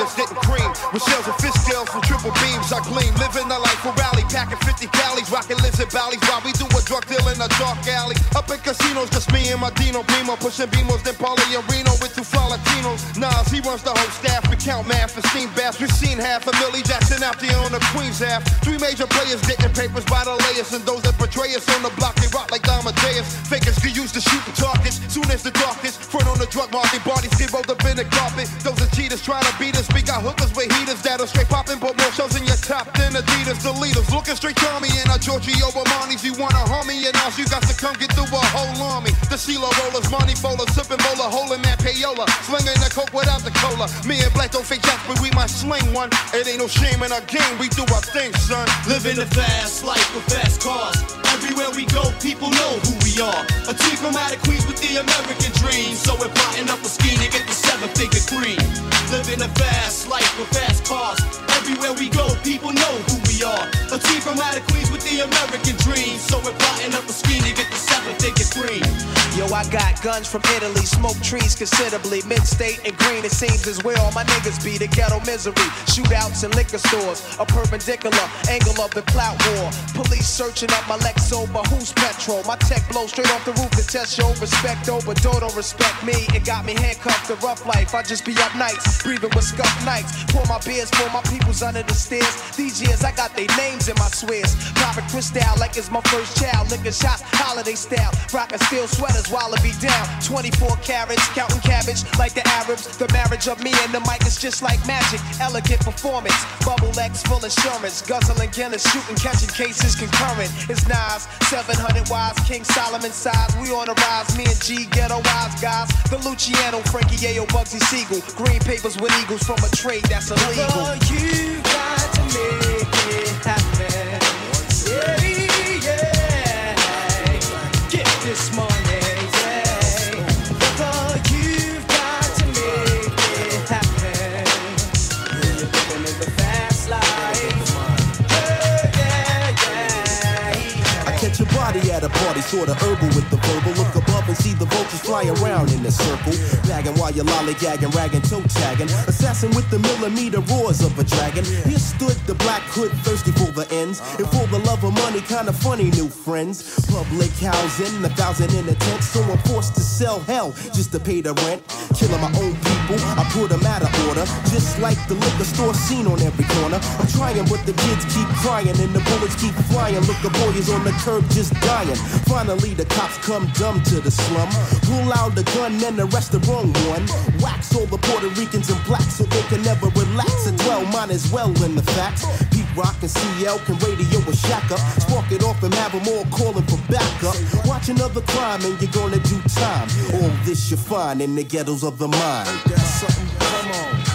Of peanuts cream. With shells and fish scales from triple beams, I gleam. Living a life for rally, packing 50 calories, rocking lizard Ballys while we do a drug deal in a dark alley. Up in casinos, just me and my Dino Primo, pushing Beamos, then Paulie and Reno with two Latinos. Nas, he runs the whole staff. We count math and steam baths. We've seen half a Millie Jackson out there on the Queen's half. Three major players getting papers by the layers, and those that betray us on the block, they rock like Amadeus. Fakers get used to shooting targets. Soon as the darkest, front on the drug market, bodies get rolled up in the carpet. Those are cheaters trying to beat us. We got hookers with heaters that'll straight popping, but more shows in your top than Adidas. The leaders looking straight to me and our Giorgio Armani's. You wanna harm me and us, you got to come get through a whole army. The CeeLo rollers, money folders, sipping bowler, holding that payola. Slinging the coke without the cola. Me and Black don't fake jacks, but we might sling one. It ain't no shame in our game, we do our thing, son. Living the fast life with fast cars. Everywhere we go, people know who we are. A team from out of Queens with the American dream. So we're plotting up a scheme to get the seven figure green. Living a fast life with fast cars. Everywhere we go, people know who we are. A team from out of Queens with the American dream. So we're plotting up a scheme to get the seven figure green. Yo, I got guns from Italy, smoke trees considerably. Mid-state and green, it seems is where all my niggas be. The ghetto misery, shootouts in liquor stores, a perpendicular angle of the clout war. Police searching up my Lexo, but who's petrol? My tech blow straight off the roof to test your respect, oh, but don't respect me. It got me handcuffed to rough life. I just be up nights, breathing with scuff nights. Pour my beers for my peoples under the stairs. These years I got names in my swears. Popping crystal like it's my first child. Liquor shots, holiday style. Rockin' steel sweaters while it be down. 24 carats, counting cabbage like the Arabs. The marriage of me and the mic is just like magic. Elegant performance, bubble X full insurance. Guzzling Guinness, shooting, catching cases concurrent. It's Nas, 700 wise, King Solomon size. We on the rise, me and G, ghetto wise guys. The Luciano, Frankie Yayo, Bugsy Siegel. Green papers with eagles from a trade that's illegal. Oh, you got to make at a party, sorta herbal with the verbal. Look and see the vultures fly around in a circle. Bagging while you're lollygagging, ragging, toe tagging. Assassin with the millimeter roars of a dragon. Here stood the black hood, thirsty for the ends. And for the love of money, kinda funny, new friends. Public housing, a thousand in a tent. So I'm forced to sell hell just to pay the rent. Killing my own people, I put them out of order. Just like the liquor store scene on every corner. I'm trying, but the kids keep crying and the bullets keep flying. Look, the boy is on the curb just dying. Finally, the cops come dumb to the slum. Pull out the gun and arrest the wrong one. Wax all the Puerto Ricans and blacks so they can never relax and dwell. Mine as well in the facts. Pete Rock and CL can radio a shack up. Spark it off and have them all calling for backup. Watch another crime and you're gonna do time. All this you find in the ghettos of the mind. That's something, Come on.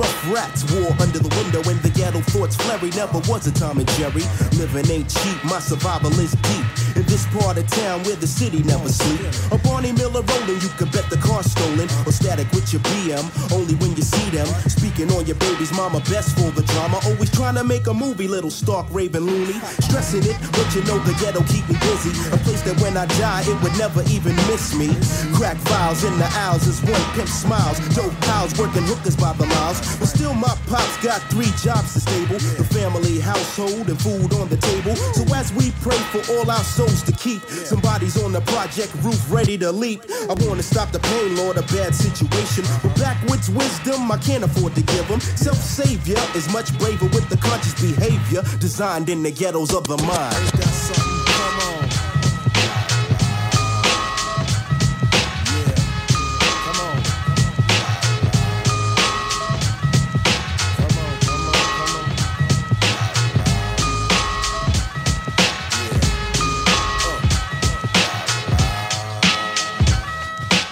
Rough rats war under the window and the ghetto thoughts flurry. Never was a Tom and Jerry. Living ain't cheap, my survival is deep. This part of town where the city never sleep. A Barney Miller rolling, you can bet the car stolen. Or static with your BM, only when you see them. Speaking on your baby's mama, best for the drama. Always trying to make a movie, little Stark, Raven, Looney. Stressing it, but you know the ghetto keep me busy. A place that when I die, it would never even miss me. Crack files in the aisles as one pimp smiles. Dope pals working hookers by the miles. But still, my pops got three jobs to stable. The family, household, and food on the table. So as we pray for all our souls to keep. Somebody's on the project roof ready to leap. I wanna stop the pain, Lord, a bad situation. But backwoods wisdom, I can't afford to give them. Self savior is much braver with the conscious behavior designed in the ghettos of the mind.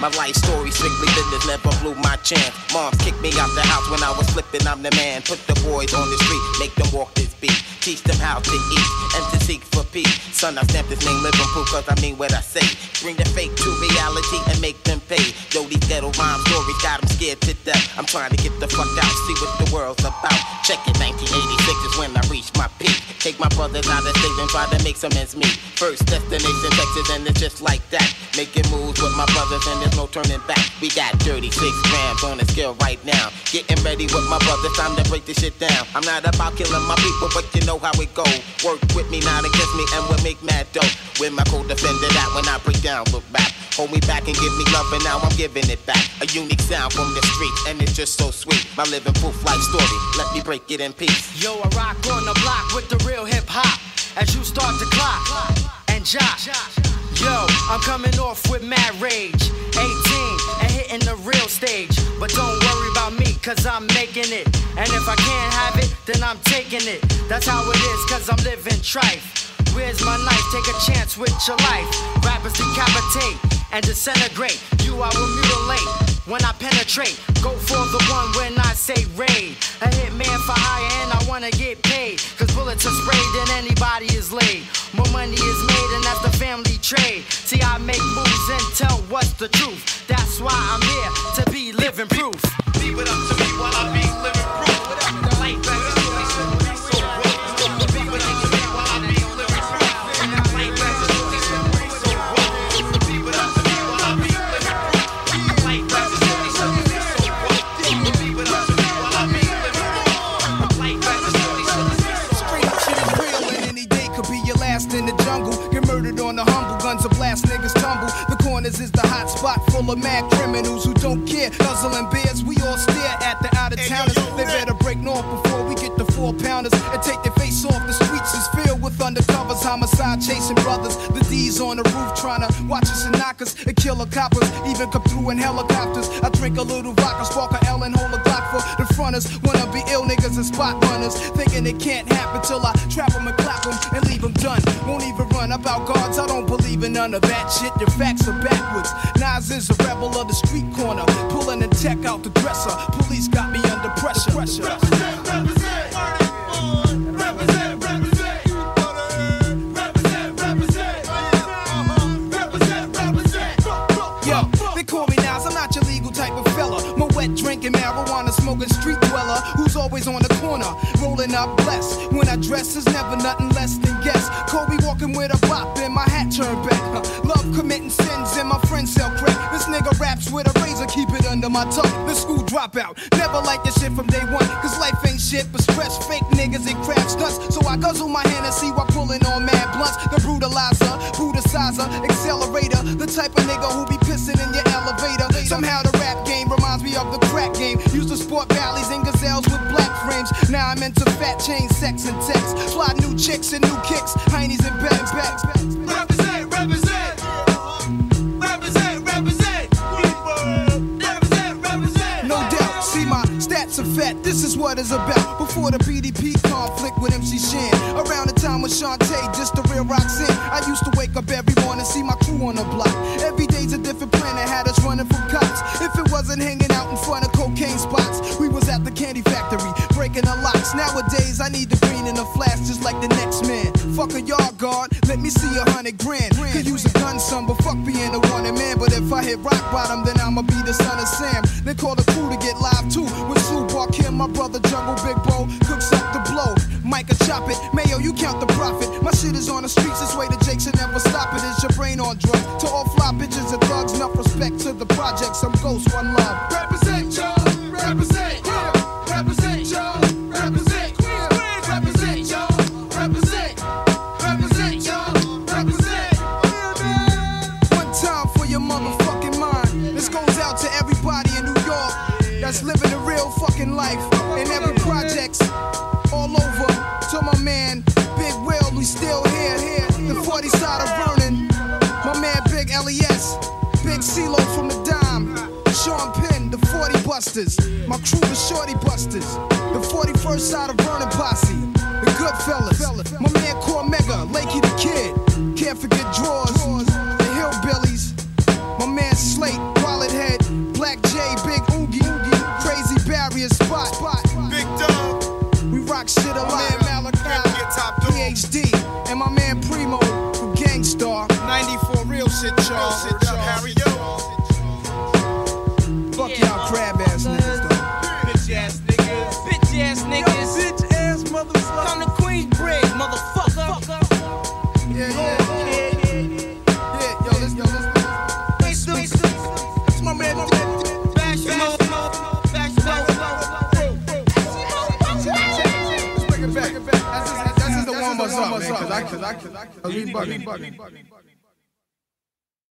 My life story strictly business never blew my chance. Mom kicked me out the house when I was flipping. I'm the man. Put the boys on the street, make them walk this beat. Teach them how to eat and to seek for peace. Son, I stamp this name living proof cause I mean what I say. Bring the fake to reality and make them pay. Yo, these ghetto rhyme stories got them scared to death. I'm trying to get the fuck out, see what the world's about. Check it, 1986 is when I reached my peak. Take my brothers out of state and try to make some ends meet. First destination Texas and it's just like that. Making moves with my brothers and there's no turning back. We got 36 grams on the scale right now. Getting ready with my brothers, time to break this shit down. I'm not about killing my people, but you know how it go. Work with me, not against me, and we'll make mad dough. With my co-defender that when I break down, look back. Hold me back and give me love, and now I'm giving it back. A unique sound from the street, and it's just so sweet. My living proof life story, let me break it in peace. Yo, I rock on the block with the real hip hop. As you start to clock and jock. Yo, I'm coming off with mad rage. 18 and hitting the real stage. But don't worry about me, cause I'm making it. And if I can't have it, then I'm taking it. That's how it is, cause I'm living trife. Where's my knife? Take a chance with your life. Rappers decapitate and disintegrate. You I will mutilate when I penetrate. Go for the one when I say raid. A hitman for hire and I wanna get paid. Cause bullets are sprayed and anybody make moves and tell what's the truth. That's why I'm here to full of mad criminals who don't care. Nuzzling beers, we all stare at the out of towners. They better break north before we get the four pounders and take their face off. The streets is filled with undercovers, homicide chasing brothers. The D's on the roof trying to watch us and knock us and kill the coppers. Even come through in helicopters. I drink a little vodka, spark a L and hold a Glock for the fronters. Wanna be ill niggas and spot runners. Thinking it can't happen till I trap them and clap them and leave them done. Won't about guards, I don't believe in none of that shit. Your facts are backwards. Nas is a rebel of the street corner. Pulling the tech out the dresser. Police got me under pressure. pressure. Yo, they call me Nas, I'm not your legal type of fella. My wet drinking, marijuana smoking street dweller who's always on the corner, rolling up blessed. When I dress is never nothing less than guess. Kobe walking with a bop and my hat turned back. Love committing sins and my friends sell crack. This nigga raps with a razor, keep it under my tongue. The school dropout, never like this shit from day one. Cause life shit but stress, fake niggas and crab stunts. So I guzzle my hand and see while pulling on mad blunts. The brutalizer, brutalizer, accelerator. The type of nigga who be pissing in your elevator. Somehow the rap game reminds me of the crack game. Used to sport Ballys and gazelles with black frames. Now I'm into fat chain, sex and text. Fly new chicks and new kicks, heinies and bags, This is what it's about. Before the BDP conflict with MC Shan. Around the time with Shantae, just the real in. I used to wake up every morning, see my crew on the block. Every day's a different planet, had us running from cops. If it wasn't hanging out in front of cocaine spots, we was at the candy factory, breaking the locks. Nowadays, I need the green and the flash, just like the next man. Fuck a yard guard, let me see a hundred grand. Gun, son, but fuck being a wanted man. But if I hit rock bottom, then I'ma be the son of Sam. They call the crew to get live too. With Sue Bark, him, my brother Jungle Big Bro, cooks up the blow. Micah chop it, Mayo, you count the profit. My shit is on the streets, this way the Jakes should never stop it. Is your brain on drugs? To all fly bitches and thugs, enough respect to the projects. I'm ghost, one love. Busters. My crew the Shorty Busters. The 41st side of Vernon Posse. The Goodfellas. My man Cormega, Lakey the Kid. Can't forget drawers. The Hillbillies. My man Slate, Wallet Head. Black J, Big Oogie. Crazy Barrier Spot. Big Dog. We rock shit a lot. Man Malachi. PhD. And my man Primo from Gang Starr. 94 real shit, y'all. Harry, Fuck bring it back.